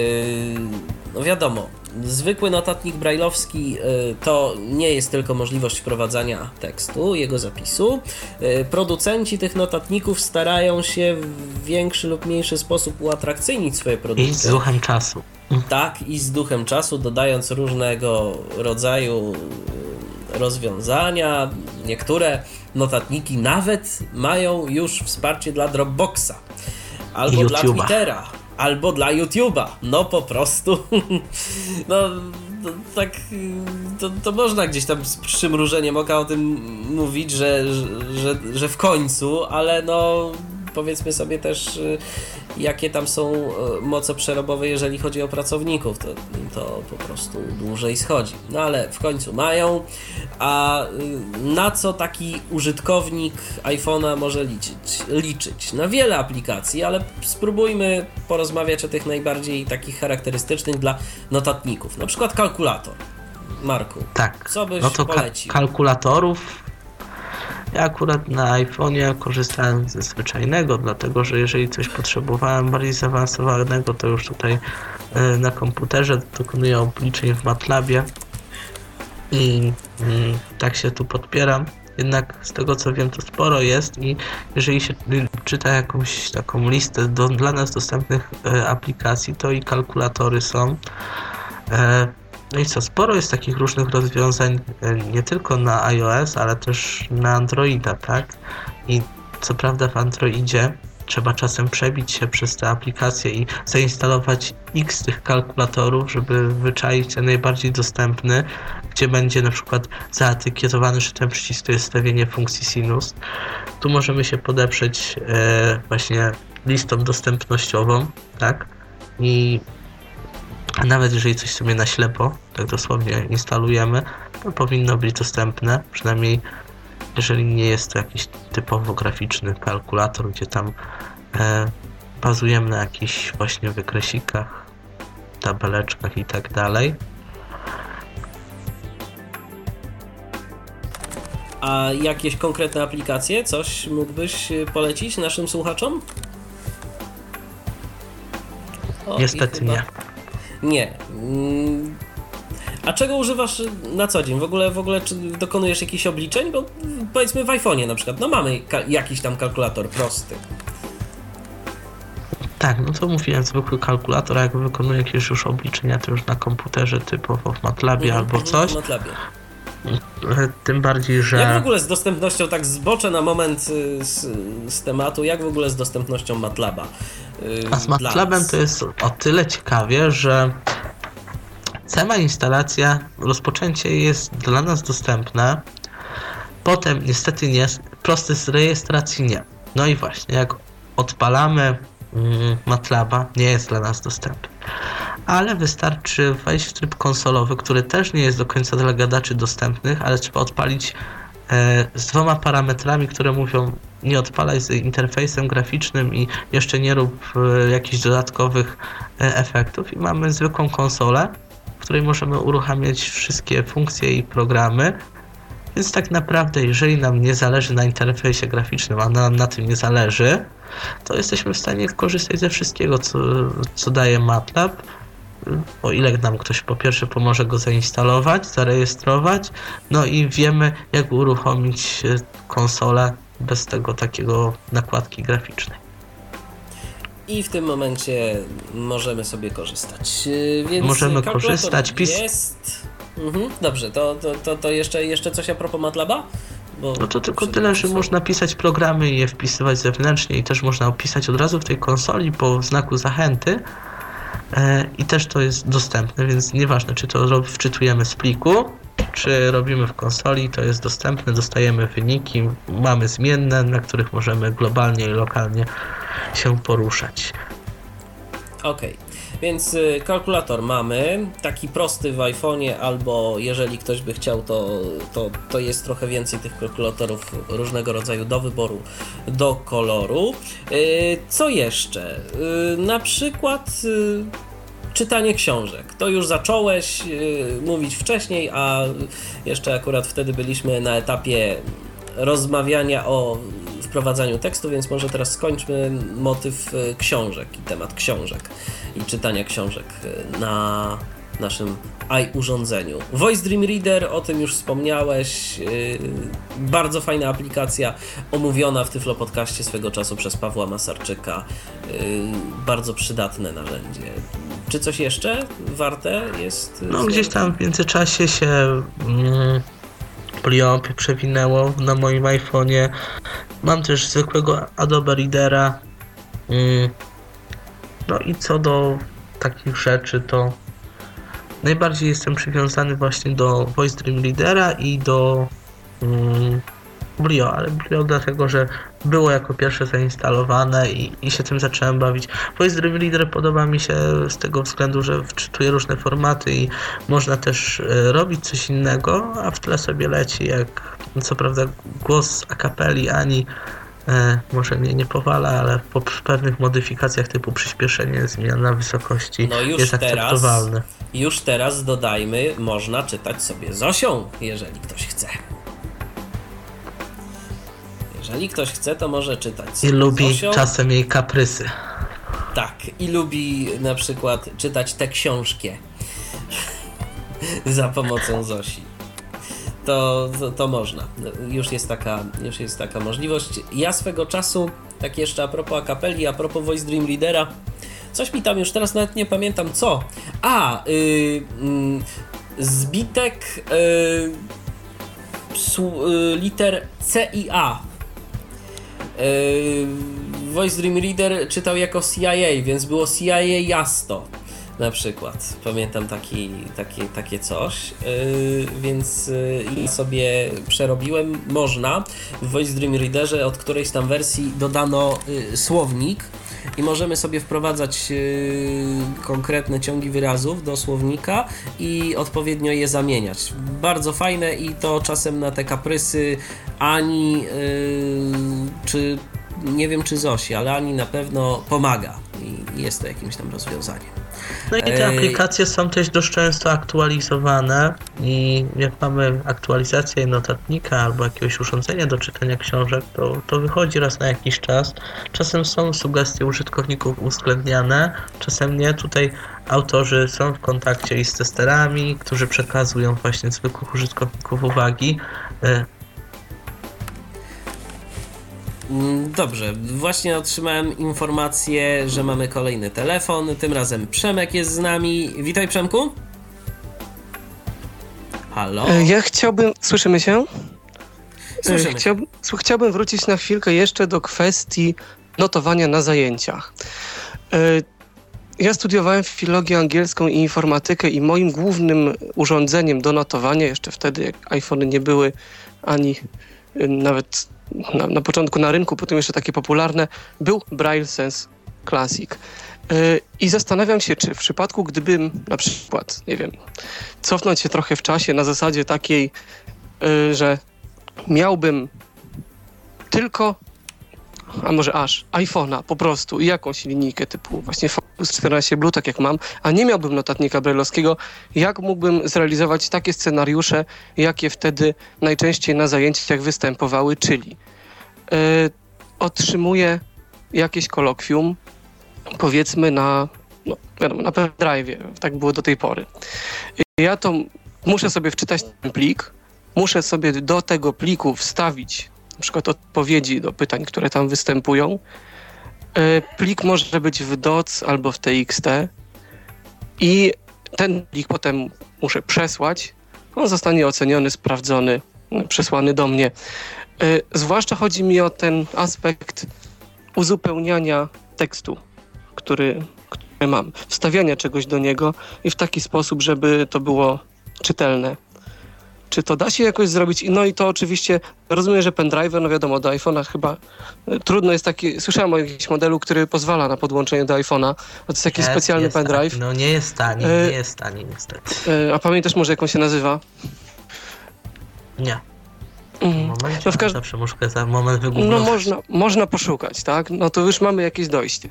no wiadomo, zwykły notatnik brajlowski yy, to nie jest tylko możliwość wprowadzania tekstu, jego zapisu. Yy, producenci tych notatników starają się w większy lub mniejszy sposób uatrakcyjnić swoje produkty. I z duchem czasu. Tak, i z duchem czasu, dodając różnego rodzaju y, rozwiązania. Niektóre notatniki nawet mają już wsparcie dla Dropboxa, albo dla YouTube'a. Twittera, albo dla YouTube'a. No po prostu. No. Tak, to, to można gdzieś tam z przymrużeniem oka o tym mówić, że, że, że w końcu, ale no powiedzmy sobie też, y, jakie tam są y, moce przerobowe, jeżeli chodzi o pracowników, to, to po prostu dłużej schodzi. No ale w końcu mają, a y, na co taki użytkownik iPhone'a może liczyć? liczyć? Na wiele aplikacji, ale spróbujmy porozmawiać o tych najbardziej takich charakterystycznych dla notatników. Na przykład kalkulator. Marku, Tak. Co byś no to kalkulatorów. Ja akurat na iPhone'ie korzystałem ze zwyczajnego, dlatego że jeżeli coś potrzebowałem bardziej zaawansowanego, to już tutaj e, na komputerze dokonuję obliczeń w MATLABie i mm, tak się tu podpieram. Jednak z tego co wiem, to sporo jest i jeżeli się y, czyta jakąś taką listę do, dla nas dostępnych e, aplikacji, to i kalkulatory są. No i co, sporo jest takich różnych rozwiązań, e, nie tylko na iOS, ale też na Androida, tak? I co prawda w Androidzie trzeba czasem przebić się przez te aplikacje i zainstalować x tych kalkulatorów, żeby wyczaić ten najbardziej dostępny, gdzie będzie na przykład zaetykietowany, że ten przycisk to jest stawienie funkcji sinus. Tu możemy się podeprzeć e, właśnie listą dostępnościową, tak? I a nawet jeżeli coś sobie na ślepo, tak dosłownie instalujemy, to powinno być dostępne, przynajmniej jeżeli nie jest to jakiś typowo graficzny kalkulator, gdzie tam e, bazujemy na jakichś właśnie wykresikach, tabeleczkach i tak dalej. A jakieś konkretne aplikacje? Coś mógłbyś y, polecić naszym słuchaczom? O, Niestety nie. Nie. Mm, A czego używasz na co dzień? W ogóle, w ogóle czy dokonujesz jakichś obliczeń? Bo mm, powiedzmy w iPhone'ie na przykład, no mamy jakiś tam kalkulator prosty. Tak, no to mówiłem, zwykły kalkulator, a jak wykonuję jakieś już obliczenia, to już na komputerze typowo w MATLABie Mhm, albo mhm, coś. w MATLAbie. Tym bardziej, że... Jak w ogóle z dostępnością, tak zboczę na moment y, z, z tematu, jak w ogóle z dostępnością MATLABa? y, A z MATLABem to jest o tyle ciekawie, że sama instalacja, rozpoczęcie jest dla nas dostępne. Potem niestety nie, proces rejestracji nie. No i właśnie, jak odpalamy MATLABa, nie jest dla nas dostępny. Ale wystarczy wejść w tryb konsolowy, który też nie jest do końca dla gadaczy dostępnych, ale trzeba odpalić e, z dwoma parametrami, które mówią nie odpalaj z interfejsem graficznym i jeszcze nie rób e, jakichś dodatkowych e, efektów i mamy zwykłą konsolę, w której możemy uruchamiać wszystkie funkcje i programy. Więc tak naprawdę, jeżeli nam nie zależy na interfejsie graficznym, a nam na tym nie zależy, to jesteśmy w stanie korzystać ze wszystkiego, co, co daje MATLAB. O ile nam ktoś po pierwsze pomoże go zainstalować, zarejestrować, no i wiemy, jak uruchomić e, konsolę bez tego takiego nakładki graficznej. i w tym momencie możemy sobie korzystać. Yy, Więc Możemy korzystać, pis- Jest. Mhm, dobrze, to, to, to, to jeszcze, jeszcze coś a propos MATLABa? Bo No to tylko tyle, że można pisać programy i je wpisywać zewnętrznie i też można opisać od razu w tej konsoli po znaku zachęty. E, I też to jest dostępne, więc nieważne czy to wczytujemy z pliku, czy robimy w konsoli, to jest dostępne, dostajemy wyniki, mamy zmienne, na których możemy globalnie i lokalnie się poruszać. Okej, więc y, kalkulator mamy, taki prosty w iPhone'ie, albo jeżeli ktoś by chciał, to, to, to jest trochę więcej tych kalkulatorów różnego rodzaju do wyboru, do koloru. Y, Co jeszcze? Y, Na przykład czytanie książek. To już zacząłeś mówić wcześniej, a jeszcze akurat wtedy byliśmy na etapie rozmawiania o wprowadzaniu tekstu, więc może teraz skończmy motyw y, książek i temat książek i czytania książek y, na naszym i-urządzeniu. Voice Dream Reader, o tym już wspomniałeś, y, bardzo fajna aplikacja, omówiona w Tyflo Podcaście swego czasu przez Pawła Masarczyka, y, bardzo przydatne narzędzie. Czy coś jeszcze warte jest? No gdzieś tam w międzyczasie się mm, Pliop przewinęło na moim iPhone'ie. Mam też zwykłego Adobe Readera. Mm, No i co do takich rzeczy, to najbardziej jestem przywiązany właśnie do Voice Dream Readera i do mm, Brio, ale Brio dlatego, że było jako pierwsze zainstalowane i, i się tym zacząłem bawić. Voice Dream Reader podoba mi się z tego względu, że wczytuje różne formaty i można też e, robić coś innego, a w tle sobie leci jak co prawda głos a capelli Ani e, może mnie nie powala, ale po pewnych modyfikacjach typu przyspieszenie, zmiana wysokości No już jest teraz, akceptowalne. już teraz dodajmy, można czytać sobie Zosią, jeżeli ktoś chce. Jeżeli ktoś chce, to może czytać I lubi Zosią. czasem jej kaprysy. Tak, i lubi na przykład czytać tę książkę za pomocą Zosi. To, to, to można. Już jest, taka, już jest taka możliwość. Ja swego czasu, tak jeszcze a propos akapeli, a propos Voice Dream Readera, coś mi tam już teraz nawet nie pamiętam co. A, yy, zbitek yy, psu- yy, liter C i A Yy, Voice Dream Reader czytał jako CIA, więc było CIA Jasto na przykład. Pamiętam taki, taki, takie coś, yy, więc yy, sobie przerobiłem. Można w Voice Dream Readerze od którejś tam wersji dodano yy, słownik i możemy sobie wprowadzać yy, konkretne ciągi wyrazów do słownika i odpowiednio je zamieniać. Bardzo fajne i to czasem na te kaprysy Ani yy, czy nie wiem czy Zosi, ale Ani na pewno pomaga i jest to jakimś tam rozwiązaniem. No i te aplikacje są też dość często aktualizowane i jak mamy aktualizację notatnika albo jakiegoś urządzenia do czytania książek, to, to wychodzi raz na jakiś czas. Czasem są sugestie użytkowników uwzględniane, czasem nie. Tutaj autorzy są w kontakcie i z testerami, którzy przekazują właśnie zwykłych użytkowników uwagi. Mm, Dobrze, właśnie otrzymałem informację, że mamy kolejny telefon. Tym razem Przemek jest z nami. Witaj Przemku. Halo? E, Ja chciałbym. Słyszymy się? E, Słyszymy. Chciałbym, wrócić na chwilkę jeszcze do kwestii notowania na zajęciach. E, Ja studiowałem filologię angielską i informatykę, i moim głównym urządzeniem do notowania, jeszcze wtedy, jak iPhony nie były ani nawet na, na początku na rynku, potem jeszcze takie popularne, był Braille Sense Classic. E, I zastanawiam się, czy w przypadku, gdybym na przykład, nie wiem, cofnąć się trochę w czasie na zasadzie takiej, y, że miałbym tylko, a może aż, iPhone'a po prostu i jakąś linijkę typu właśnie Focus 14 Blue, tak jak mam, a nie miałbym notatnika brajlowskiego, jak mógłbym zrealizować takie scenariusze, jakie wtedy najczęściej na zajęciach występowały, czyli y, otrzymuję jakieś kolokwium, powiedzmy na, no, wiadomo, na pendrive'ie, tak było do tej pory. Ja to muszę sobie wczytać ten plik, muszę sobie do tego pliku wstawić na przykład odpowiedzi do pytań, które tam występują Plik może być w DOC albo w TXT i ten plik potem muszę przesłać. On zostanie oceniony, sprawdzony, przesłany do mnie. Zwłaszcza chodzi mi o ten aspekt uzupełniania tekstu, który, który mam, wstawiania czegoś do niego i w taki sposób, żeby to było czytelne. Czy to da się jakoś zrobić? No i to oczywiście, rozumiem, że pendrive, no wiadomo, do iPhone'a chyba y, trudno jest taki, słyszałem o jakimś modelu, który pozwala na podłączenie do iPhone'a, to jest taki Jest, specjalny jest pendrive. No nie jest tani, E, nie jest tani niestety. Y, A pamiętasz może, jak on się nazywa? Nie. Mm. momencie No w każ- zawsze muszę za moment No wygooglować. można, można poszukać, tak? No to już mamy jakieś dojście.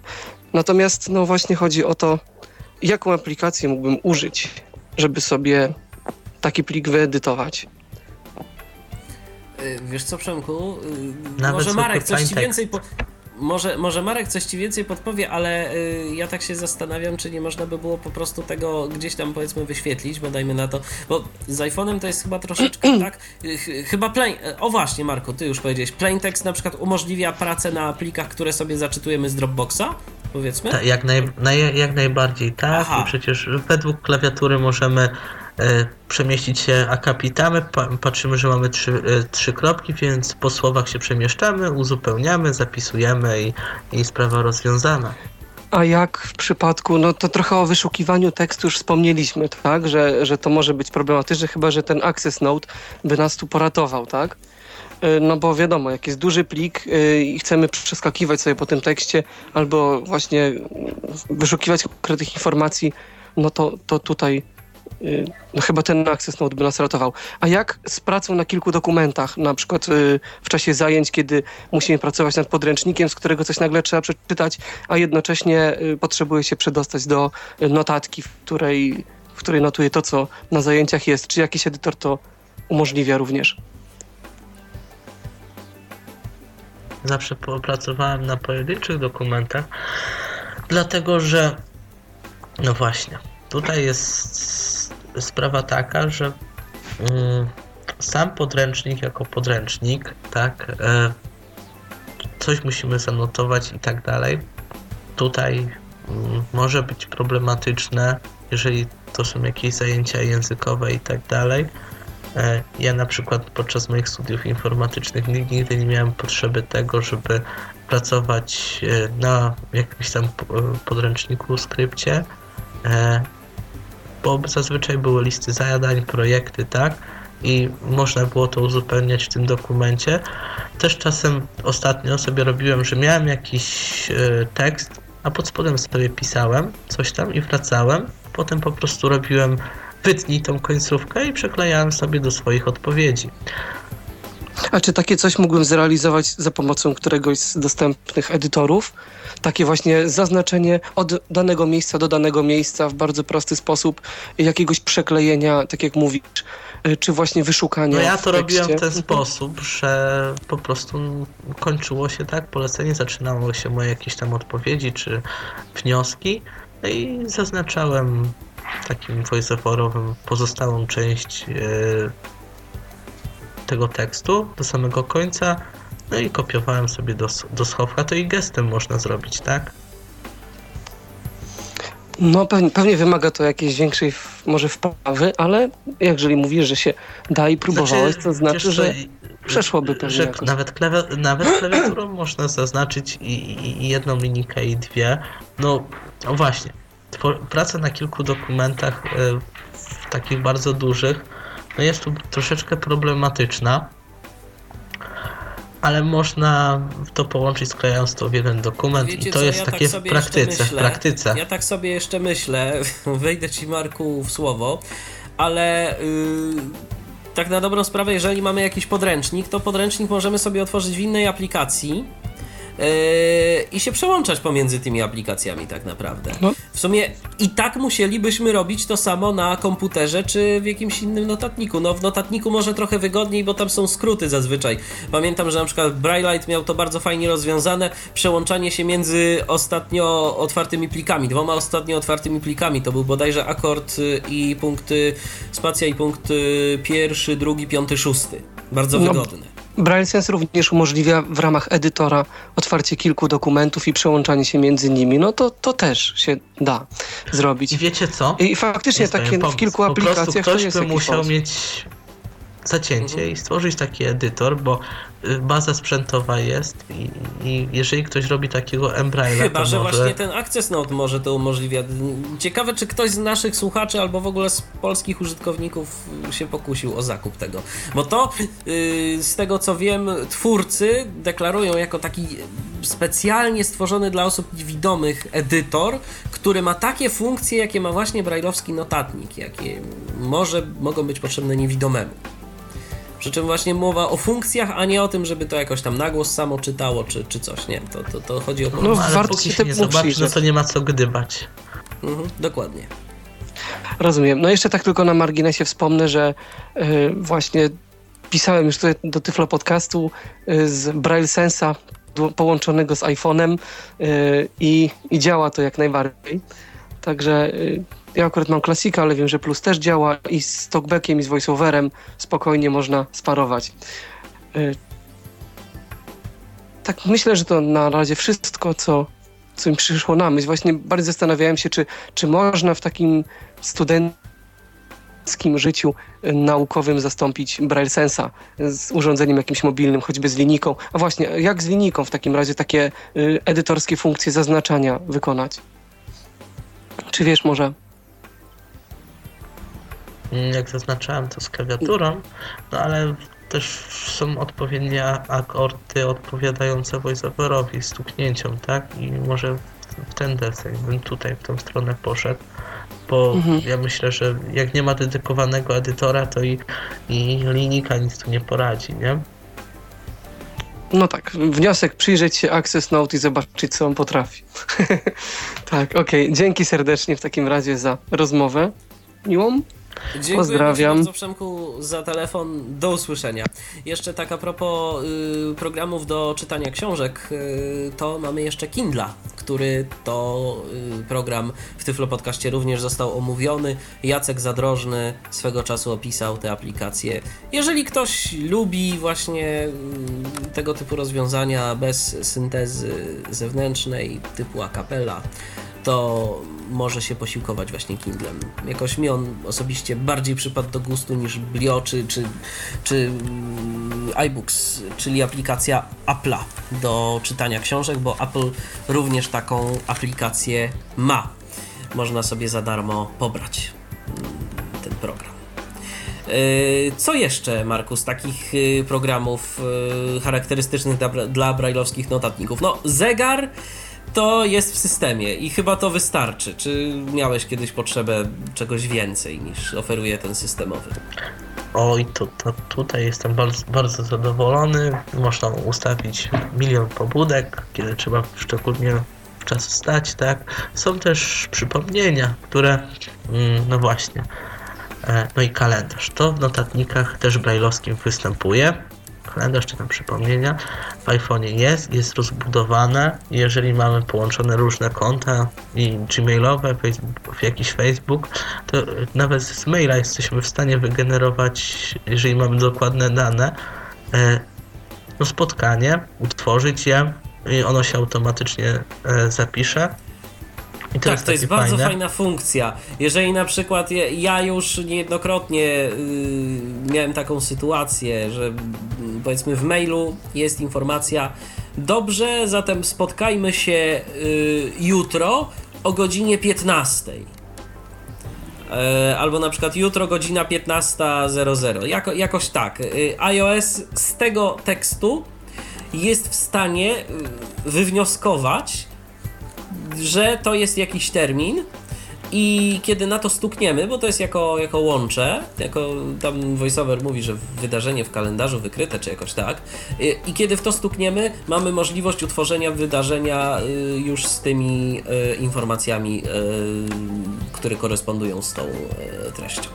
Natomiast no właśnie chodzi o to, jaką aplikację mógłbym użyć, żeby sobie taki plik wyedytować. Y, Wiesz co, Przemku? y, Nawet Może Marek coś ci więcej. Po... Może, może Marek coś ci więcej podpowie, ale y, ja tak się zastanawiam, czy nie można by było po prostu tego gdzieś tam powiedzmy wyświetlić, bo dajmy na to. Bo z iPhone'em to jest chyba troszeczkę tak. ch- chyba plain. O właśnie, Marku, ty już powiedziałeś. Plain text na przykład umożliwia pracę na plikach, które sobie zaczytujemy z Dropboxa, powiedzmy. Ta, jak, naj, naj, jak najbardziej tak. Aha. I przecież według klawiatury możemy przemieścić się akapitami. Pa, patrzymy, że mamy trzy, e, trzy kropki, więc po słowach się przemieszczamy, uzupełniamy, zapisujemy i, i sprawa rozwiązana. A jak w przypadku, no to trochę o wyszukiwaniu tekstu już wspomnieliśmy, tak? Że, że to może być problematyczne, chyba że ten access node by nas tu poratował, tak? Y, No bo wiadomo, jak jest duży plik i chcemy przeskakiwać sobie po tym tekście albo właśnie wyszukiwać konkretnych informacji, no to, to tutaj no chyba ten access node by nas ratował. A jak z pracą na kilku dokumentach, na przykład y, w czasie zajęć, kiedy musimy pracować nad podręcznikiem, z którego coś nagle trzeba przeczytać, a jednocześnie y, potrzebuje się przedostać do notatki, w której, w której notuje to, co na zajęciach jest. Czy jakiś edytor to umożliwia również? Zawsze pracowałem na pojedynczych dokumentach, dlatego że, no właśnie, tutaj jest sprawa taka, że mm, sam podręcznik jako podręcznik, tak, e, coś musimy zanotować i tak dalej. Tutaj mm, może być problematyczne, jeżeli to są jakieś zajęcia językowe i tak dalej. E, Ja na przykład podczas moich studiów informatycznych nigdy nie miałem potrzeby tego, żeby pracować e, na jakimś tam podręczniku, skrypcie, bo zazwyczaj były listy zadań, projekty, tak? I można było to uzupełniać w tym dokumencie. Też czasem ostatnio sobie robiłem, że miałem jakiś e, tekst, a pod spodem sobie pisałem coś tam i wracałem. Potem po prostu robiłem wytnij tą końcówkę i przeklejałem sobie do swoich odpowiedzi. A czy takie coś mógłbym zrealizować za pomocą któregoś z dostępnych edytorów? Takie właśnie zaznaczenie od danego miejsca do danego miejsca w bardzo prosty sposób, jakiegoś przeklejenia, tak jak mówisz, y, czy właśnie wyszukania. No ja w to robiłem w ten sposób, że po prostu kończyło się tak polecenie, zaczynało się moje jakieś tam odpowiedzi czy wnioski no i zaznaczałem takim voiceoverowym pozostałą część e, tego tekstu do samego końca no i kopiowałem sobie do, do schowka, to i gestem można zrobić, tak? No pewnie, pewnie wymaga to jakiejś większej może wprawy, ale jeżeli mówisz, że się da i próbowałeś, to znaczy, wiesz co, że przeszłoby pewnie że jakoś. nawet, klawi- nawet klawiaturą można zaznaczyć i, i, jedną linijkę i dwie. No, no właśnie, praca na kilku dokumentach w takich bardzo dużych no jest tu troszeczkę problematyczna, ale można to połączyć sklejając to w jeden dokument. Wiecie i to co, jest ja takie tak w praktyce, w praktyce. Ja tak sobie jeszcze myślę, wejdę ci Marku w słowo, ale yy, tak na dobrą sprawę, jeżeli mamy jakiś podręcznik, to podręcznik możemy sobie otworzyć w innej aplikacji i się przełączać pomiędzy tymi aplikacjami tak naprawdę. No. W sumie i tak musielibyśmy robić to samo na komputerze czy w jakimś innym notatniku. No w notatniku może trochę wygodniej, bo tam są skróty zazwyczaj. Pamiętam, że na przykład Braillite miał to bardzo fajnie rozwiązane, przełączanie się między ostatnio otwartymi plikami, dwoma ostatnio otwartymi plikami. To był bodajże akord y, i punkty, spacja i punkt y, pierwszy, drugi, piąty, szósty. Bardzo No, wygodne. Braille Sense również umożliwia w ramach edytora otwarcie kilku dokumentów i przełączanie się między nimi. No to, to też się da zrobić. I wiecie co? I faktycznie Jest takie w pomysł. kilku po prostu aplikacjach to ktoś jest by musiał sposób. mieć zacięcie Mhm. i stworzyć taki edytor, bo y, baza sprzętowa jest i, i jeżeli ktoś robi takiego Embraila, Chyba, to że może... właśnie ten Access Note może to umożliwia. Ciekawe, czy ktoś z naszych słuchaczy albo w ogóle z polskich użytkowników się pokusił o zakup tego. Bo to, yy, z tego co wiem, twórcy deklarują jako taki specjalnie stworzony dla osób niewidomych edytor, który ma takie funkcje, jakie ma właśnie brajlowski notatnik, jakie może mogą być potrzebne niewidomemu. Przy czym właśnie mowa o funkcjach, a nie o tym, żeby to jakoś tam na głos samo czytało, czy, czy coś. Nie, to, to, to chodzi o... No, No, ale warto póki się nie zobaczy, no to nie ma co gdybać. Mhm, dokładnie. Rozumiem. No jeszcze tak tylko na marginesie wspomnę, że y, właśnie pisałem już tutaj do Tyflo Podcastu y, z Braille Sensa połączonego z iPhone'em y, i, i działa to jak najbardziej. Także y, ja akurat mam klasika, ale wiem, że Plus też działa i z talkbackiem i z voiceoverem spokojnie można sparować. Y, tak myślę, że to na razie wszystko, co, co mi przyszło na myśl. Właśnie bardzo zastanawiałem się, czy, czy można w takim studenckim życiu y, naukowym zastąpić Braille Sensa z urządzeniem jakimś mobilnym, choćby z linijką. A właśnie, jak z linijką w takim razie takie y, edytorskie funkcje zaznaczania wykonać? Czy wiesz może? Mm, Jak zaznaczałem to z klawiaturą, no ale też są odpowiednie akordy odpowiadające voiceoverowi, stuknięciom, tak? I może w- ten deseń bym tutaj w tą stronę poszedł, bo Mhm. ja myślę, że jak nie ma dedykowanego edytora, to i, i linijka nic tu nie poradzi, nie? No tak, wniosek przyjrzeć się Access Note i zobaczyć, co on potrafi. tak, okej. Dzięki serdecznie w takim razie za rozmowę. Miłą? Dziękuję Pozdrawiam. bardzo Przemku za telefon. Do usłyszenia. Jeszcze tak a propos y, programów do czytania książek, y, to mamy jeszcze Kindla, który to y, program w Tyflo Podcaście również został omówiony. Jacek Zadrożny swego czasu opisał te aplikacje. Jeżeli ktoś lubi właśnie y, tego typu rozwiązania bez syntezy zewnętrznej typu a cappella, to może się posiłkować właśnie Kindlem. Jakoś mi on osobiście bardziej przypadł do gustu niż Blio czy, czy, czy mm, iBooks, czyli aplikacja Apple'a do czytania książek, bo Apple również taką aplikację ma. Można sobie za darmo pobrać mm, ten program. Yy, Co jeszcze, Markus, takich yy, programów yy, charakterystycznych dla, brajlowskich notatników? No, zegar to jest w systemie i chyba to wystarczy. Czy miałeś kiedyś potrzebę czegoś więcej niż oferuje ten systemowy? Oj, to, to tutaj jestem bardzo, bardzo zadowolony. Można ustawić milion pobudek, kiedy trzeba szczególnie czas wstać, tak? Są też przypomnienia, które, mm, no właśnie, e, no i kalendarz. To w notatnikach też brajlowskim występuje. Kalendarz czy tam przypomnienia w iPhone'ie jest, jest rozbudowane. Jeżeli mamy połączone różne konta i gmailowe, Facebook, jakiś Facebook, to nawet z maila jesteśmy w stanie wygenerować, jeżeli mamy dokładne dane, e, no spotkanie, utworzyć je i ono się automatycznie e, zapisze. I Tak, to jest bardzo fajne. fajna funkcja. Jeżeli na przykład ja, już niejednokrotnie yy, miałem taką sytuację, że powiedzmy w mailu jest informacja dobrze, zatem spotkajmy się yy, jutro o godzinie 15. E, Albo na przykład jutro godzina 15.00. Jako, jakoś tak. Y, iOS z tego tekstu jest w stanie y, wywnioskować, że to jest jakiś termin i kiedy na to stukniemy, bo to jest jako, jako łącze, jako tam voiceover mówi, że wydarzenie w kalendarzu wykryte, czy jakoś tak, i, i kiedy w to stukniemy, mamy możliwość utworzenia wydarzenia y, już z tymi y, informacjami, y, które korespondują z tą y, treścią.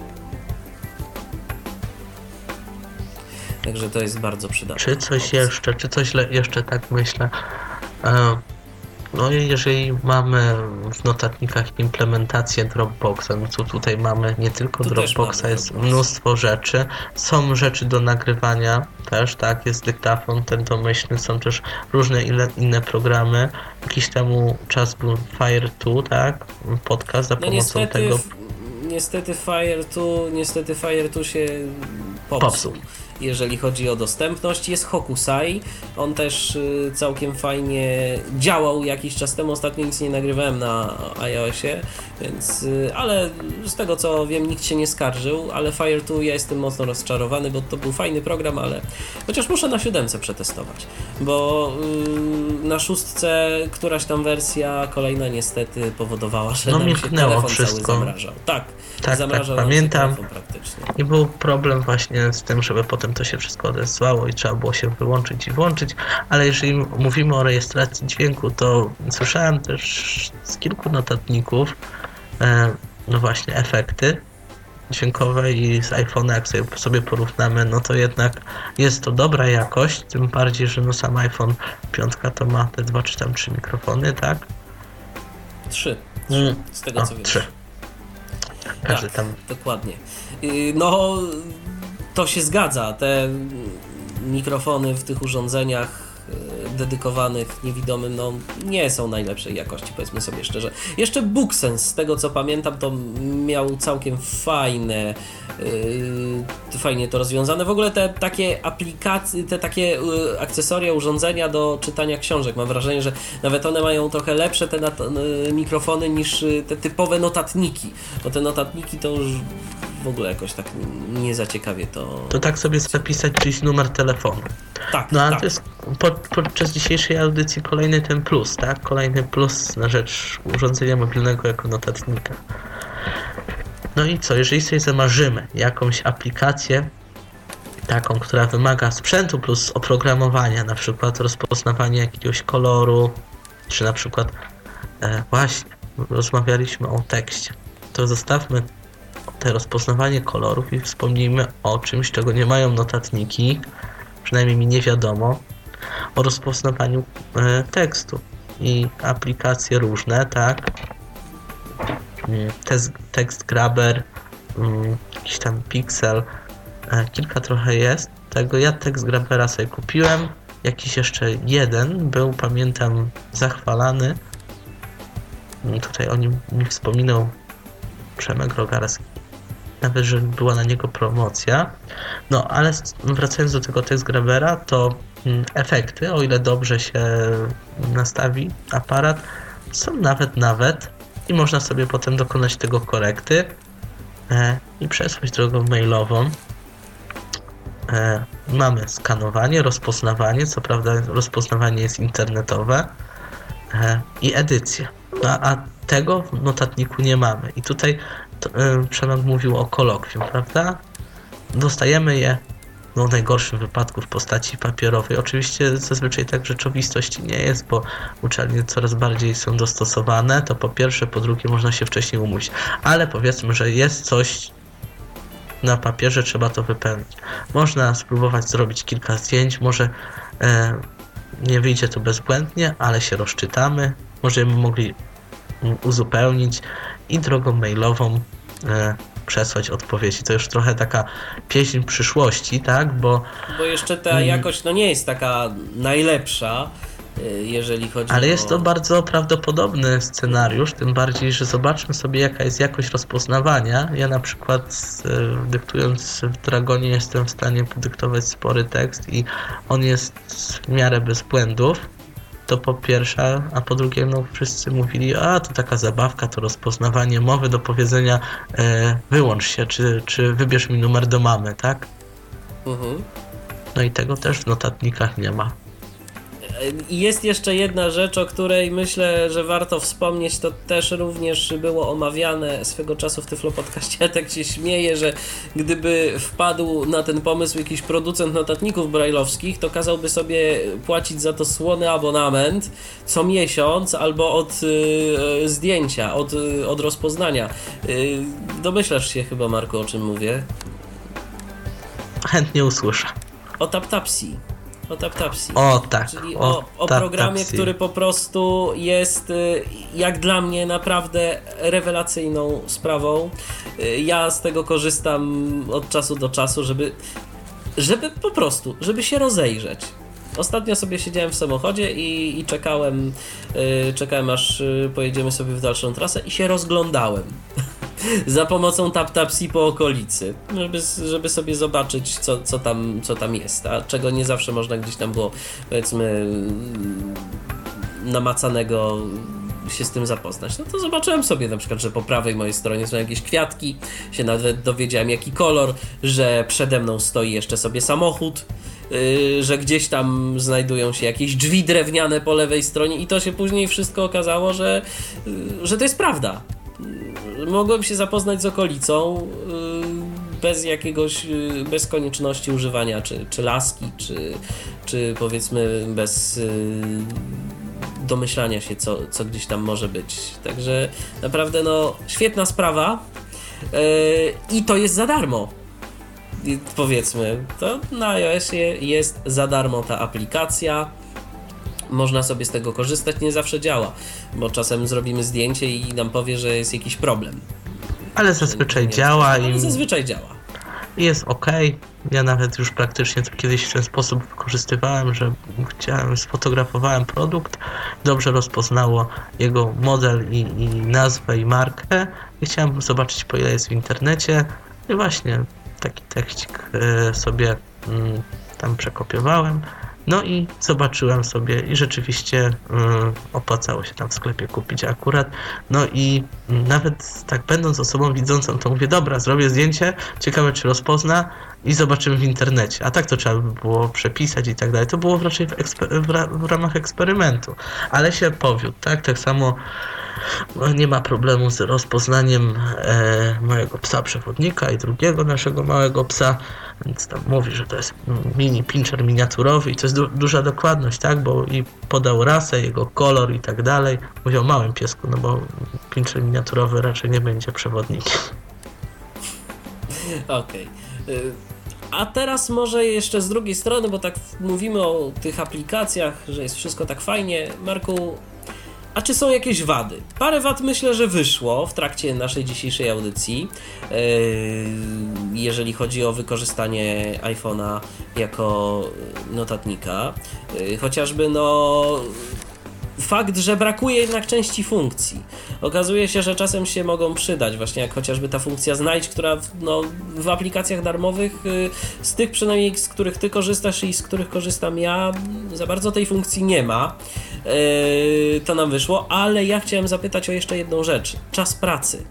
Także to jest bardzo przydatne. Czy coś jeszcze, czy coś jeszcze tak myślę. E, No i jeżeli mamy w notatnikach implementację Dropboxa, no to tutaj mamy nie tylko Tu Dropboxa, jest Dropboxa. mnóstwo rzeczy. Są rzeczy do nagrywania też, tak, jest dyktafon, ten domyślny, są też różne ile, inne programy. Jakiś temu czas był Fire 2, tak, podcast za No pomocą niestety, tego niestety Fire 2, niestety Fire 2 się popsuł. Popsuł. Jeżeli chodzi o dostępność, jest Hokusai. On też y, całkiem fajnie działał jakiś czas temu. Ostatnio nic nie nagrywałem na iOSie, więc, y, ale z tego co wiem, nikt się nie skarżył. Ale Fire 2 ja jestem mocno rozczarowany, bo to był fajny program, ale chociaż muszę na siódemce przetestować, bo y, na szóstce któraś tam wersja kolejna niestety powodowała, że No, nam się telefon wszystko. cały zamrażał. Tak, tak, zamrażał nam się pamiętam. telefon praktycznie. I był problem właśnie z tym, żeby potem to się wszystko odesłało i trzeba było się wyłączyć i włączyć, ale jeżeli mówimy o rejestracji dźwięku, to słyszałem też z kilku notatników, no właśnie, efekty dźwiękowe i z iPhone'a, jak sobie, sobie porównamy, no to jednak jest to dobra jakość, tym bardziej, że no sam iPhone 5 to ma te dwa czy tam trzy mikrofony, tak? Trzy, Mm. z tego co wiem. trzy. Każdy Tak. tam Dokładnie. Yy, No, to się zgadza. Te mikrofony w tych urządzeniach dedykowanych niewidomym, no nie są najlepszej jakości, powiedzmy sobie szczerze. Jeszcze BookSense, z tego co pamiętam, to miał całkiem fajne, yy, fajnie to rozwiązane. W ogóle te takie aplikacje, te takie yy, akcesoria, urządzenia do czytania książek, mam wrażenie, że nawet one mają trochę lepsze te yy, mikrofony niż yy, te typowe notatniki, bo te notatniki to już w ogóle jakoś tak nie za ciekawie to... to tak sobie zapisać gdzieś numer telefonu. Tak, No ale tak. to jest po, podczas dzisiejszej audycji kolejny ten plus, tak? Kolejny plus na rzecz urządzenia mobilnego jako notatnika. No i co, jeżeli sobie zamarzymy jakąś aplikację, taką, która wymaga sprzętu plus oprogramowania, na przykład rozpoznawanie jakiegoś koloru, czy na przykład e, właśnie rozmawialiśmy o tekście, to zostawmy te rozpoznawanie kolorów i wspomnijmy o czymś, czego nie mają notatniki, przynajmniej mi nie wiadomo, o rozpoznawaniu e, tekstu i aplikacje różne, tak? Mm, Test, text grabber, mm, jakiś tam pixel, e, kilka trochę jest. Tego ja tekst grabbera sobie kupiłem. Jakiś jeszcze jeden był, pamiętam, zachwalany. Mm, Tutaj o nim mi wspominał Przemek Rogarski. Nawet, że była na niego promocja. No, ale wracając do tego tekst grabera, to efekty, o ile dobrze się nastawi aparat, są nawet, nawet i można sobie potem dokonać tego korekty e, i przesłać drogą mailową. E, mamy skanowanie, rozpoznawanie, co prawda rozpoznawanie jest internetowe e, i edycję. No, a tego w notatniku nie mamy. I tutaj to, Przemek mówił o kolokwium, prawda? Dostajemy je no, najgorszym wypadku w postaci papierowej. Oczywiście zazwyczaj tak w rzeczywistości nie jest, bo uczelnie coraz bardziej są dostosowane. To po pierwsze, po drugie można się wcześniej umówić. Ale powiedzmy, że jest coś na papierze, trzeba to wypełnić. Można spróbować zrobić kilka zdjęć, może e, nie wyjdzie to bezbłędnie, ale się rozczytamy. Możemy mogli uzupełnić i drogą mailową e, przesłać odpowiedzi. To już trochę taka pieśń przyszłości, tak? Bo Bo jeszcze ta Mm. jakość no nie jest taka najlepsza, y, jeżeli chodzi Ale o... jest to bardzo prawdopodobny scenariusz, tym bardziej, że zobaczmy sobie jaka jest jakość rozpoznawania. Ja na przykład e, dyktując w Dragonie jestem w stanie podyktować spory tekst i on jest w miarę bez błędów. To po pierwsze, a po drugie, no wszyscy mówili, a to taka zabawka, to rozpoznawanie mowy do powiedzenia e, wyłącz się, czy, czy wybierz mi numer do mamy, tak? Mhm. No i tego też w notatnikach nie ma. I Jest jeszcze jedna rzecz, o której myślę, że warto wspomnieć. To też również było omawiane swego czasu w Tyflo Podcaście. Ja tak się śmieję, że gdyby wpadł na ten pomysł jakiś producent notatników brajlowskich, to kazałby sobie płacić za to słony abonament co miesiąc albo od y, zdjęcia, od, y, od rozpoznania. Y, domyślasz się chyba, Marku, o czym mówię? Chętnie usłyszę. O TapTapsi. O TapTapsi. O tak, Czyli o, o, o programie, który po prostu jest y, jak dla mnie naprawdę rewelacyjną sprawą. Y, Ja z tego korzystam od czasu do czasu, żeby, żeby po prostu, żeby się rozejrzeć. Ostatnio sobie siedziałem w samochodzie i, i czekałem, y, czekałem aż y, pojedziemy sobie w dalszą trasę i się rozglądałem. za pomocą TapTapsi po okolicy, żeby, żeby sobie zobaczyć, co, co, tam, co tam jest, a czego nie zawsze można gdzieś tam było, powiedzmy, mm, namacanego się z tym zapoznać. No to zobaczyłem sobie na przykład, że po prawej mojej stronie są jakieś kwiatki, się nawet dowiedziałem jaki kolor, że przede mną stoi jeszcze sobie samochód, yy, że gdzieś tam znajdują się jakieś drzwi drewniane po lewej stronie i to się później wszystko okazało, że, yy, że to jest prawda. Mogłem się zapoznać z okolicą yy, bez jakiegoś, yy, bez konieczności używania czy, czy laski, czy, czy powiedzmy bez yy, domyślania się, co, co gdzieś tam może być. Także naprawdę, no, świetna sprawa. I to jest za darmo. Powiedzmy, to na iOSie jest za darmo ta aplikacja. Można sobie z tego korzystać, nie zawsze działa, bo czasem zrobimy zdjęcie i nam powie, że jest jakiś problem. Ale zazwyczaj Nie- działa Ale i zazwyczaj działa. jest ok. Ja nawet już praktycznie to kiedyś w ten sposób wykorzystywałem, że chciałem, sfotografowałem produkt, dobrze rozpoznało jego model i, i nazwę i markę i chciałem zobaczyć po ile jest w internecie i właśnie taki tekścik e, sobie mm, tam przekopiowałem. No i zobaczyłem sobie i rzeczywiście mm, opłacało się tam w sklepie kupić akurat. No i nawet tak będąc osobą widzącą, to mówię, dobra, zrobię zdjęcie, ciekawe czy rozpozna i zobaczymy w internecie. A tak to trzeba by było przepisać i tak dalej. To było raczej w, w, ra- w ramach eksperymentu. Ale się powiódł, tak? Tak samo nie ma problemu z rozpoznaniem e, mojego psa przewodnika i drugiego naszego małego psa, więc tam mówi, że to jest mini pincher miniaturowy i to jest du- duża dokładność, tak, bo i podał rasę, jego kolor i tak dalej. Mówi o małym piesku, no bo pincher miniaturowy raczej nie będzie przewodnikiem. Okej. Y, A teraz może jeszcze z drugiej strony, bo tak mówimy o tych aplikacjach, że jest wszystko tak fajnie. Marku, a czy są jakieś wady? Parę wad myślę, że wyszło w trakcie naszej dzisiejszej audycji, yy, jeżeli chodzi o wykorzystanie iPhone'a jako notatnika. Yy, Chociażby no fakt, że brakuje jednak części funkcji. Okazuje się, że czasem się mogą przydać, właśnie jak chociażby ta funkcja znajdź, która w, no, w aplikacjach darmowych, y, z tych przynajmniej z których ty korzystasz i z których korzystam ja, za bardzo tej funkcji nie ma. Y, to nam wyszło, ale ja chciałem zapytać o jeszcze jedną rzecz. Czas pracy.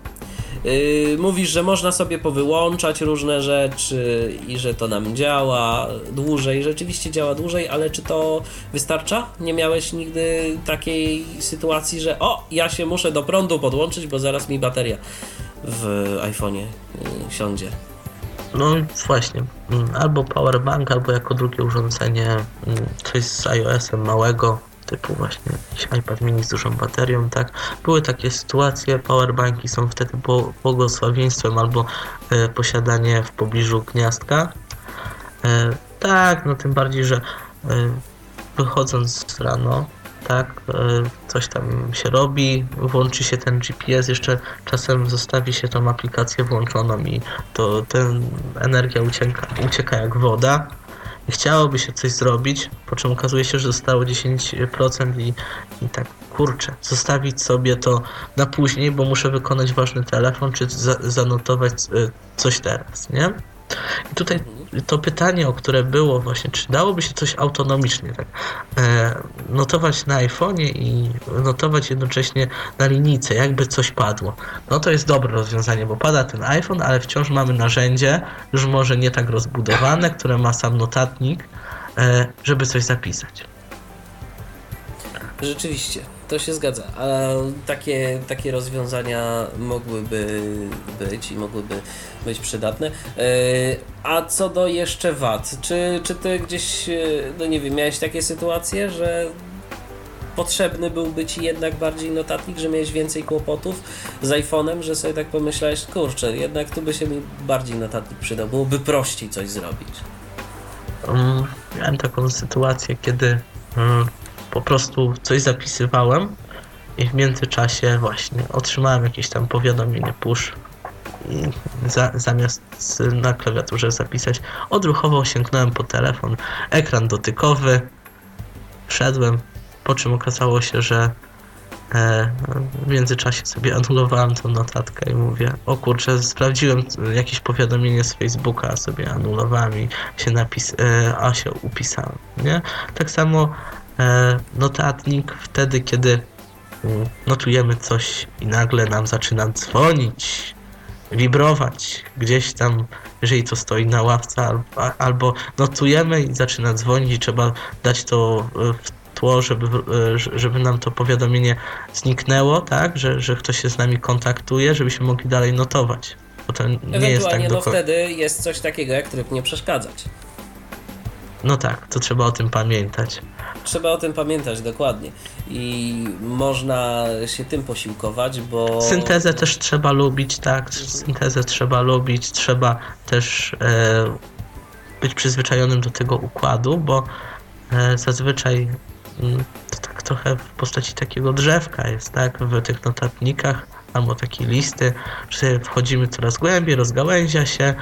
Yy, mówisz, że można sobie powyłączać różne rzeczy i że to nam działa dłużej. Rzeczywiście działa dłużej, ale czy to wystarcza? Nie miałeś nigdy takiej sytuacji, że o, ja się muszę do prądu podłączyć, bo zaraz mi bateria w iPhone'ie yy, siądzie. No właśnie, mm, albo powerbank, albo jako drugie urządzenie mm, coś z iOS-em małego, typu właśnie jakiś iPad mini z dużą baterią, tak. Były takie sytuacje, powerbanki są wtedy bło- błogosławieństwem albo e, posiadanie w pobliżu gniazdka. E, tak, no tym bardziej, że e, wychodząc rano, tak, coś tam się robi, włączy się ten GPS, jeszcze czasem zostawi się tą aplikację włączoną i to ten energia ucieka, ucieka jak woda. Chciałoby się coś zrobić, po czym okazuje się, że zostało 10% i, i tak kurczę, zostawić sobie to na później, bo muszę wykonać ważny telefon, czy za, zanotować e, coś teraz, nie? I tutaj to pytanie, o które było właśnie, czy dałoby się coś autonomicznie tak e, notować na iPhone'ie i notować jednocześnie na linijce, jakby coś padło. No to jest dobre rozwiązanie, bo pada ten iPhone, ale wciąż mamy narzędzie, już może nie tak rozbudowane, które ma sam notatnik, e, żeby coś zapisać. Rzeczywiście, to się zgadza. A takie, takie rozwiązania mogłyby być i mogłyby być przydatne. Yy, A co do jeszcze wad, czy, czy ty gdzieś, yy, no nie wiem, miałeś takie sytuacje, że potrzebny byłby ci jednak bardziej notatnik, że miałeś więcej kłopotów z iPhone'em, że sobie tak pomyślałeś, kurczę, jednak tu by się mi bardziej notatnik przydał, byłoby prościej coś zrobić. Mm, miałem taką sytuację, kiedy mm, po prostu coś zapisywałem i w międzyczasie właśnie otrzymałem jakieś tam powiadomienie push i za, zamiast na klawiaturze zapisać, odruchowo sięgnąłem po telefon, ekran dotykowy, wszedłem, po czym okazało się, że e, w międzyczasie sobie anulowałem tą notatkę i mówię, o kurczę, sprawdziłem jakieś powiadomienie z Facebooka, sobie anulowałem i się napis, e, a się upisałem, nie? Tak samo notatnik wtedy, kiedy notujemy coś i nagle nam zaczyna dzwonić, wibrować gdzieś tam, jeżeli to stoi na ławce, albo, albo notujemy i zaczyna dzwonić i trzeba dać to e, w tło, żeby, e, żeby nam to powiadomienie zniknęło, tak, że, że ktoś się z nami kontaktuje, żebyśmy mogli dalej notować. Bo to nie jest tak do no końca. wtedy jest coś takiego jak tryb nie przeszkadzać. No tak, to trzeba o tym pamiętać. Trzeba o tym pamiętać dokładnie. I można się tym posiłkować, bo. Syntezę też trzeba lubić, tak, syntezę trzeba lubić, trzeba też e, być przyzwyczajonym do tego układu, bo e, zazwyczaj mm, to tak trochę w postaci takiego drzewka jest, tak, w tych notatnikach albo takiej listy, że wchodzimy coraz głębiej, rozgałęzia się,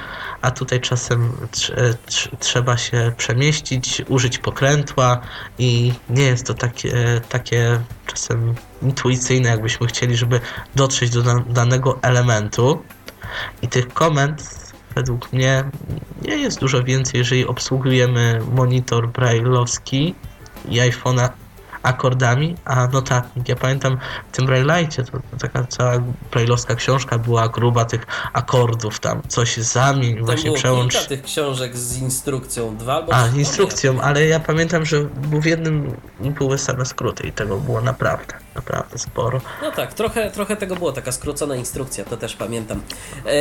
a tutaj czasem e, trz- trzeba się przemieścić, użyć pokrętła i nie jest to takie, takie czasem intuicyjne, jakbyśmy chcieli, żeby dotrzeć do da- danego elementu. I tych komend według mnie nie jest dużo więcej, jeżeli obsługujemy monitor braille'owski i iPhone'a akordami, a notatnik. Ja pamiętam w tym Braille'cie, to, to taka cała braille'owska książka była gruba tych akordów tam, coś zamień, Tam właśnie przełącz. tych książek z instrukcją, dwa albo A, trzy, instrukcją, ale ja pamiętam, że był w jednym były same skróty i tego było naprawdę, naprawdę sporo. No tak, trochę, trochę tego było, taka skrócona instrukcja, to też pamiętam. E,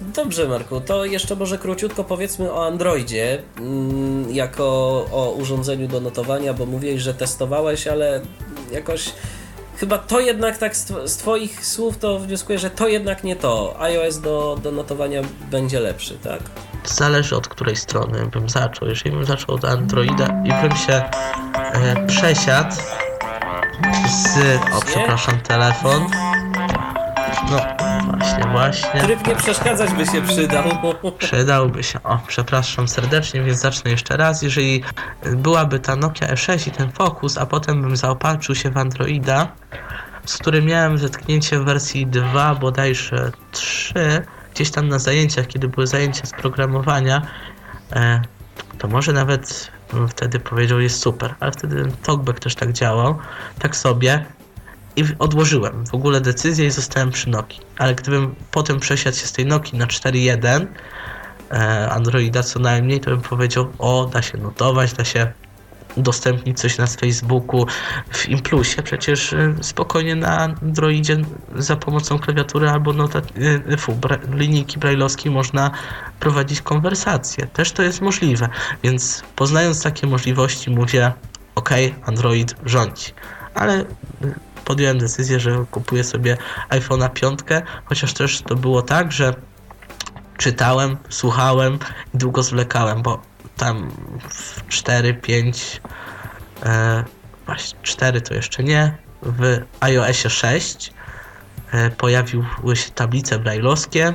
dobrze, Marku, to jeszcze może króciutko powiedzmy o Androidzie, mm, jako o urządzeniu do notowania, bo mówiłeś, że testowałeś, ale jakoś chyba to jednak tak z, tw- z Twoich słów to wnioskuję, że to jednak nie to. iOS do, do notowania będzie lepszy, tak? Zależy od której strony bym zaczął. Jeżeli bym zaczął od Androida i bym się e, przesiadł z... O, przepraszam, telefon. No, właśnie, właśnie. Tryb nie przeszkadzać by się przydał. Przydałby się. O, przepraszam serdecznie, więc zacznę jeszcze raz. Jeżeli byłaby ta Nokia E6 i ten Focus, a potem bym zaopatrzył się w Androida, z którym miałem zetknięcie w wersji 2, bodajże 3, gdzieś tam na zajęciach, kiedy były zajęcia z programowania, e, to może nawet wtedy powiedział, jest super, ale wtedy talkback też tak działał, tak sobie i odłożyłem w ogóle decyzję i zostałem przy Nokii. Ale gdybym potem przesiadł się z tej Nokii na 4.1 e, Androida co najmniej, to bym powiedział, o, da się notować, da się udostępnić coś na Facebooku, w Implusie przecież e, spokojnie na Androidzie za pomocą klawiatury albo notat, e, fu, bra, linijki brailleowskiej można prowadzić konwersację. Też to jest możliwe, więc poznając takie możliwości mówię, ok, Android rządzi. Ale e, podjąłem decyzję, że kupuję sobie iPhone'a 5, chociaż też to było tak, że czytałem, słuchałem i długo zwlekałem, bo tam w 4, 5, e, właśnie 4 to jeszcze nie, w iOSie 6 e, pojawiły się tablice brailleowskie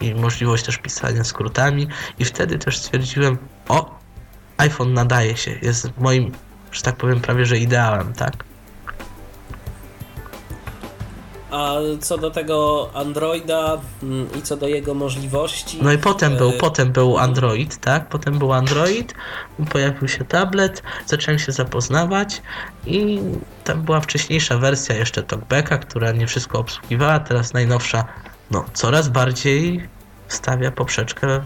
i możliwość też pisania skrótami i wtedy też stwierdziłem, o, iPhone nadaje się, jest moim, że tak powiem, prawie że ideałem, tak? A co do tego Androida mm, i co do jego możliwości. No i potem był, e, potem był Android, tak? Potem był Android, pojawił się tablet, zacząłem się zapoznawać i tam była wcześniejsza wersja jeszcze TalkBacka, która nie wszystko obsługiwała, teraz najnowsza, no coraz bardziej stawia poprzeczkę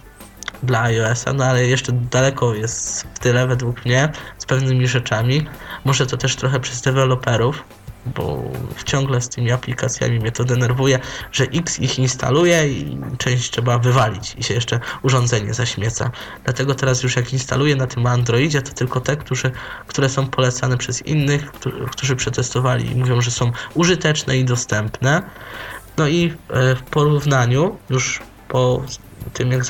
dla iOS-a, no ale jeszcze daleko jest w tyle według mnie z pewnymi rzeczami. Może to też trochę przez deweloperów, bo ciągle z tymi aplikacjami mnie to denerwuje, że X ich instaluje i część trzeba wywalić i się jeszcze urządzenie zaśmieca. Dlatego teraz już jak instaluję na tym Androidzie, to tylko te, którzy, które są polecane przez innych, którzy, przetestowali i mówią, że są użyteczne i dostępne. No i e, w porównaniu już po tym, jak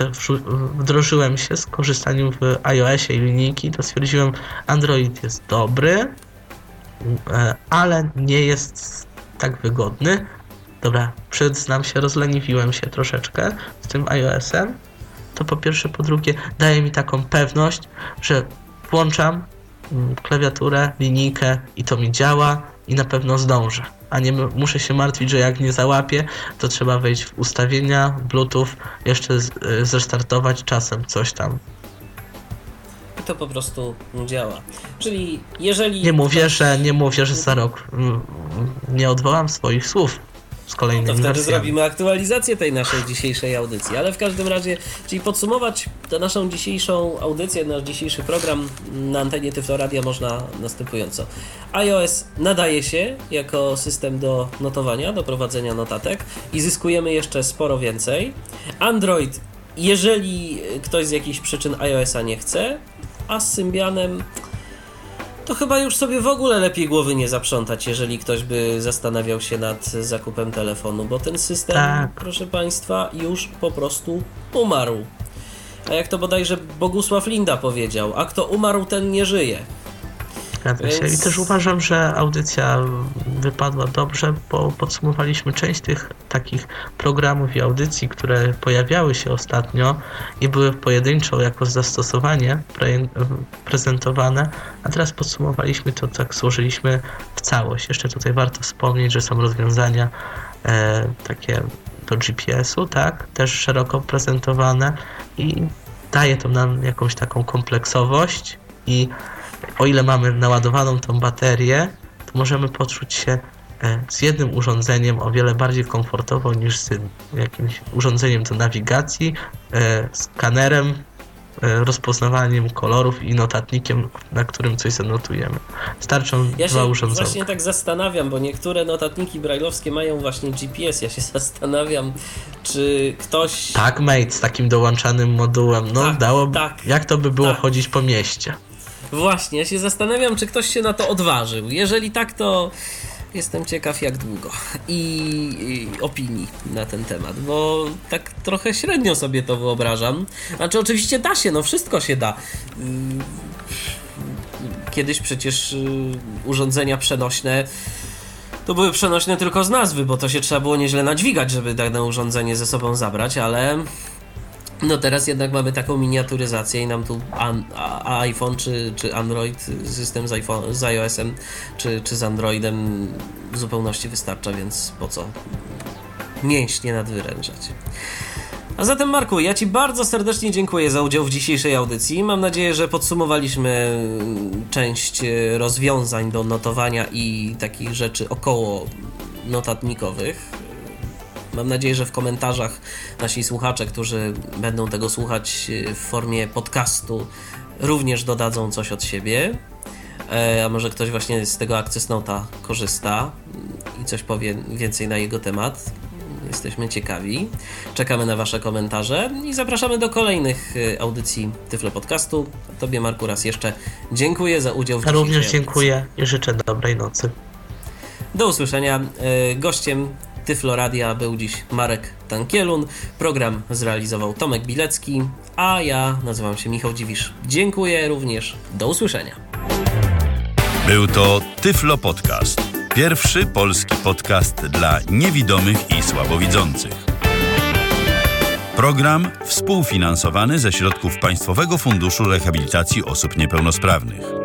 wdrożyłem się z korzystaniem w iOSie i linijki, to stwierdziłem, Android jest dobry, ale nie jest tak wygodny. Dobra, przyznam się, rozleniwiłem się troszeczkę z tym iOS-em. To po pierwsze, po drugie, daje mi taką pewność, że włączam mm, klawiaturę, linijkę i to mi działa i na pewno zdążę a nie muszę się martwić, że jak nie załapię, to trzeba wejść w ustawienia, Bluetooth, jeszcze y, zestartować czasem coś tam. To po prostu działa. Czyli jeżeli. Nie mówię, że nie mówię, że za rok mm, nie odwołam swoich słów z kolejnymi no to wtedy zrobimy aktualizację tej naszej dzisiejszej audycji. Ale w każdym razie, czyli podsumować tę naszą dzisiejszą audycję, nasz dzisiejszy program na antenie Tyfloradia można następująco. iOS nadaje się jako system do notowania, do prowadzenia notatek i zyskujemy jeszcze sporo więcej. Android, jeżeli ktoś z jakichś przyczyn iOS-a nie chce, a z Symbianem to chyba już sobie w ogóle lepiej głowy nie zaprzątać, jeżeli ktoś by zastanawiał się nad zakupem telefonu, bo ten system, tak. proszę Państwa, już po prostu umarł. A jak to bodajże Bogusław Linda powiedział, a kto umarł, ten nie żyje. Zgadza się. I też uważam, że audycja wypadła dobrze, bo podsumowaliśmy część tych takich programów i audycji, które pojawiały się ostatnio i były pojedynczo jako zastosowanie pre prezentowane, a teraz podsumowaliśmy to, tak złożyliśmy w całość. Jeszcze tutaj warto wspomnieć, że są rozwiązania e, takie do GPS-u, tak, też szeroko prezentowane i daje to nam jakąś taką kompleksowość i o ile mamy naładowaną tą baterię, to możemy poczuć się e, z jednym urządzeniem o wiele bardziej komfortowo niż z jakimś urządzeniem do nawigacji, e, skanerem, e, rozpoznawaniem kolorów i notatnikiem, na którym coś zanotujemy. Starczą ja dwa urządzenia. Ja się właśnie tak zastanawiam, bo niektóre notatniki brajlowskie mają właśnie GPS. Ja się zastanawiam, czy ktoś... Tak, mate, z takim dołączanym modułem. No, tak, dało... Tak, jak to by było tak. chodzić po mieście? Właśnie, ja się zastanawiam, czy ktoś się na to odważył. Jeżeli tak, to jestem ciekaw jak długo I, i, opinii na ten temat, bo tak trochę średnio sobie to wyobrażam. Znaczy oczywiście da się, no wszystko się da. Kiedyś przecież y, urządzenia przenośne to były przenośne tylko z nazwy, bo to się trzeba było nieźle nadźwigać, żeby dane urządzenie ze sobą zabrać, ale no teraz jednak mamy taką miniaturyzację i nam tu an, a, iPhone czy, czy Android, system z, z iOS-em czy, czy z Androidem w zupełności wystarcza, więc po co mięśnie nadwyrężać. A zatem Marku, ja Ci bardzo serdecznie dziękuję za udział w dzisiejszej audycji. Mam nadzieję, że podsumowaliśmy część rozwiązań do notowania i takich rzeczy około notatnikowych. Mam nadzieję, że w komentarzach nasi słuchacze, którzy będą tego słuchać w formie podcastu, również dodadzą coś od siebie. E, a może ktoś właśnie z tego Access Nota korzysta i coś powie więcej na jego temat. Jesteśmy ciekawi. Czekamy na Wasze komentarze i zapraszamy do kolejnych e, audycji Tyflo Podcastu. Tobie, Marku, raz jeszcze dziękuję za udział w ja Również dziękuję i życzę dobrej nocy. Do usłyszenia. E, gościem Tyfloradia był dziś Marek Tankielun. Program zrealizował Tomek Bilecki, a ja nazywam się Michał Dziwisz. Dziękuję również. Do usłyszenia. Był to Tyflo Podcast. Pierwszy polski podcast dla niewidomych i słabowidzących. Program współfinansowany ze środków Państwowego Funduszu Rehabilitacji Osób Niepełnosprawnych.